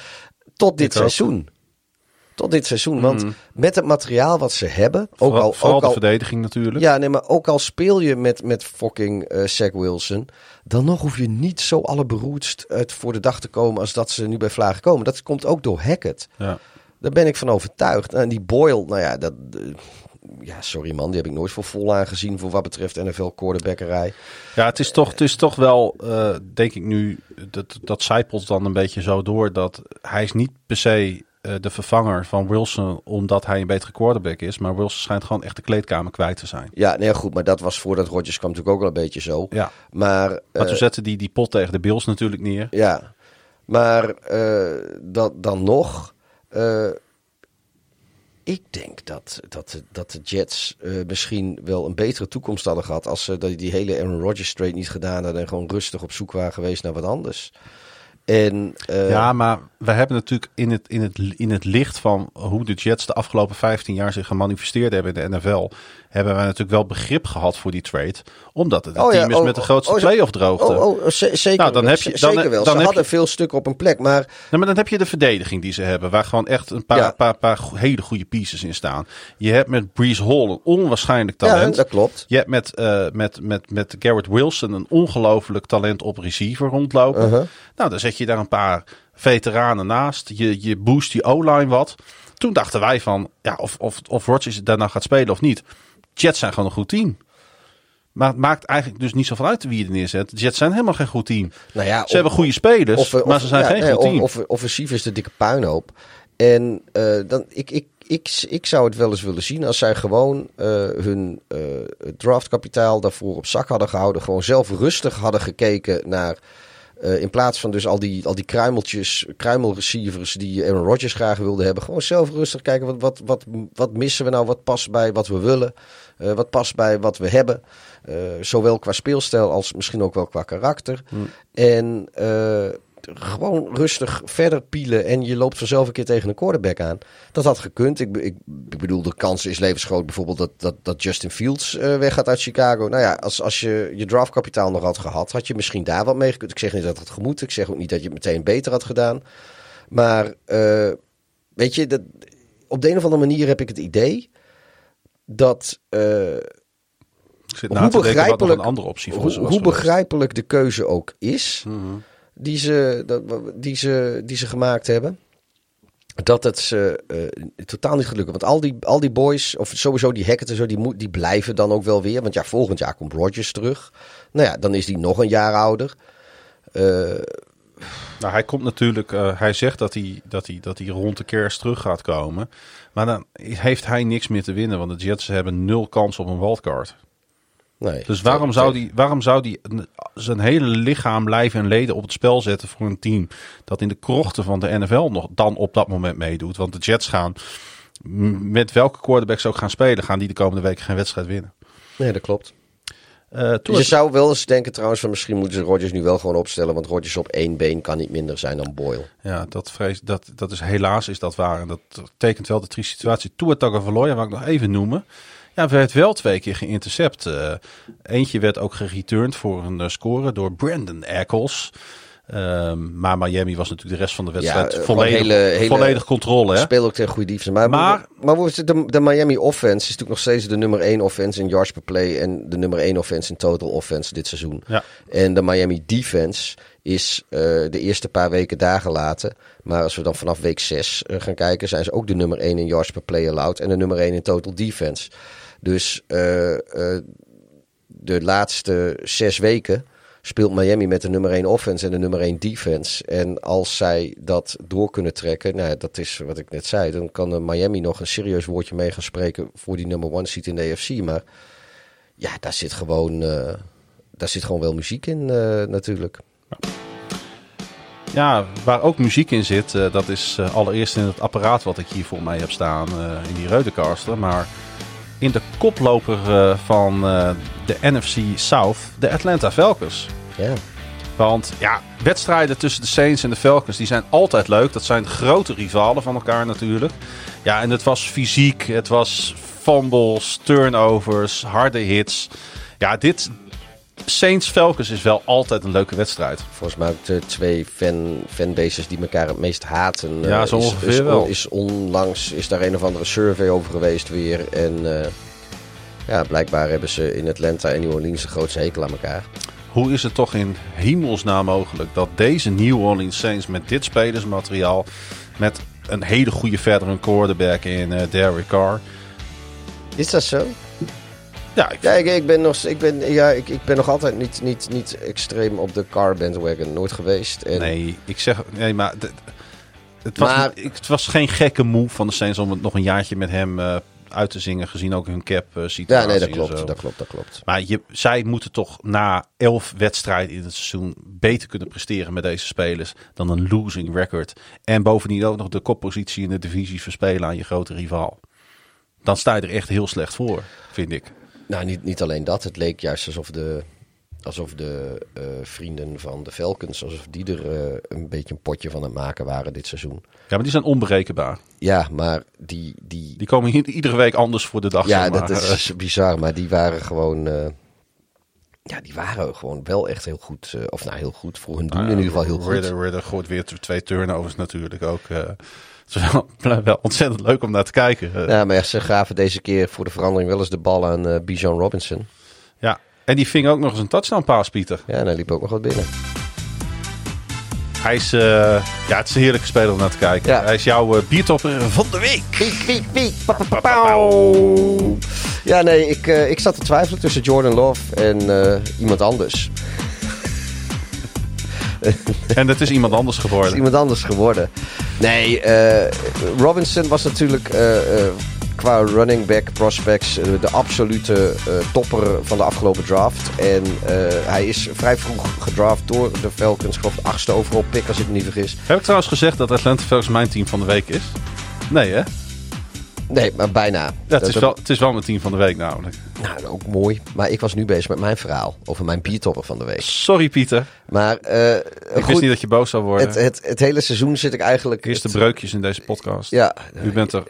Tot dit seizoen. Tot dit seizoen. Want met het materiaal wat ze hebben, ook Vooral, al, vooral ook de al, verdediging natuurlijk. ja, nee, maar ook al speel je met, met fucking eh Zach Wilson, dan nog hoef je niet zo allerberoerdst uit voor de dag te komen als dat ze nu bij Vlagen komen. Dat komt ook door Hackett. Ja. Daar ben ik van overtuigd. En die Boyle, nou ja, dat, eh, ja, sorry man, die heb ik nooit voor vol aangezien voor wat betreft NFL quarterbackerij. Ja, het is toch, het is toch wel, eh, denk ik nu, dat, dat zijpelt dan een beetje zo door dat hij is niet per se de vervanger van Wilson omdat hij een betere quarterback is. Maar Wilson schijnt gewoon echt de kleedkamer kwijt te zijn. Ja, nee, goed, maar dat was voordat Rodgers kwam natuurlijk ook wel een beetje zo. Ja, Maar, maar eh, toen zette die die pot tegen de Bills natuurlijk neer. Ja, maar eh, dat, dan nog. eh, ik denk dat, dat, de- dat de Jets eh, misschien wel een betere toekomst hadden gehad. als ze die, die hele Aaron Rodgers trade niet gedaan hadden. en gewoon rustig op zoek waren geweest naar wat anders. En, eh, Ja, maar we hebben natuurlijk in het, in, het, in het licht van hoe de Jets de afgelopen 15 jaar zich gemanifesteerd hebben in de NFL, hebben wij natuurlijk wel begrip gehad voor die trade. Omdat het een Oh ja, team is oh, met de grootste oh, playoff droogte. Oh, oh, zeker, Nou, dan heb je- dan- zeker wel. dan Ze hadden je- veel stukken op een plek. Maar Nee, maar dan heb je de verdediging die ze hebben, waar gewoon echt een paar, Ja. paar, paar hele goede pieces in staan. Je hebt met Breeze Hall een onwaarschijnlijk ja, talent. dat klopt. Je hebt met, eh, met, met, met Garrett Wilson een ongelooflijk talent op receiver rondlopen. Uh-huh. Nou, dan zet je daar een paar veteranen naast. Je, je boost die O-line wat. Toen dachten wij van, ja, of, of, of Rodgers daarna gaat spelen of niet. Jets zijn gewoon een goed team. Maar het maakt eigenlijk dus niet zoveel uit wie je er neerzet. De Jets zijn helemaal geen goed team. Nou ja, Ze hebben goede spelers, Of, maar ze zijn ja, geen nee, goed team. Of, of- offensief is de dikke puinhoop. En eh, dan, ik, ik, ik, ik zou het wel eens willen zien als zij gewoon eh, hun eh, draftkapitaal daarvoor op zak hadden gehouden. Gewoon zelf rustig hadden gekeken naar. in plaats van dus al die, al die kruimeltjes, kruimelreceivers die Aaron Rodgers graag wilde hebben. Gewoon zelf rustig kijken wat, wat, wat, wat missen we nou, wat past bij wat we willen. Eh, wat past bij wat we hebben. Eh, zowel qua speelstijl als misschien ook wel qua karakter. En eh, gewoon rustig verder pielen en je loopt vanzelf een keer tegen een quarterback aan. Dat had gekund. Ik, ik, ik bedoel, de kans is levensgroot bijvoorbeeld dat, dat, dat Justin Fields weggaat uit Chicago. Nou ja, als, als je je draftkapitaal nog had gehad, had je misschien daar wat mee gekund. Ik zeg niet dat het gemoet. Ik zeg ook niet dat je het meteen beter had gedaan. Maar weet je, dat, op de een of andere manier heb ik het idee dat... Ik zit hoe begrijpelijk- een andere optie voor hoe, begrijpelijk de keuze ook is Mhm. die, ze, dat, die, ze, die ze gemaakt hebben. Dat het ze eh, totaal niet gelukt. Want al die, al die boys, of sowieso die Hackett en zo, die, moet, die blijven dan ook wel weer. Want ja, volgend jaar komt Rodgers terug. Nou ja, dan is die nog een jaar ouder. Eh, Nou, hij komt natuurlijk, uh, hij zegt dat hij, dat, hij, dat hij rond de kerst terug gaat komen. Maar dan heeft hij niks meer te winnen, want de Jets hebben nul kans op een wildcard. Nee, Dus waarom zou, die, waarom zou die zijn hele lichaam, lijf en leden op het spel zetten voor een team dat in de krochten van de NFL nog dan op dat moment meedoet? Want de Jets gaan, met welke quarterbacks ook gaan spelen, gaan die de komende weken geen wedstrijd winnen. Nee, dat klopt. Uh, je zou wel eens denken trouwens van misschien moeten ze Rodgers nu wel gewoon opstellen. Want Rodgers op één been kan niet minder zijn dan Boyle. Ja, dat, vrees, dat, dat is helaas is dat waar. En dat tekent wel de trieste situatie. Tua Tagovailoa, waar ik nog even noemen. Ja, werd wel twee keer geïntercept. Uh, eentje werd ook gereturned voor een uh, score door Brandon Eccles. Um, maar Miami was natuurlijk de rest van de wedstrijd ja, volledig, hele, hele volledig controle. Hè? Speel ook tegen goede defense. Maar, maar, maar, de, de, Miami offense is natuurlijk nog steeds de nummer 1 offense in yards per play. En de nummer 1 offense in total offense dit seizoen. Ja. En de Miami defense is uh, de eerste paar weken daar gelaten. Maar als we dan vanaf week 6 uh, gaan kijken, zijn ze ook de nummer 1 in yards per play allowed. En de nummer 1 in total defense. Dus uh, de laatste zes weken speelt Miami met de nummer 1 offense en de nummer 1 defense. En als zij dat door kunnen trekken, nou, dat is wat ik net zei, dan kan Miami nog een serieus woordje mee gaan spreken voor die nummer 1 seat in de AFC. Maar ja, daar zit gewoon, uh, daar zit gewoon wel muziek in uh, natuurlijk. Ja, waar ook muziek in zit, uh, dat is allereerst in het apparaat wat ik hier voor mij heb staan, in die Reudecaster. Maar in de koploper uh, van uh, de NFC South, de Atlanta Falcons. Ja. Want ja, wedstrijden tussen de Saints en de Falcons, die zijn altijd leuk. Dat zijn grote rivalen van elkaar natuurlijk. Ja, en het was fysiek, het was fumbles, turnovers, harde hits. Ja, dit, Saints Falcons is wel altijd een leuke wedstrijd. Volgens mij ook de twee fan, fanbases die elkaar het meest haten. Ja, uh, zo ongeveer is, wel. Is onlangs is daar een of andere survey over geweest weer. En uh, ja, blijkbaar hebben ze in Atlanta en New Orleans een grootste hekel aan elkaar. Hoe is het toch in hemelsnaam mogelijk dat deze New Orleans Saints met dit spelersmateriaal, met een hele goede verdere quarterback in uh, Derek Carr... Is dat zo? Ja, ik, ja, ik, ik, ben nog, ik, ben, ja ik, ik ben nog altijd niet, niet, niet extreem op de car bandwagon. Nooit geweest. En... Nee, ik zeg... Nee, maar... het, was, maar... het was geen gekke move van de Saints om het nog een jaartje met hem uh, uit te zingen. Gezien ook hun cap uh, situatie. Ja, nee, dat klopt, dat klopt, dat klopt. Maar je, zij moeten toch na elf wedstrijden in het seizoen beter kunnen presteren met deze spelers dan een losing record. En bovendien ook nog de koppositie in de divisie verspelen aan je grote rivaal. Dan sta je er echt heel slecht voor, vind ik. Nou, niet, niet alleen dat. Het leek juist alsof de, alsof de uh, vrienden van de Falcons, alsof die er uh, een beetje een potje van het maken waren dit seizoen. Ja, maar die zijn onberekenbaar. Ja, maar die... Die, die komen hier, iedere week anders voor de dag. Ja, zeg maar. dat is bizar. Maar die waren gewoon... Uh, ja, die waren gewoon wel echt heel goed. of nou, heel goed. Voor hun doen in ieder geval heel goed. Ridder, Ridder gooit weer twee turnovers natuurlijk ook. Het is wel, wel, ontzettend leuk om naar te kijken. Ja, maar ze gaven deze keer voor de verandering wel eens de bal aan uh, Bijan Robinson. Ja, en die ving ook nog eens een touchdown paas, Pieter. Ja, en hij liep ook nog wat binnen. Hij is, uh, ja, het is een heerlijke speler om naar te kijken. Ja. Hij is jouw uh, biertopper van de week. Piek, piek, piek. Ja, nee, ik, uh, ik zat te twijfelen tussen Jordan Love en iemand anders. en dat is iemand anders geworden. is iemand anders geworden. Nee, uh, Robinson was natuurlijk uh, uh, qua running back prospects de absolute topper van de afgelopen draft. En hij is vrij vroeg gedraft door de Falcons. Ik geloof de achtste overal pick als ik me niet vergis. Heb ik trouwens gezegd dat Atlanta Falcons mijn team van de week is? Nee hè? Nee, maar bijna. Het, is wel, het is wel mijn team van de week namelijk. Nou, ook mooi. Maar ik was nu bezig met mijn verhaal over mijn biertopper van de week. Sorry Pieter. Maar uh, Ik goed, wist niet dat je boos zou worden. Het, het, het, hele seizoen zit ik eigenlijk... Eerste breukjes in deze podcast. Ja. U bent er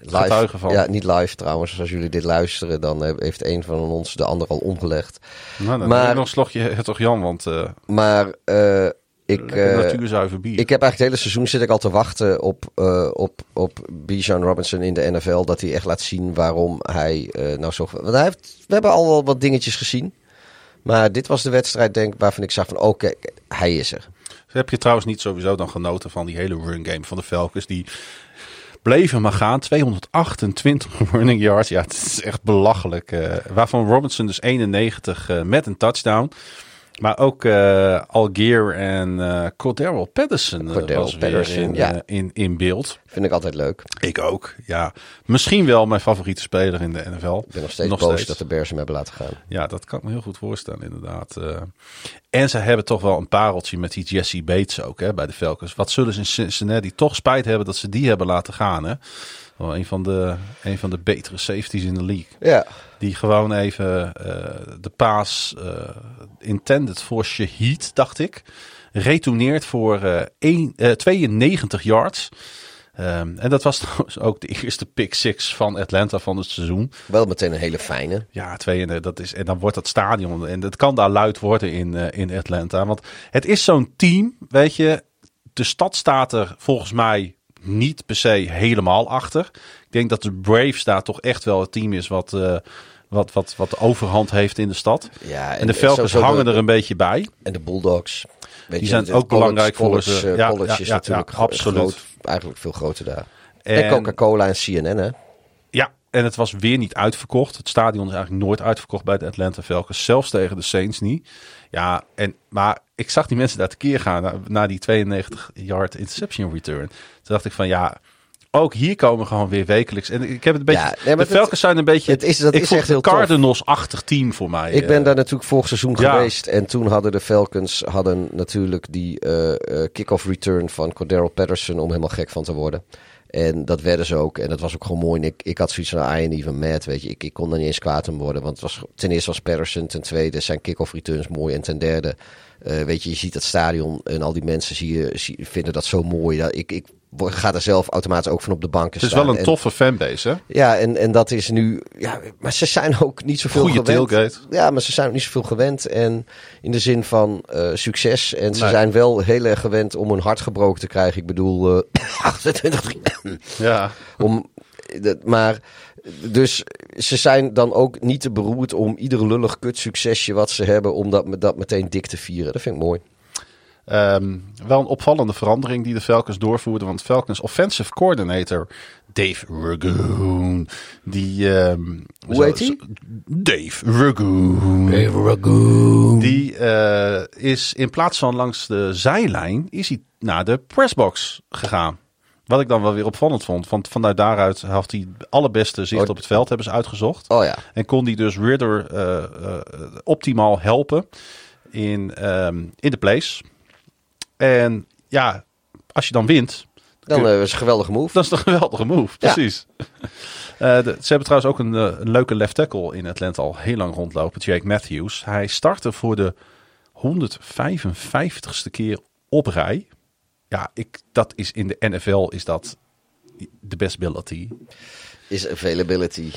live, getuige van. Ja, niet live trouwens. Als jullie dit luisteren, dan heeft een van ons de ander al omgelegd. Nou, dan maar, nog een slokje het toch Jan, want... Uh, maar... Uh, ik, uh, natuurzuiver bier. Ik heb eigenlijk het hele seizoen zit ik al te wachten op, uh, op, op Bijan Robinson in de NFL. Dat hij echt laat zien waarom hij uh, nou zo... Want hij heeft, we hebben al wel wat dingetjes gezien. Maar dit was de wedstrijd denk waarvan ik zag van oké, okay, hij is er. Heb je trouwens niet sowieso dan genoten van die hele run game van de Falcons? Die bleven maar gaan. 228 running yards. Ja, het is echt belachelijk. waarvan Robinson dus 91 met een touchdown. Maar ook uh, Algier en uh, Cordero Patterson Cordero was Patterson, weer in, ja. uh, in, in beeld. Vind ik altijd leuk. Ik ook, ja. Misschien wel mijn favoriete speler in de NFL. Ik ben nog steeds boos dat de Bears hem hebben laten gaan. Ja, dat kan ik me heel goed voorstellen, inderdaad. Uh, en ze hebben toch wel een pareltje met die Jesse Bates ook hè, bij de Falcons. Wat zullen ze in Cincinnati toch spijt hebben dat ze die hebben laten gaan, hè? Wel een van de, een van de betere safeties in de league. Ja. Die gewoon even uh, de paas uh, intended voor Shahid, dacht ik. Retourneert voor uh, een, 92 yards. Um, en dat was trouwens ook de eerste pick six van Atlanta van het seizoen. Wel meteen een hele fijne. Ja, twee, dat is, en dan wordt dat stadion. En het kan daar luid worden in, in Atlanta. Want het is zo'n team, weet je. De stad staat er volgens mij niet per se helemaal achter. Ik denk dat de Braves daar toch echt wel het team is wat, uh, wat, wat, wat de overhand heeft in de stad. Ja, en, en de Falcons hangen de, er een beetje bij. En de Bulldogs. Weet die zijn ook college, belangrijk college, voor ze. Ja, college ja, natuurlijk absoluut. Groot, eigenlijk veel groter daar. En, en Coca-Cola en CNN, hè? Ja, en het was weer niet uitverkocht. Het stadion is eigenlijk nooit uitverkocht bij de Atlanta Falcons. Zelfs tegen de Saints niet. Ja, en, maar ik zag die mensen daar tekeer gaan na, na die 92-yard interception return. Toen dacht ik van ja, ook hier komen gewoon weer wekelijks. En ik heb het een beetje. Ja, nee, de Falcons zijn een beetje. Het is, dat ik is echt heel Cardinals-achtig team voor mij. Ik ben daar natuurlijk vorig seizoen ja. geweest. En toen hadden de Falcons hadden natuurlijk die uh, uh, kick-off return van Cordero Patterson om helemaal gek van te worden. En dat werden ze ook. En dat was ook gewoon mooi. En ik, ik had zoiets van, I ain't even mad, weet je. Ik, ik kon er niet eens kwaad om worden. Want het was, ten eerste was Patterson. Ten tweede zijn kick-off returns mooi. En ten derde, uh, weet je, je ziet dat stadion. En al die mensen zie je, zie, vinden dat zo mooi. Dat ik, ik ga er zelf automatisch ook van op de banken Het is staan. wel een en, toffe fanbase, hè? Ja, en, en dat is nu... Ja, maar ze zijn ook niet zoveel Goeie gewend. tailgate. Ja, maar ze zijn ook niet zoveel gewend. En in de zin van uh, succes. En ze Nee. zijn wel heel erg gewend om hun hart gebroken te krijgen. Ik bedoel, uh, 28... Ja. om, maar... Dus ze zijn dan ook niet te beroerd om ieder lullig kut succesje wat ze hebben... om dat, dat meteen dik te vieren. Dat vind ik mooi. Um, wel een opvallende verandering die de Falcons doorvoerden. Want Falcons offensive coordinator Dave Ragoon. Die, um, Hoe heet hij? Dave Ragoon. Dave Ragoon. Die uh, is in plaats van langs de zijlijn, is hij naar de pressbox gegaan. Wat ik dan wel weer opvallend vond. Want vanuit daaruit had hij allerbeste zicht Oh. op het veld, hebben ze uitgezocht. Oh ja. En kon die dus Ridder uh, uh, optimaal helpen in, um, in de place. En ja, als je dan wint. Dan uh, is het een geweldige move. Dat is een geweldige move, precies. Ja. Uh, de, ze hebben trouwens ook een, uh, een, leuke left tackle in Atlanta al heel lang rondlopen. Jake Matthews. Hij startte voor de 155ste keer op rij. Ja, ik, dat is in de NFL is dat de best ability. Is availability.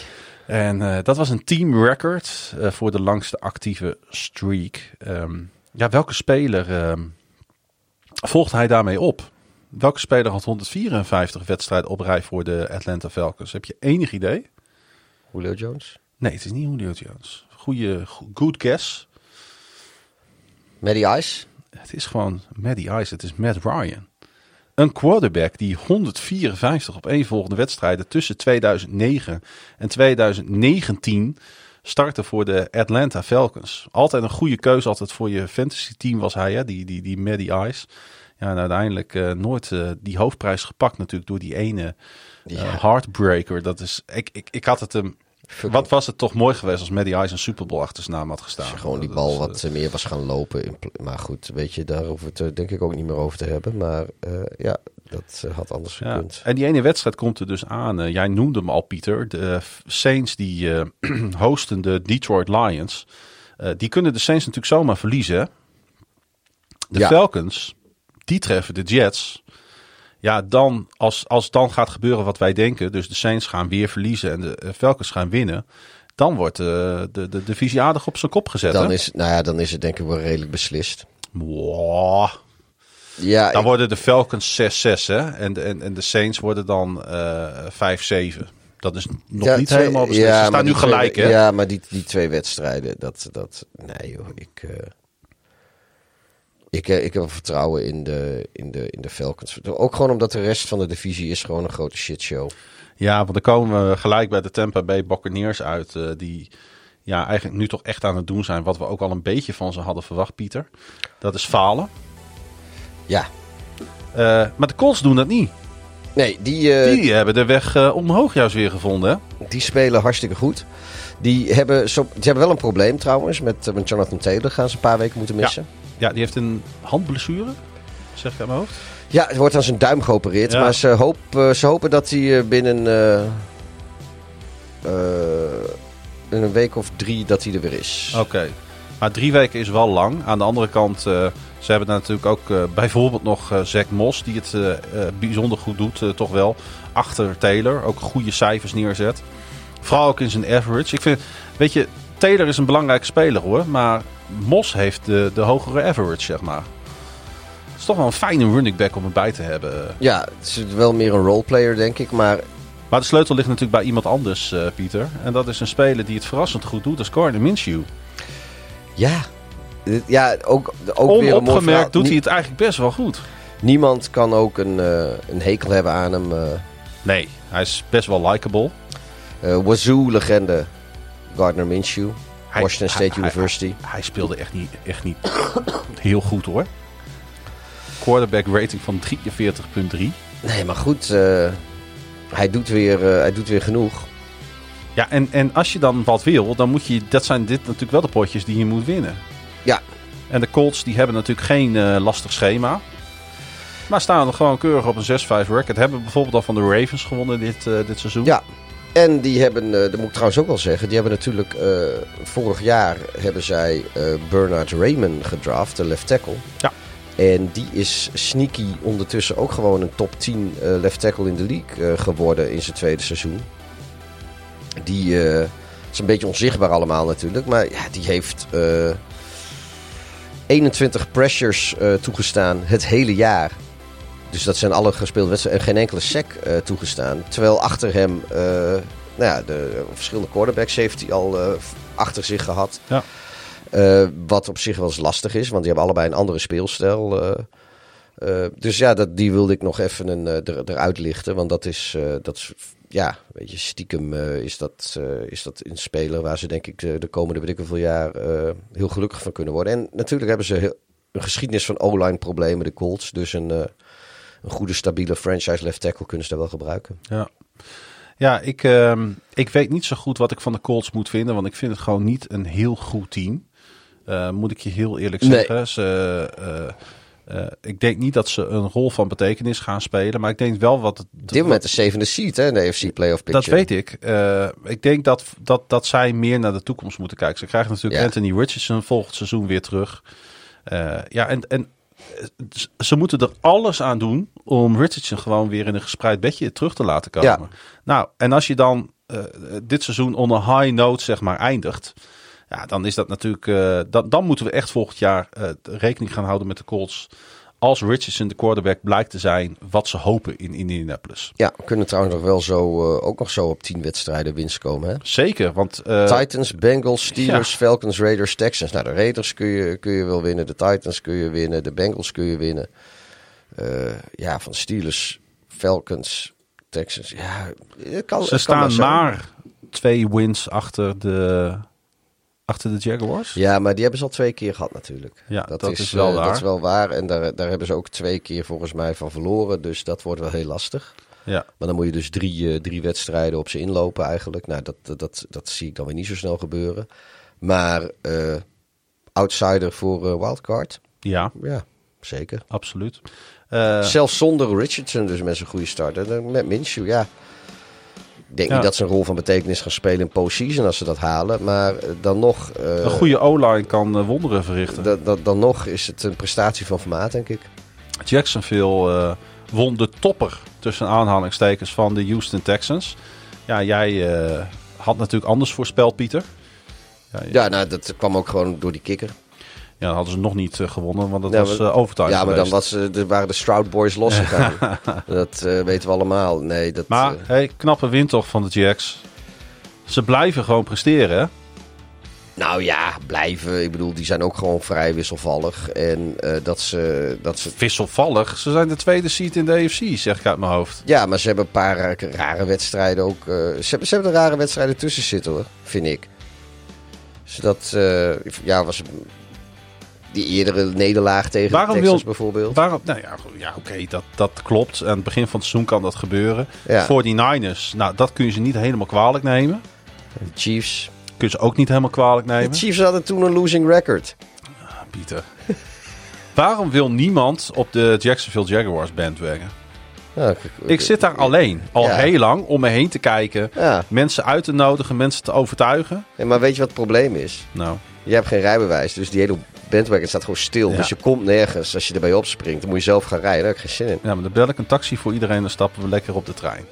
En uh, dat was een team record voor de langste actieve streak. Um, ja, welke speler um, volgt hij daarmee op? Welke speler had 154 wedstrijden op rij voor de Atlanta Falcons? Heb je enig idee? Julio Jones? Nee, het is niet Julio Jones. Goeie, good guess. Matty Ice? Het is gewoon Matty Ice. Het is Matt Ryan. Een quarterback die 154 op één volgende wedstrijden tussen 2009 en 2019 startte voor de Atlanta Falcons. Altijd een goede keuze, altijd voor je fantasy team was hij, hè? die, die, die Matty Ice. Ja, en uiteindelijk uh, nooit uh, die hoofdprijs gepakt natuurlijk door die ene uh, ja. heartbreaker. Dat is, ik, ik, ik had het hem... Wat was het toch mooi geweest als Matty Ice een Super Bowl achter zijn naam had gestaan. Als je gewoon die bal wat uh, meer was gaan lopen. In, maar goed, weet je, daar hoeven we het denk ik ook niet meer over te hebben. Maar uh, ja, dat uh, had anders ja. gekund. En die ene wedstrijd komt er dus aan. jij noemde hem al, Pieter. De Saints die hosten de Detroit Lions. die kunnen de Saints natuurlijk zomaar verliezen. De ja. Falcons, die treffen de Jets. Ja, dan, als, als dan gaat gebeuren wat wij denken, dus de Saints gaan weer verliezen en de Falcons gaan winnen, dan wordt de, de, de divisie aardig op zijn kop gezet. Dan hè? is, nou ja, dan is het denk ik wel redelijk beslist. Wow. Ja, dan ik, worden de Falcons 6-6 hè? En, de, en, en de Saints worden dan uh, 5-7. Dat is nog ja, niet twee, helemaal beslist. Ja, Ze staan nu twee, gelijk, hè? Ja, maar die, die twee wedstrijden, dat, dat, nee joh, ik... Uh, ik, ik heb vertrouwen in de, in, de, in de Falcons. Ook gewoon omdat de rest van de divisie is gewoon een grote shitshow. Ja, want dan komen we gelijk bij de Tampa Bay Buccaneers uit. Uh, die ja, eigenlijk nu toch echt aan het doen zijn wat we ook al een beetje van ze hadden verwacht, Pieter. Dat is falen. Ja. Uh, maar de Colts doen dat niet. Nee, die, uh, die hebben de weg uh, omhoog juist weer gevonden. Hè? Die spelen hartstikke goed. Die hebben, zo, die hebben wel een probleem trouwens. Met, met Jonathan Taylor gaan ze een paar weken moeten missen. Ja, ja die heeft een handblessure, zeg ik aan mijn hoofd. Ja, het wordt aan zijn duim geopereerd. Ja. Maar ze, hoop, ze hopen dat hij binnen in een week of drie dat hij er weer is. Oké. Maar drie weken is wel lang. Aan de andere kant, ze hebben natuurlijk ook uh, bijvoorbeeld nog uh, Zack Moss, die het bijzonder goed doet, toch wel. Achter Taylor, ook goede cijfers neerzet. Vooral ook in zijn average. Ik vind, weet je, Taylor is een belangrijke speler hoor, maar Moss heeft de, de hogere average, zeg maar. Het is toch wel een fijne running back om erbij te hebben. Ja, het is wel meer een roleplayer, denk ik. Maar maar de sleutel ligt natuurlijk bij iemand anders, Pieter. En dat is een speler die het verrassend goed doet, dat is Gardner Minshew. Ja, ja ook, ook Onopgemerkt weer een doet hij het eigenlijk best wel goed. Niemand kan ook een, uh, een hekel hebben aan hem. Uh. Nee, hij is best wel likable. Uh, Wazoo-legende Gardner Minshew. Hij, Washington State hij, University. Hij, hij, speelde echt niet, echt niet heel goed hoor. Quarterback rating van 43,3. Nee, maar goed hij doet weer, hij doet weer genoeg. Ja, en, en als je dan wat wil, dan moet je. Dat zijn dit natuurlijk wel de potjes die je moet winnen. Ja. En de Colts die hebben natuurlijk geen uh, lastig schema. Maar staan er gewoon keurig op een 6-5 record. Hebben bijvoorbeeld al van de Ravens gewonnen dit, uh, dit seizoen. Ja. En die hebben, dat moet ik trouwens ook wel zeggen, die hebben natuurlijk vorig jaar hebben zij Bernard Raymond gedraft, de left tackle. Ja. En die is sneaky ondertussen ook gewoon een top 10 uh, left tackle in de league uh, geworden in zijn tweede seizoen. Die uh, is een beetje onzichtbaar allemaal natuurlijk. Maar ja, die heeft 21 pressures toegestaan het hele jaar. Dus dat zijn alle gespeelde wedstrijden en geen enkele sack toegestaan. Terwijl achter hem, nou ja, de verschillende quarterbacks heeft hij al achter zich gehad. Ja. Wat op zich wel eens lastig is, want die hebben allebei een andere speelstijl. Dus ja, dat, die wilde ik nog even een, er, eruit lichten. Want dat is, dat is ja, weet je, stiekem is, dat, is dat een speler waar ze denk ik de komende weet ik hoeveel jaar heel gelukkig van kunnen worden. En natuurlijk hebben ze heel, een geschiedenis van O-line problemen, de Colts. Dus een, een goede stabiele franchise left tackle kunnen ze daar wel gebruiken. Ja. Ja, ik, uh, ik weet niet zo goed wat ik van de Colts moet vinden. Want ik vind het gewoon niet een heel goed team. Uh, moet ik je heel eerlijk zeggen. Nee. Ze, uh, uh, ik denk niet dat ze een rol van betekenis gaan spelen. Maar ik denk wel wat... Het, Dit moment de zevende seat hè, in de AFC Playoff Picture. Dat weet ik. ik denk dat, dat, dat zij meer naar de toekomst moeten kijken. Ze krijgen natuurlijk ja. Anthony Richardson volgend seizoen weer terug. ja, en, en ze moeten er alles aan doen om Richardson gewoon weer in een gespreid bedje terug te laten komen. Ja. Nou, en als je dan dit seizoen on een high note zeg maar eindigt... Ja, dan is dat natuurlijk. Uh, dan, dan moeten we echt volgend jaar uh, rekening gaan houden met de Colts. Als Richardson de quarterback blijkt te zijn wat ze hopen in Indianapolis. Ja, we kunnen trouwens nog wel zo, uh, ook nog zo op tien wedstrijden winst komen. Hè? Zeker, want... Titans, Bengals, Steelers, ja. Falcons, Raiders, Texans. Nou, de Raiders kun je, kun je wel winnen. De Titans kun je winnen. De Bengals kun je winnen. ja, van Steelers, Falcons, Texans. Ja, kan, Ze staan maar twee wins achter de achter de Jaguars? Ja, maar die hebben ze al twee keer gehad natuurlijk. Ja, dat, dat is, is, wel uh, waar. Dat is wel waar. En daar, daar hebben ze ook twee keer volgens mij van verloren. Dus dat wordt wel heel lastig. Ja. Maar dan moet je dus drie, uh, drie wedstrijden op ze inlopen eigenlijk. Nou, dat, dat, dat, dat zie ik dan weer niet zo snel gebeuren. Maar uh, outsider voor wildcard? Ja. Ja, zeker. Absoluut. Zelfs zonder Richardson dus met zijn goede start. Met Minshew, ja. Ik denk Ja. niet dat ze een rol van betekenis gaan spelen in postseason als ze dat halen. Maar eh, dan nog, eh, Een goede O-line kan uh, wonderen verrichten. da- da- dan nog is het een prestatie van formaat, denk ik. Jacksonville uh, won de topper tussen aanhalingstekens van de Houston Texans. Ja, jij uh, had natuurlijk anders voorspeld, Pieter. Ja, ja. Ja, nou, dat kwam ook gewoon door die kikker. Ja, dan hadden ze nog niet uh, gewonnen, want dat Ja, was maar- uh, overtime ja, maar dan was, eh, waren de Stroud Boys losgegaan. dat eh, weten we allemaal. Nee, dat, Maar, eh, hey, knappe win toch van de Jacks. Ze blijven gewoon presteren, hè? nou ja, blijven. Ik bedoel, die zijn ook gewoon vrij wisselvallig. En eh, dat, ze, dat ze... Wisselvallig. Ze zijn de tweede seed in de AFC, zeg ik uit mijn hoofd. Ja, maar ze hebben een paar rare, rare wedstrijden ook. eh, ze, hebben, ze hebben er rare wedstrijden tussen zitten, hoor. Vind ik. Dus dat eh, ja, was die eerdere nederlaag tegen Waarom de Texans wil- bijvoorbeeld. Waarom? Nou ja, ja oké, dat, dat klopt. Aan het begin van het seizoen kan dat gebeuren. Ja. Voor die Niners, nou, dat kun je ze niet helemaal kwalijk nemen. De Chiefs. Kun je ze ook niet helemaal kwalijk De nemen. Chiefs hadden toen een losing record. Pieter. Waarom wil niemand op de Jacksonville Jaguars bandwagon? Ja, ik- Ik zit daar alleen, al Ja. heel lang, om me heen te kijken. Ja, Mensen uit te nodigen, mensen te overtuigen. Nee, maar weet je wat het probleem is? Nou, Je hebt geen rijbewijs, dus die hele bandwagon staat gewoon stil. Ja. Dus je komt nergens. Als je erbij opspringt, dan moet je zelf gaan rijden. Daar heb ik geen zin in. ja, maar dan bel ik een taxi voor iedereen en stappen we lekker op de trein.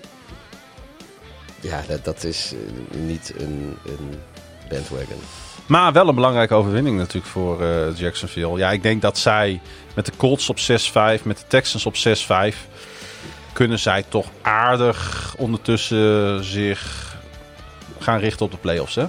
Ja, dat, dat is eh, niet een, een bandwagon. Maar wel een belangrijke overwinning natuurlijk voor eh, Jacksonville. Ja, ik denk dat zij met de Colts op 6-5, met de Texans op 6-5... kunnen zij toch aardig ondertussen zich gaan richten op de playoffs. Hè?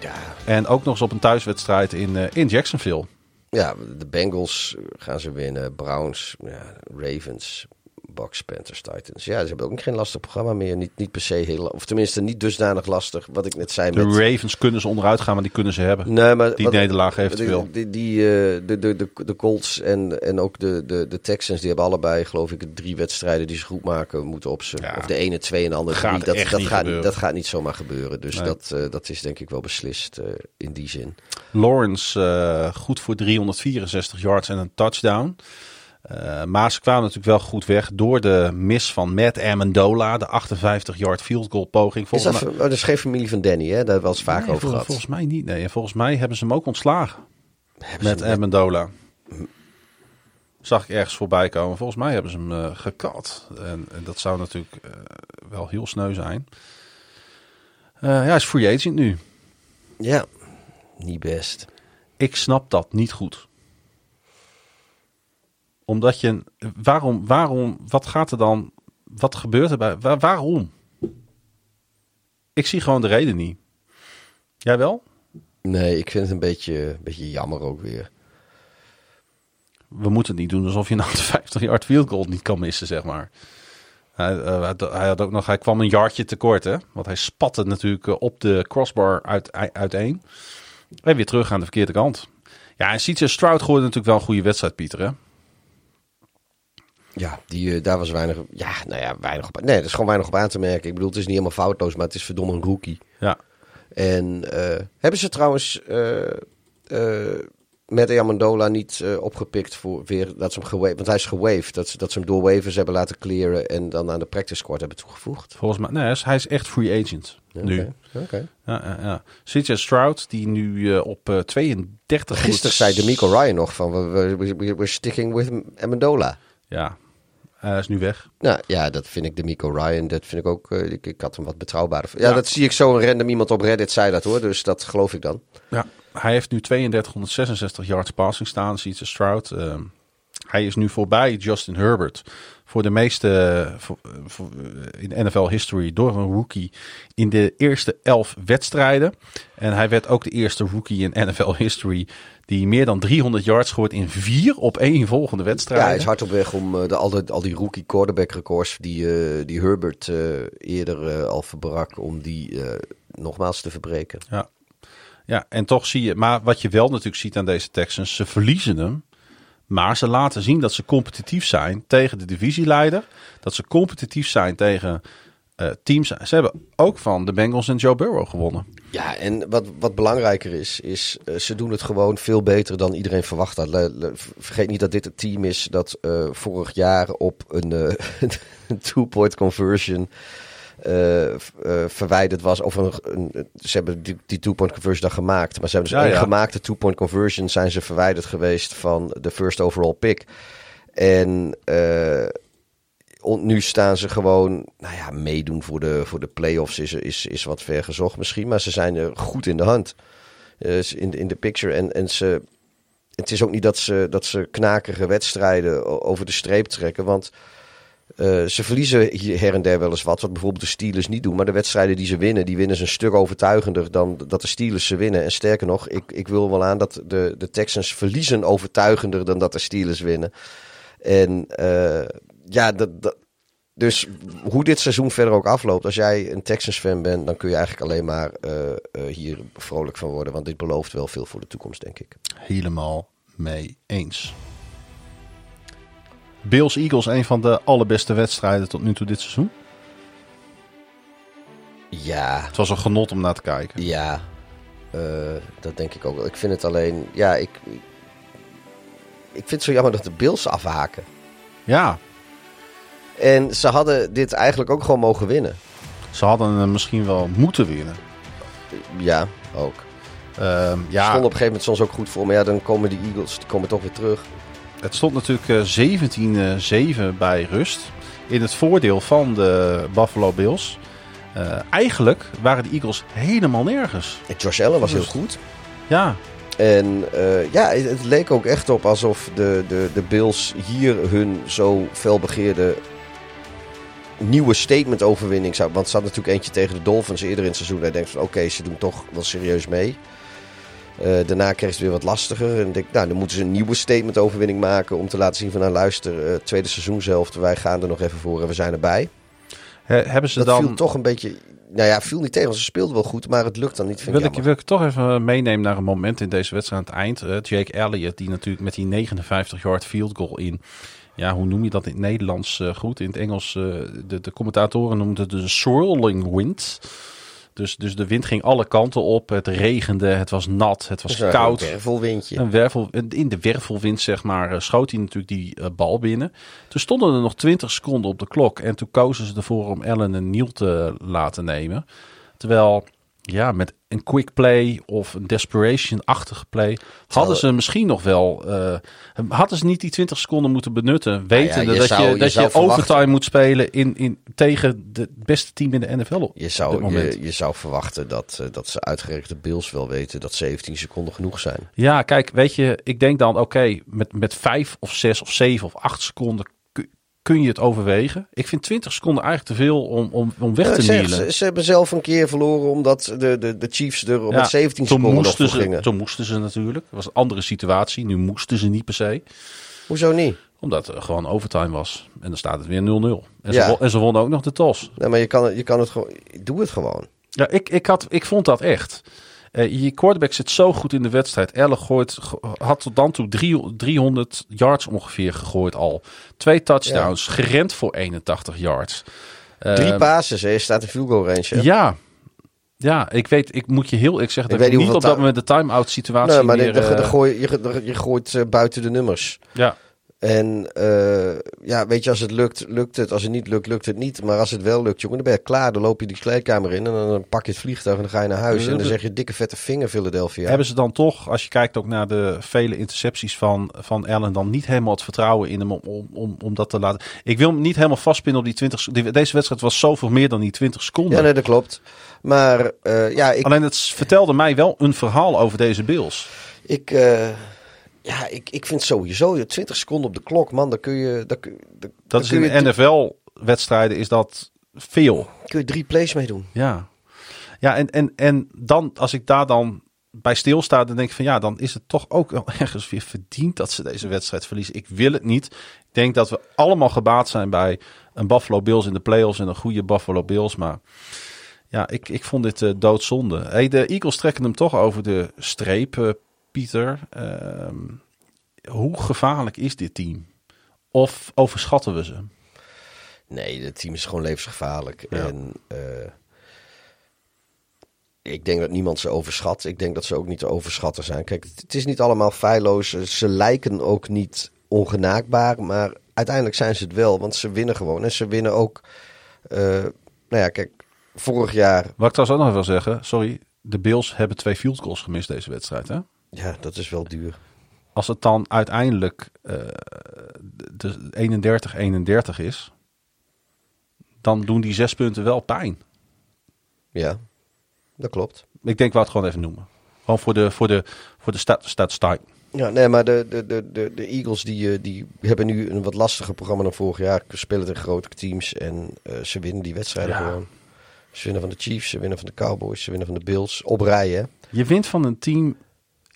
Ja, En ook nog eens op een thuiswedstrijd in, eh, in Jacksonville. Ja, de Bengals gaan ze winnen. Browns, ja, Ravens, Bucks, Panthers, Titans. Ja, ze hebben ook geen lastig programma meer. Niet, niet per se heel... Of tenminste, niet dusdanig lastig. Wat ik net zei De met... Ravens kunnen ze onderuit gaan, maar die kunnen ze hebben. Nee, maar Die wat- nederlaag eventueel. Die, die, die, eh, de, de, de, de Colts en, en ook de, de, de Texans, die hebben allebei, geloof ik, drie wedstrijden die ze goed maken moeten op ze. Ja. Of de ene twee en de andere Gaat drie. Dat, echt dat, niet gaat, gebeuren. dat gaat niet zomaar gebeuren. Dus Nee. dat, eh, dat is denk ik wel beslist eh, in die zin. Lawrence goed voor 364 yards en een touchdown. Eh, maar ze kwamen natuurlijk wel goed weg door de mis van Matt Amendola. De 58-yard field goal poging. Is dat, oh, dat is geen familie van Danny, hè? Daar eens vaak Nee, over vol- gehad. volgens mij niet. Nee, en volgens mij hebben ze hem ook ontslagen. Hebben Met Amendola. Zag ik ergens voorbij komen. Volgens mij hebben ze hem eh gekat. En, en dat zou natuurlijk eh, wel heel sneu zijn. Ja, hij is free agent nu. Ja, niet best. Ik snap dat niet goed. Omdat je. Waarom, waarom, wat gaat er dan. Wat gebeurt er bij. Waar- waarom? Ik zie gewoon de reden niet. Jij wel? Nee, ik vind het een beetje, een beetje jammer ook weer. We moeten het niet doen alsof je nou de 50 yard field goal niet kan missen, zeg maar. Hij, eh, hij- had ook nog, hij kwam een yardje tekort, hè? Want hij spatte natuurlijk eh, op de crossbar uit, uiteen. En weer terug aan de verkeerde kant. Ja, en CJ Stroud gooide natuurlijk wel een goede wedstrijd, Pieter, hè? Ja, die, eh, daar was weinig, ja, nou ja, weinig op. Nee, er is gewoon weinig op aan te merken. Ik bedoel, het is niet helemaal foutloos, maar het is verdomme een rookie. Ja. En eh, hebben ze trouwens eh met Amendola niet opgepikt voor weer dat ze hem gewaved, want hij is gewaved, dat ze, dat ze hem door waivers hebben laten clearen en dan aan de practice squad hebben toegevoegd. Volgens mij, nee, hij is- echt free agent nu. Oké. Ja, ja, ja. CJ Stroud, die nu op eh 32... Gisteren zei Demico Ryan nog van, we, we, we- we're sticking with Amendola. Ja, hij is nu weg. Nou ja, dat vind ik Demico Ryan, dat vind ik ook, eh, ik, ik had hem wat betrouwbaarder. Ja, Ja. dat zie ik zo een random iemand op Reddit zei dat hoor, dus dat geloof ik dan. Ja, hij heeft nu 3266 yards passing staan, CJ Stroud. Ehm, hij is nu voorbij Justin Herbert voor de meeste eh, voor, eh, voor, eh, in NFL history door een rookie in de eerste elf wedstrijden. En hij werd ook de eerste rookie in NFL history die meer dan 300 yards gooit in vier op één volgende Ja, wedstrijden. hij is hard op weg om de, al, die, al die rookie quarterback records die, die Herbert eerder al verbrak, om die nogmaals te verbreken. Ja. ja, en toch zie je, maar wat je wel natuurlijk ziet aan deze Texans, ze verliezen hem. Maar ze laten zien dat ze competitief zijn tegen de divisieleider. Dat ze competitief zijn tegen eh, teams. Ze hebben ook van de Bengals en Joe Burrow gewonnen. Ja, en wat, wat belangrijker is, is eh, ze doen het gewoon veel beter dan iedereen verwacht had. Vergeet niet dat dit het team is dat eh, vorig jaar op een two-point conversion eh, eh, verwijderd was. Of een, een- ze hebben die, die two-point conversion dan gemaakt. Maar ze hebben dus Ja, gemaakte two-point conversion zijn ze verwijderd geweest van de first overall pick. En eh, on- nu staan ze gewoon, nou ja, meedoen voor de, voor de playoffs is, is, is wat ver gezocht misschien. Maar ze zijn er goed in de hand. In, in de picture. En, en ze, het is ook niet dat ze, dat ze knakerige wedstrijden over de streep trekken. Want eh, ze verliezen her en der wel eens wat. Wat bijvoorbeeld de Steelers niet doen. Maar de wedstrijden die ze winnen, die winnen ze een stuk overtuigender dan dat de Steelers ze winnen. En sterker nog, ik, ik wil wel aan dat de, de Texans verliezen overtuigender dan dat de Steelers winnen. En eh, ja, dat, dat, dus hoe dit seizoen verder ook afloopt, als jij een Texans-fan bent, dan kun je eigenlijk alleen maar eh, hier vrolijk van worden. Want dit belooft wel veel voor de toekomst, denk ik. Helemaal mee eens. Bills Eagles, een van de allerbeste wedstrijden tot nu toe dit seizoen. Ja, Het was een genot om naar te kijken. ja. eh, dat denk ik ook wel. Ik vind het alleen, ja, ik, ik vind het zo jammer dat de Bills afhaken. Ja, En ze hadden dit eigenlijk ook gewoon mogen winnen. ze hadden misschien wel moeten winnen. Ja, ook. Ja. ja, Stond op een gegeven moment soms ook goed voor. Maar ja, dan komen die Eagles die komen toch weer terug. Het stond natuurlijk eh, 17-7 bij rust. In het voordeel van de Buffalo Bills. Eh, eigenlijk waren de Eagles helemaal nergens. En Josh Allen was heel Dus- goed. Ja, En eh, ja, het, het leek ook echt op alsof de, de, de Bills hier hun zo felbegeerde nieuwe statement overwinning zou. Want ze hadden natuurlijk eentje tegen de Dolphins eerder in het seizoen. Hij denkt van oké, ze doen toch wel serieus mee. Eh, daarna kreeg het weer wat lastiger. En denk, nou, dan moeten ze een nieuwe statement overwinning maken. Om te laten zien van nou luister, eh, tweede seizoen zelf. Wij gaan er nog even voor en we zijn erbij. He- hebben ze Dat dan... viel toch een beetje... Nou ja, viel niet tegen. Ze speelden wel goed, maar het lukt dan niet. Vind Wil ik jammer. wil ik toch even meenemen naar een moment in deze wedstrijd aan het eind. Eh, Jake Elliott, die natuurlijk met die 59-yard field goal in. Ja, hoe noem je dat in het Nederlands eh, goed? In het Engels, eh, de, de commentatoren noemden het de swirling wind. Dus, dus de wind ging alle kanten op. Het regende, het was nat, het was Dus, koud. Een wervelwindje. Een wervel, in de wervelwind, zeg maar, eh, schoot hij natuurlijk die eh, bal binnen. Toen stonden er nog 20 seconden op de klok. En toen kozen ze ervoor om Allen en Neil te laten nemen. Terwijl, ja, met een quick play of een desperation-achtige play... hadden ze misschien nog wel... eh, hadden ze niet die 20 seconden moeten benutten... wetende je dat zou- je, dat je overtime moet spelen in, in, tegen de- het beste team in de NFL op Je zou, je, je zou verwachten dat, eh, dat ze uitgerekend de Bills wel weten dat 17 seconden genoeg zijn. Ja, kijk, weet je, ik denk dan, oké, met, met vijf of zes of zeven of acht seconden ku- kun je het overwegen. Ik vind 20 seconden eigenlijk te veel om, om, om weg Ja, te nielen. ze, ze hebben zelf een keer verloren omdat de, de, de Chiefs er Ja, met 17 toen seconden moesten, ze, gingen. toen moesten ze natuurlijk. Het was een andere situatie. Nu moesten ze niet per se. Hoezo niet? Omdat er gewoon overtime was. En dan staat het weer 0-0. En, Ja. ze, won- en ze wonnen ook nog de tos. Nee, maar je kan, het- je kan het gewoon... Doe het gewoon. Ja, ik, ik, had, ik vond dat echt. Eh, je quarterback zit zo goed in de wedstrijd. Ellen gooit, had tot dan toe drie- 300 yards ongeveer gegooid al. Twee touchdowns, gerend voor 81 yards. Drie Eh, passes, je staat in field goal range. hè. Ja. Ja, ik weet, ik moet je heel ik zeg dat ik niet op dat moment de time-out situatie Nee, maar meer... de- de- de gooi, je, de- je gooit eh, buiten de nummers. ja, En eh, ja, weet je, als het lukt, lukt het. Als het niet lukt, lukt het niet. Maar als het wel lukt, jongen, dan ben je klaar. Dan loop je die kleedkamer in en dan, pak je het vliegtuig en dan ga je naar huis. En dan zeg je dikke vette vinger Philadelphia. hebben ze dan toch, als je kijkt ook naar de vele intercepties van, van Allen, dan niet helemaal het vertrouwen in hem om, om, om, om dat te laten. Ik wil hem niet helemaal vastpinnen op die 20 sec- die- Deze wedstrijd was zoveel meer dan die 20 seconden. Ja, nee, dat klopt. Maar eh, ja, ik, Alleen het vertelde mij wel een verhaal over deze Bills. ik, eh, ja, ik, ik vind sowieso je 20 seconden op de klok, man. Dan kun je, dan kun, dan, Dat is kun in je, NFL-wedstrijden is dat veel. kun je drie plays meedoen. Ja, ja en, en, en dan, als ik daar dan bij stilsta, dan denk ik van ja, dan is het toch ook wel ergens weer verdiend dat ze deze wedstrijd verliezen. Ik wil het niet. Ik denk dat we allemaal gebaat zijn bij een Buffalo Bills in de playoffs en een goede Buffalo Bills. Maar ja, ik, ik vond dit eh, doodzonde. Hey, de Eagles trekken hem toch over de streep, eh, Pieter. Ehm, hoe gevaarlijk is dit team? Of overschatten we ze? Nee, het team is gewoon levensgevaarlijk. Ja. En eh, ik denk dat niemand ze overschat. Ik denk dat ze ook niet te overschatten zijn. Kijk, het, is niet allemaal feilloos. Ze lijken ook niet ongenaakbaar. Maar uiteindelijk zijn ze het wel. Want ze winnen gewoon. En ze winnen ook. eh, nou ja, kijk, vorig jaar. Wat ik trouwens ook nog wil zeggen, sorry, de Bills hebben twee field goals gemist deze wedstrijd. Hè? Ja, dat is wel duur. Als het dan uiteindelijk eh, de 31-31 is, dan doen die zes punten wel pijn. Ja, dat klopt. Ik denk, we het gewoon even noemen. Gewoon voor de, voor de, voor de stat, statistiek. Ja, nee, maar de, de, de, de, Eagles die, eh, die hebben nu een wat lastiger programma dan vorig jaar. Ze spelen tegen grote teams en eh, ze winnen die wedstrijden Ja. gewoon. Ze winnen van de Chiefs, ze winnen van de Cowboys, ze winnen van de Bills. Op rij, hè? Je wint van een team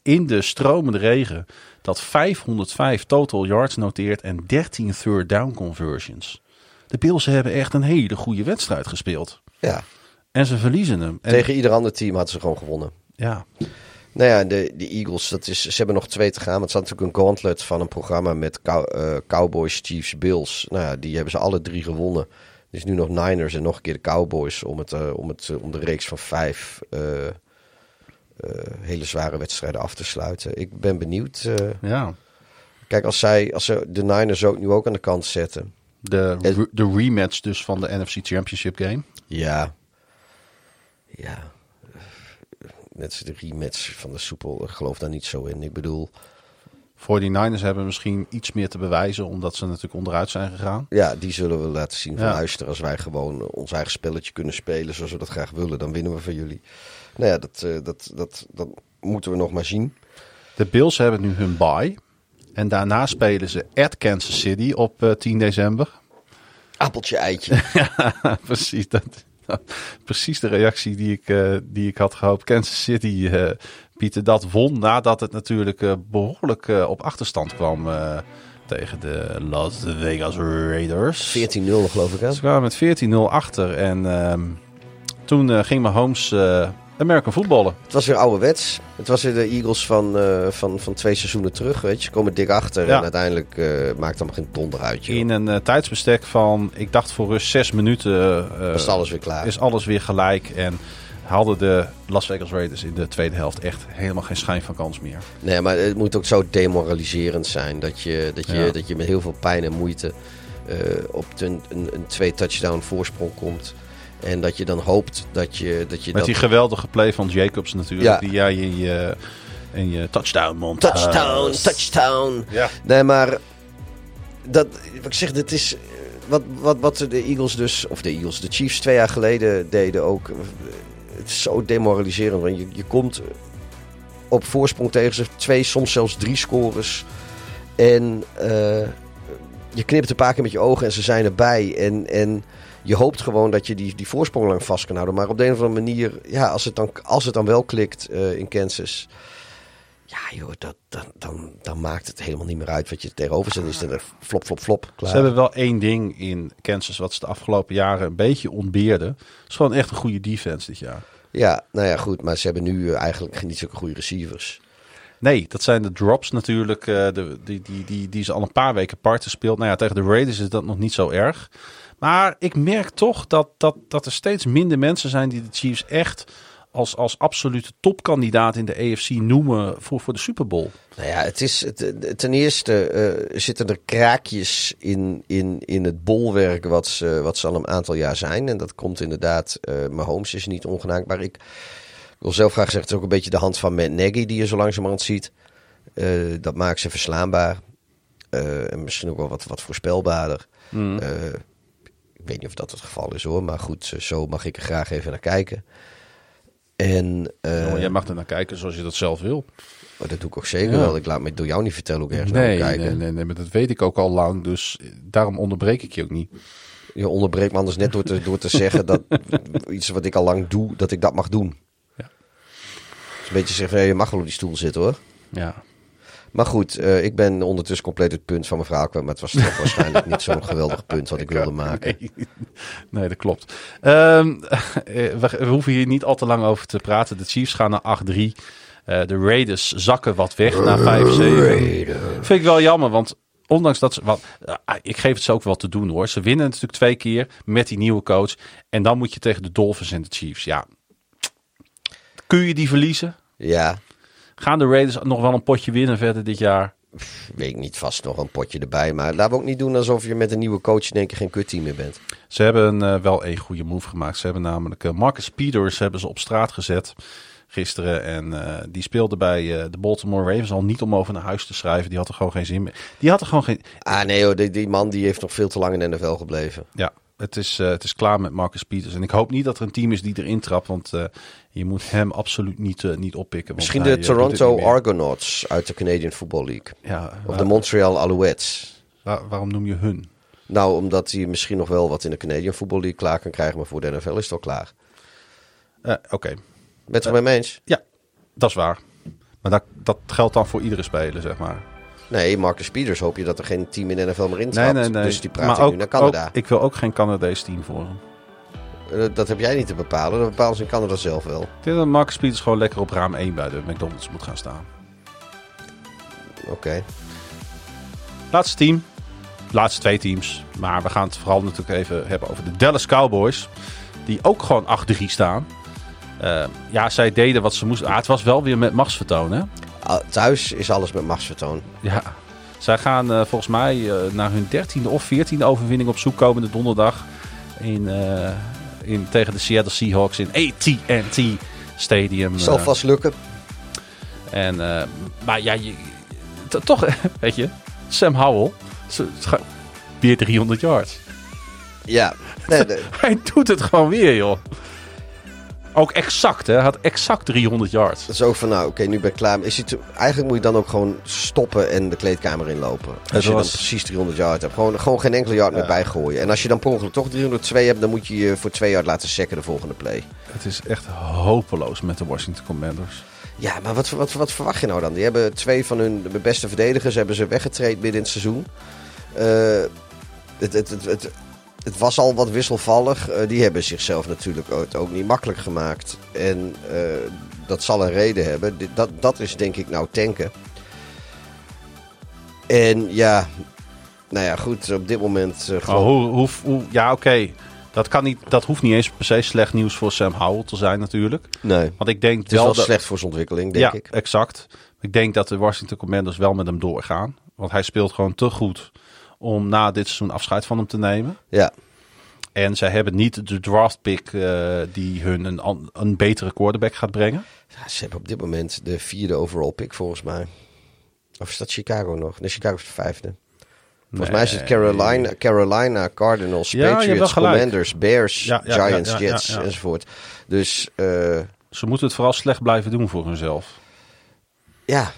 in de stromende regen dat 505 total yards noteert en 13 third down conversions. De Bills hebben echt een hele goede wedstrijd gespeeld. Ja, En ze verliezen hem. En, tegen ieder ander team hadden ze gewoon gewonnen. Ja, Nou ja, de, de Eagles, dat is, ze hebben nog twee te gaan. Maar het staat natuurlijk een gauntlet van een programma met cow- eh, Cowboys, Chiefs, Bills. Nou ja, die hebben ze alle drie gewonnen. Is nu nog Niners en nog een keer de Cowboys om, het, eh, om, het, eh, om de reeks van vijf hele zware wedstrijden af te sluiten. Ik ben benieuwd. eh, ja. kijk, als, zij, als ze de Niners ook nu ook aan de kant zetten. De, re- de rematch dus van de NFC Championship game. Ja. Ja. Net de rematch van de soepel. Ik geloof daar niet zo in. Ik bedoel, 49ers hebben misschien iets meer te bewijzen, omdat ze natuurlijk onderuit zijn gegaan. ja, die zullen we laten zien van Ja. luister. Als wij gewoon ons eigen spelletje kunnen spelen zoals we dat graag willen, dan winnen we van jullie. Nou ja, dat, eh, dat, dat, dat moeten we nog maar zien. De Bills hebben nu hun bye. En daarna spelen ze at Kansas City op eh, 10 december. Appeltje, eitje. precies, dat, precies de reactie die ik, eh, die ik had gehoopt. Kansas City, eh, Pieter, dat won nadat het natuurlijk eh, behoorlijk eh, op achterstand kwam eh, tegen de Las Vegas Raiders. 14-0 geloof ik hè? Ze kwamen met 14-0 achter en ehm, toen eh, ging Mahomes eh American voetballen. Het was weer ouderwets. Het was weer de Eagles van, van, van twee seizoenen terug. Weet je. Ze komen dik achter Ja. en uiteindelijk maakt allemaal geen donder uit. joh. In een tijdsbestek van, ik dacht voor rust zes minuten, is alles weer klaar. is alles weer gelijk. En hadden de Las Vegas Raiders in de tweede helft echt helemaal geen schijn van kans meer. Nee, maar het moet ook zo demoraliserend zijn dat je, dat je, Ja. dat je met heel veel pijn en moeite eh, op een, een, een twee touchdown voorsprong komt. En dat je dan hoopt dat je, dat je Met dat... die geweldige play van Jacobs natuurlijk. Ja. Die jij in je, in je touchdown mond touchdown, touchdown. Ja. Nee, maar dat, wat ik zeg, dit is eh, wat, wat, wat de Eagles dus, of de Eagles, de Chiefs twee jaar geleden deden ook. Het is zo demoraliserend, want je, je komt op voorsprong tegen ze twee, soms zelfs drie scores. En eh, je knipt een paar keer met je ogen en ze zijn erbij. En, en je hoopt gewoon dat je die, die voorsprong lang vast kan houden. Maar op de een of andere manier, ja, als het dan, als het dan wel klikt eh, in Kansas. Ja, joh, dat, dan, dan, maakt het helemaal niet meer uit wat je er tegenover zet. Is het flop, flop, flop. Klaar. Ze hebben wel één ding in Kansas wat ze de afgelopen jaren een beetje ontbeerden. Het is gewoon echt een goede defense dit jaar. Ja, nou ja, goed. Maar ze hebben nu eh, eigenlijk niet zulke goede receivers. Nee, dat zijn de drops natuurlijk, eh, de, die, die, die, die ze al een paar weken parten speelt. Nou ja, tegen de Raiders is dat nog niet zo erg. Maar ik merk toch dat, dat, dat er steeds minder mensen zijn die de Chiefs echt als, als absolute topkandidaat in de AFC noemen voor, voor de Super Bowl. Nou ja, het is, het, ten eerste eh, zitten er kraakjes in, in, in het bolwerk wat ze, wat ze al een aantal jaar zijn. En dat komt inderdaad, eh Mahomes is niet ongenaakbaar. Ik, ik wil zelf graag zeggen, het is ook een beetje de hand van Matt Nagy die je zo langzamerhand ziet. Eh, dat maakt ze verslaanbaar. En misschien ook wel wat, wat voorspelbaarder. Eh, ik weet niet of dat het geval is hoor, maar goed, zo mag ik er graag even naar kijken. En eh, Jongen, jij mag er naar kijken zoals je dat zelf wil. oh, dat doe ik ook zeker Ja. wel. Ik laat me door jou niet vertellen hoe ik ergens naar Nee, moet nee, kijken. nee, nee, maar dat weet ik ook al lang. Dus daarom onderbreek ik je ook niet. Je onderbreekt me anders net door te, door te zeggen dat iets wat ik al lang doe, dat ik dat mag doen. Ja. Dus een beetje zeggen, nee, je mag wel op die stoel zitten hoor. Ja. Maar goed, eh, ik ben ondertussen compleet het punt van mijn verhaal kwijt. Maar het was toch waarschijnlijk niet zo'n geweldig punt wat ik wilde maken. Nee, nee dat klopt. Ehm, eh, we, we hoeven hier niet al te lang over te praten. De Chiefs gaan naar 8-3. Eh, de Raiders zakken wat weg naar 5-7. Vind ik wel jammer, want ondanks dat ze... Wat, ik geef het ze ook wel te doen hoor. Ze winnen natuurlijk twee keer met die nieuwe coach. En dan moet je tegen de Dolphins en de Chiefs. Ja. Kun je die verliezen? Ja, Gaan de Raiders nog wel een potje winnen verder dit jaar? weet ik niet, vast nog een potje erbij. Maar laten we ook niet doen alsof je met een nieuwe coach in één keer geen kutteam meer bent. Ze hebben eh, wel een goede move gemaakt. Ze hebben namelijk eh, Marcus Peters hebben ze op straat gezet gisteren. En eh, die speelde bij eh, de Baltimore Ravens al niet om over naar huis te schrijven. Die had er gewoon geen zin meer. Die had er gewoon geen... Ah nee hoor, die, die man die heeft nog veel te lang in de NFL gebleven. Ja, het is, eh, het is klaar met Marcus Peters. En ik hoop niet dat er een team is die erin trapt. Want eh, je moet hem absoluut niet, eh, niet oppikken. Misschien de Toronto. Argonauts uit de Canadian Football League. Ja, Of de Montreal Alouettes. waar- waarom noem je hun? Nou, omdat hij misschien nog wel wat in de Canadian Football League klaar kan krijgen. Maar voor de NFL is het al klaar. Oké, Ben je het er met me eens? ja, dat is waar. Maar dat, dat geldt dan voor iedere speler, zeg maar. Nee, Marcus Peters hoop je dat er geen team in de NFL meer Nee, intrapt. nee, nee. Dus die praat ook, nu naar Canada. ook- ik wil ook geen Canadees team voor hem. Eh, dat heb jij niet te bepalen. Dat bepalen ze in Canada zelf wel. Ik denk dat Marcus Peters gewoon lekker op raam 1 bij de McDonald's moet gaan staan. Oké. Laatste team. Laatste twee teams. Maar we gaan het vooral natuurlijk even hebben over de Dallas Cowboys. Die ook gewoon 8-3 staan. Eh, ja, zij deden wat ze moesten. Ah, het was wel weer met machtsvertoon, hè? Thuis is alles met machtsvertoon. Ja. Zij gaan eh, volgens mij eh, naar hun 13e of 14e overwinning op zoek komende donderdag. In, eh, in, tegen de Seattle Seahawks in AT&T Stadium. Zal vast lukken. En, maar ja, je, toch, weet je, Sam Howell, weer 300 yards. Ja. Nee, Hij doet het gewoon weer, joh. Ook exact, hè? Hij had exact 300 yards. dat is ook van, nou, oké, nu ben ik klaar. Is te- eigenlijk moet je dan ook gewoon stoppen en de kleedkamer inlopen. Als je was- dan precies 300 yard hebt. Gewoon, gewoon geen enkele yard meer bijgooien. En als je dan per ongeluk toch 302 hebt, dan moet je je voor 2 yard laten sekken de volgende play. Het is echt hopeloos met de Washington Commanders. Ja, maar wat, wat, wat verwacht je nou dan? Die hebben twee van hun beste verdedigers hebben ze weggetraind midden in het seizoen. Eh, het, het, het, het, het was al wat wisselvallig. Eh, die hebben zichzelf natuurlijk ook, ook niet makkelijk gemaakt. En eh, dat zal een reden hebben. Dat, dat is denk ik nou tanken. En ja, nou ja, goed, op dit moment gewoon... hoe, hoe, hoe- ja, oké. Dat, kan niet, dat hoeft niet eens per se slecht nieuws voor Sam Howell te zijn, natuurlijk. Nee, Want ik denk het is wel dat- slecht voor zijn ontwikkeling, denk ja, ik. exact. Ik denk dat de Washington Commanders wel met hem doorgaan. Want hij speelt gewoon te goed om na dit seizoen afscheid van hem te nemen. Ja, En zij hebben niet de draft pick eh, die hun een, een betere quarterback gaat brengen. Ja, ze hebben op dit moment de vierde overall pick volgens mij. Of is dat Chicago nog? Nee, Chicago is de vijfde. Volgens mij is het. Carolina, Carolina Cardinals, Ja, Patriots. Commanders, Bears, Ja, Giants, Jets enzovoort. Dus eh, Ze moeten het vooral slecht blijven doen voor hunzelf. ja,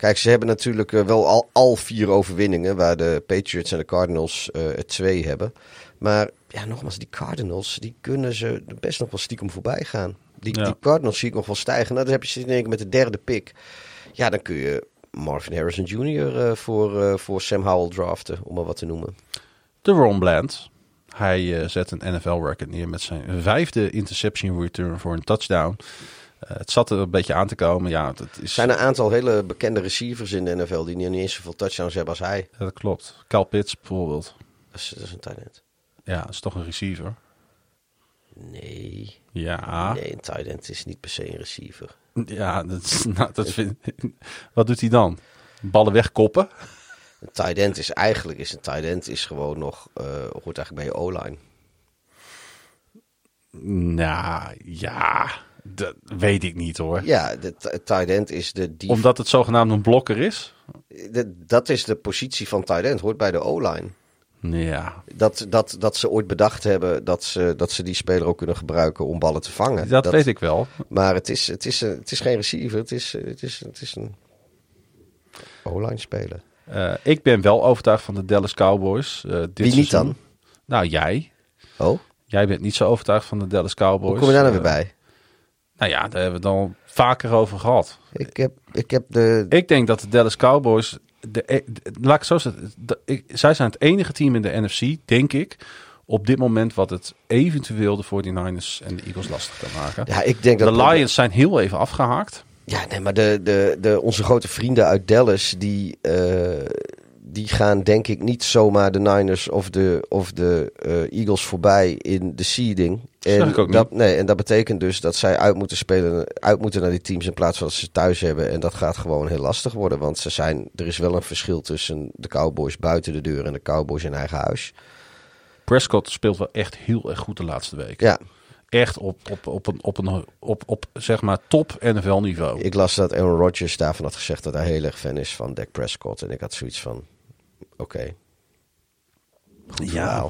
kijk, ze hebben natuurlijk eh, wel al, al vier overwinningen, waar de Patriots en de Cardinals er twee hebben. Maar ja, nogmaals, die Cardinals, die kunnen ze best nog wel stiekem voorbij gaan. Die, Ja. die Cardinals zie ik nog wel stijgen. Nou, dan heb je ze in één keer met de derde pick. Ja, dan kun je Marvin Harrison Jr. eh, voor, voor Sam Howell draften, om maar wat te noemen. De Ron Bland. Hij zet een NFL-record neer met zijn vijfde interception return voor een touchdown. Eh, het zat er een beetje aan te komen. Ja, dat is, Er zijn een aantal hele bekende receivers in de NFL die niet eens zoveel touchdowns hebben als hij. Ja, dat klopt. Cal Pitts bijvoorbeeld. Dat is, dat is een talent. Ja, dat is toch een receiver. Nee, Ja, nee, een tight end is niet per se een receiver. ja dat, is- nou, dat vind, wat doet hij dan? Ballen wegkoppen? Een tight end is eigenlijk is een tight end is gewoon nog eh hoort eigenlijk bij je O-line. Nou, ja, dat weet ik niet hoor. Ja, de tight end is de die Omdat het zogenaamd een blokker is? de- dat is de positie van tight end hoort bij de O-line. Ja, Dat, dat, dat ze ooit bedacht hebben dat ze, dat ze die speler ook kunnen gebruiken om ballen te vangen. dat, weet ik wel. Maar het is, het, is een, het is geen receiver, het is, het is, het is een O-line speler. Eh, ik ben wel overtuigd van de Dallas Cowboys. eh, dit Wie niet seizoen. dan? Nou, jij. Oh, Jij bent niet zo overtuigd van de Dallas Cowboys. hoe kom je daar nou weer Eh, bij? Nou ja, daar hebben we het al vaker over gehad. Ik heb, ik heb de... Ik denk dat de Dallas Cowboys. De, de- laat ik zo zeggen. ik- zij zijn het enige team in de NFC, denk ik. Op dit moment wat het eventueel de 49ers en de Eagles lastig kan maken. Ja, ik denk dat... de Lions zijn heel even afgehaakt. Ja, nee, maar de, de, de, onze grote vrienden uit Dallas, die, eh, die gaan denk ik niet zomaar de Niners of de, of de eh, Eagles voorbij in de seeding. Ook dat, Nee, en dat betekent dus dat zij uit moeten spelen, uit moeten naar die teams in plaats van dat ze thuis hebben. En dat gaat gewoon heel lastig worden, want ze zijn, er is wel een verschil tussen de Cowboys buiten de deur en de Cowboys in eigen huis. Prescott speelt wel echt heel erg goed de laatste week. Ja, Echt op, op, op, een, op, een, op, op zeg maar top NFL niveau. ik las dat Aaron Rodgers daarvan had gezegd dat hij heel erg fan is van Dak Prescott. En ik had zoiets van, oké. Ja.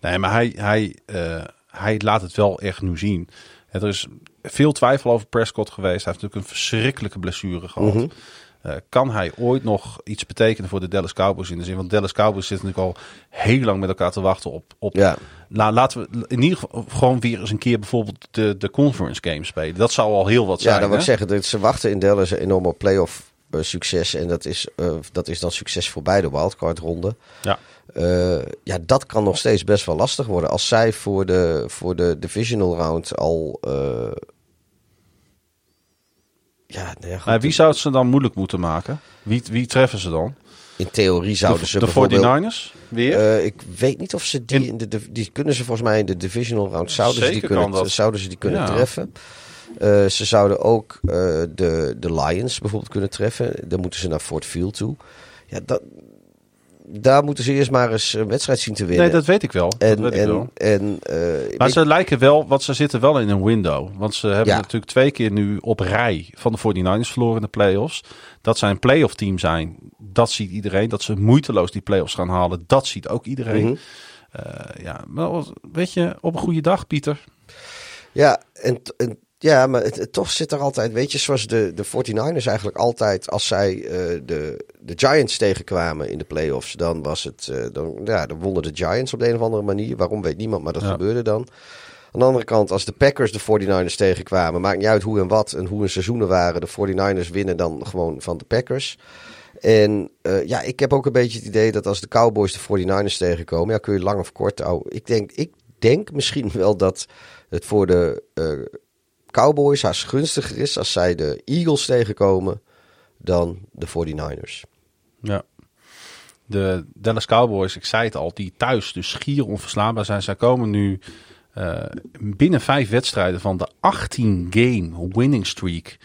Nee, maar hij, hij, eh, hij laat het wel echt nu zien. Er is veel twijfel over Prescott geweest. Hij heeft natuurlijk een verschrikkelijke blessure gehad. Mhm. Eh, kan hij ooit nog iets betekenen voor de Dallas Cowboys in de zin? Want Dallas Cowboys zitten natuurlijk al heel lang met elkaar te wachten op. op Ja. Nou, laten we in ieder geval gewoon weer eens een keer bijvoorbeeld de, de conference game spelen. Dat zou al heel wat zijn. Ja, dat wil ik zeggen. dat Ze wachten in Dallas enorm op playoff eh, succes. En dat is, eh, dat is dan succes voor beide wildcard-ronden. Ja. Eh, ja, dat kan nog steeds best wel lastig worden. Als zij voor de, voor de divisional round al. eh, ja, nou ja, goed, Maar wie zou het ze dan moeilijk moeten maken? Wie, wie treffen ze dan? in theorie zouden de ze de bijvoorbeeld... 49ers? Weer? Eh, ik weet niet of ze die In- de, die kunnen ze volgens mij in de divisional round zouden ze die kunnen zouden ze die kunnen Ja. treffen. Ze zouden ook de, de Lions bijvoorbeeld kunnen treffen. Dan moeten ze naar Fort Field toe. Ja, dat, daar moeten ze eerst maar eens een wedstrijd zien te winnen. nee, dat weet ik wel. en, dat weet ik wel. en, eh, Maar ze lijken wel, want ze zitten wel in een window. Want ze hebben Ja. natuurlijk twee keer nu op rij van de 49ers verloren in de playoffs. Dat zij een playoff team zijn, dat ziet iedereen. Dat ze moeiteloos die playoffs gaan halen, dat ziet ook iedereen. Mhm. Eh, ja, maar weet je, op een goede dag, Pieter. Ja, en, en ja, maar het, het- toch zit er altijd, weet je, zoals de, de 49ers eigenlijk altijd, als zij eh, de, de Giants tegenkwamen in de playoffs, dan was het, eh, dan, ja, dan wonnen de Giants op de een of andere manier. Waarom weet niemand, maar dat Ja. gebeurde dan. Aan de andere kant, als de Packers de 49ers tegenkwamen, maakt niet uit hoe en wat en hoe hun seizoenen waren, de 49ers winnen dan gewoon van de Packers. En eh, ja, ik heb ook een beetje het idee dat als de Cowboys de 49ers tegenkomen, ja, kun je lang of kort houden. Ik denk, ik denk misschien wel dat het voor de Cowboys haast gunstiger is als zij de Eagles tegenkomen dan de 49ers. Ja. De Dallas Cowboys, ik zei het al, die thuis dus schier onverslaanbaar zijn. Zij komen nu eh, binnen vijf wedstrijden van de 18-game winning streak.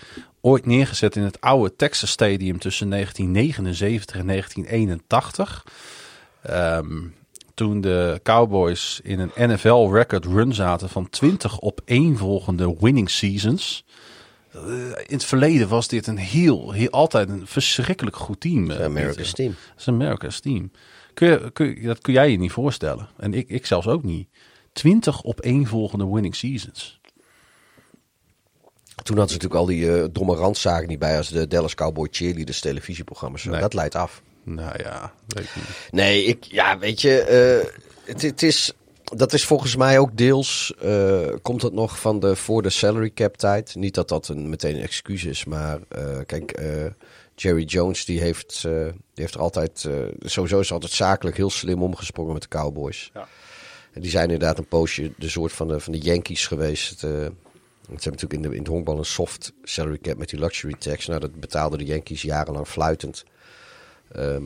Ooit neergezet in het oude Texas Stadium tussen 1979 en 1981. Ehm, toen de Cowboys in een NFL record run zaten van 20 op één volgende winning seasons. Eh, in het verleden was dit een heel, heel altijd een verschrikkelijk goed team. eh, America's Pieter. team. Dat is America's team. Kun je, kun dat kun jij je niet voorstellen. En ik, ik zelfs ook niet. 20 op één volgende winning seasons. Toen hadden ze natuurlijk al die eh, domme randzaken niet bij als de Dallas Cowboy Cheerleaders televisieprogramma's. Nee. Dat leidt af. Nou ja, weet ik niet. Nee, ik, ja, weet je, eh, het, het is, dat is volgens mij ook deels, eh, komt het nog van de voor de salary cap tijd. Niet dat dat een, meteen een excuus is, maar eh, kijk, eh, Jerry Jones die heeft, eh, die heeft er altijd, eh, sowieso is altijd zakelijk heel slim omgesprongen met de Cowboys. Ja. En die zijn inderdaad een poosje de soort van de, van de Yankees geweest. eh. Want ze hebben natuurlijk in de, in het honkbal een soft salary cap met die luxury tax. Nou, dat betaalden de Yankees jarenlang fluitend. Ehm,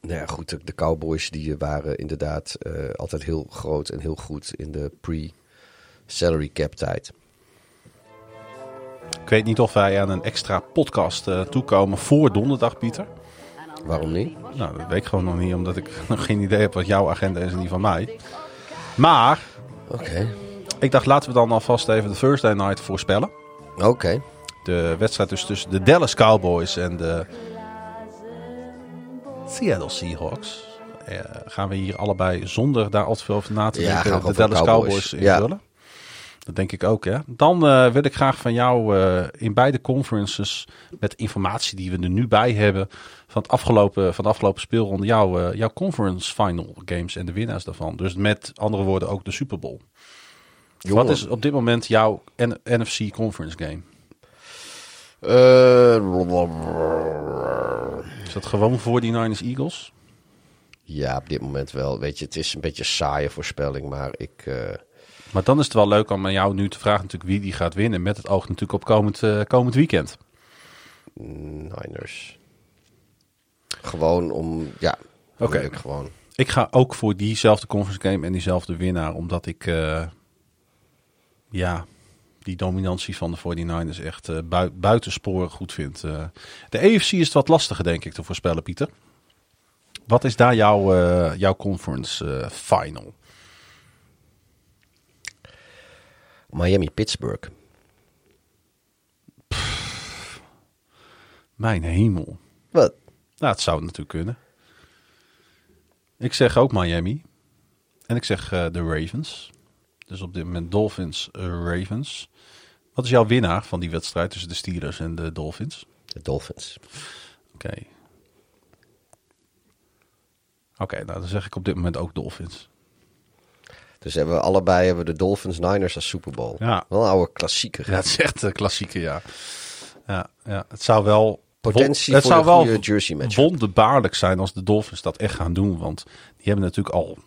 nou ja, goed, de, de Cowboys die waren inderdaad eh, altijd heel groot en heel goed in de pre-salary cap tijd. Ik weet niet of wij aan een extra podcast eh, toekomen voor donderdag, Pieter. Waarom niet? Nou, dat weet ik gewoon nog niet, omdat ik nog geen idee heb wat jouw agenda is en die van mij. Maar Oké. ik dacht, laten we dan alvast even de Thursday night voorspellen. Oké. De wedstrijd dus tussen de Dallas Cowboys en de Seattle Seahawks. Eh, gaan we hier allebei zonder daar al te veel over na te denken de Dallas Cowboys, Cowboys. Ja. invullen? Dat denk ik ook, hè. Dan eh, wil ik graag van jou eh, in beide conferences met informatie die we er nu bij hebben van, het afgelopen, van de afgelopen speelronde jouw, jouw conference final games en de winnaars daarvan. Dus met andere woorden ook de Super Bowl. Jongen. Wat is op dit moment jouw N- NFC conference game? Is dat gewoon voor die Niners Eagles? ja, op dit moment wel. Weet je, het is een beetje een saaie voorspelling, maar ik... eh, Maar dan is het wel leuk om aan jou nu te vragen natuurlijk wie die gaat winnen. Met het oog natuurlijk op komend, eh, komend weekend. Niners. Gewoon om, ja. Oké. gewoon. Ik ga ook voor diezelfde conference game en diezelfde winnaar. Omdat ik, eh, ja, die dominantie van de 49ers echt eh, bui buitensporig goed vind. Eh, de AFC is het wat lastiger denk ik te voorspellen, Pieter. Wat is daar jouw, eh, jouw conference final? Miami-Pittsburgh. Mijn hemel. Wat? Nou, het zou natuurlijk kunnen. Ik zeg ook Miami. En ik zeg de Ravens. Dus op dit moment Dolphins, Ravens. Wat is jouw winnaar van die wedstrijd tussen de Steelers en de Dolphins? De Dolphins. Oké. Oké, nou dan zeg ik op dit moment ook Dolphins. Dus hebben we allebei hebben we de Dolphins Niners als Super Bowl. Ja. Wel een oude klassieker. Ja, het is echt een klassieke, ja. Ja, ja. Het zou wel potentie het voor zou wel jersey match. wonderbaarlijk zijn als de Dolphins dat echt gaan doen. Want die hebben natuurlijk al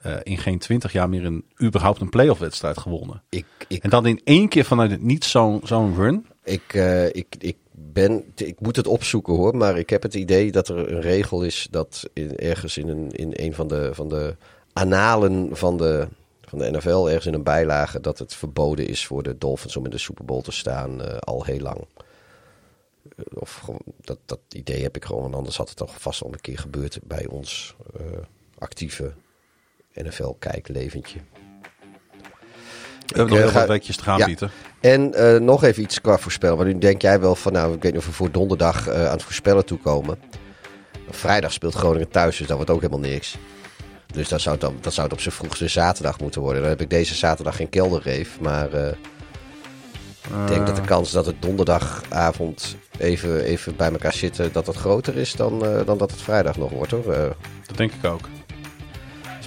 eh, in geen twintig jaar meer een, überhaupt een playoff wedstrijd gewonnen. Ik, ik, En dan in één keer vanuit het niet zo'n zo'n run. ik, eh, ik, ik, ben, ik moet het opzoeken hoor, maar ik heb het idee dat er een regel is dat in, ergens in een, in een van de, van de analen van de, van de NFL, ergens in een bijlage, dat het verboden is voor de Dolphins om in de Super Bowl te staan eh, al heel lang. Of gewoon, dat, dat idee heb ik gewoon, want anders had het toch vast al een keer gebeurd bij ons actieve NFL-kijkleventje. We hebben nog eh, heel wat weekjes te gaan, Ja. Pieter. En eh, nog even iets qua voorspellen. Want nu denk jij wel van, nou, ik weet niet of we voor donderdag eh, aan het voorspellen toekomen. Vrijdag speelt Groningen thuis, dus dat wordt ook helemaal niks. Dus dat zou, het dan, dat zou het op zijn vroegste zaterdag moeten worden. Dan heb ik deze zaterdag geen kelderreef. Maar ik denk dat de kans dat het donderdagavond even, even bij elkaar zitten... dat dat groter is dan, dan dat het vrijdag nog wordt, hoor. Dat denk ik ook.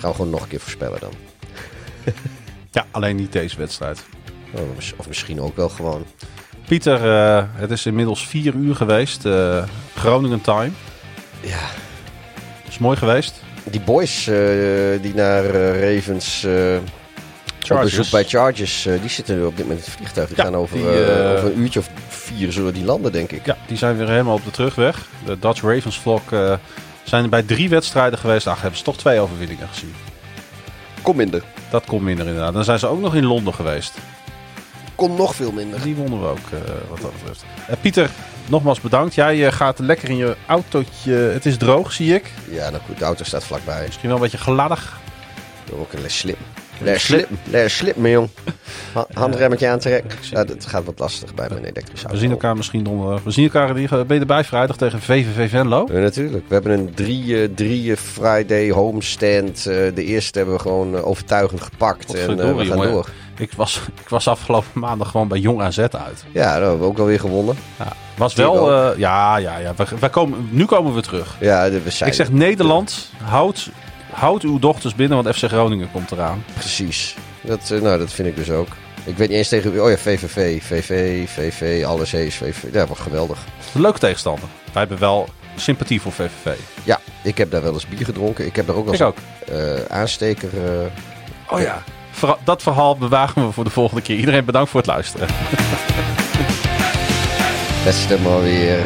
Gaan gewoon nog een keer voorspellen dan. Ja, alleen niet deze wedstrijd. Oh, Of misschien ook wel gewoon. Pieter, eh, het is inmiddels vier uur geweest. eh, Groningen time. Ja, Is mooi geweest. Die boys eh, die naar Ravens op bezoek bij Chargers, die zitten nu op dit moment in het vliegtuig. Die Ja, gaan over, die, over een uurtje of vier zullen die landen, denk ik. Ja, die zijn weer helemaal op de terugweg. De Dutch Ravens vlog zijn er bij drie wedstrijden geweest. Ach, hebben ze toch twee overwinningen gezien. Kom minder. Dat komt minder inderdaad. Dan zijn ze ook nog in Londen geweest. Kon nog veel minder. Die wonnen we ook, eh, wat dat betreft. Eh, Pieter, nogmaals bedankt. Jij eh, gaat lekker in je autootje. Het is droog, zie ik. Ja, nou goed, de auto staat vlakbij. Misschien wel een beetje gladdig. Ook een les slip. Les slip, les slip, mijn jong. Ha- Handremmetje aantrekken. Ja, dat gaat wat lastig bij mijn elektrische We zien elkaar misschien donderdag. We zien elkaar in Ben je erbij vrijdag tegen VVV Venlo? Ja, natuurlijk. We hebben een drie, eh, drie Friday homestand. Eh, de eerste hebben we gewoon eh, overtuigend gepakt. En eh, we gaan jongen. door. Ik was, ik was afgelopen maandag gewoon bij Jong AZ uit. Ja, dat hebben we ook alweer gewonnen. Ja, was wel... eh, ja, ja, ja. Wij komen, nu komen we terug. Ja, we zijn Ik zeg Nederland, houd, houd uw dochters binnen, want FC Groningen komt eraan. Precies. Dat, eh, nou, dat vind ik dus ook. Ik weet niet eens tegen wie. Oh ja, VVV. VV, VV, alles C's, VV. Ja, wat geweldig. Leuke tegenstander. Wij hebben wel sympathie voor VVV. Ja, ik heb daar wel eens bier gedronken. Ik heb daar ook wel Ik eens ook. eh, aansteker. eh, Oh ja. Verha- Dat verhaal bewaren we voor de volgende keer. Iedereen bedankt voor het luisteren. beste maar weer.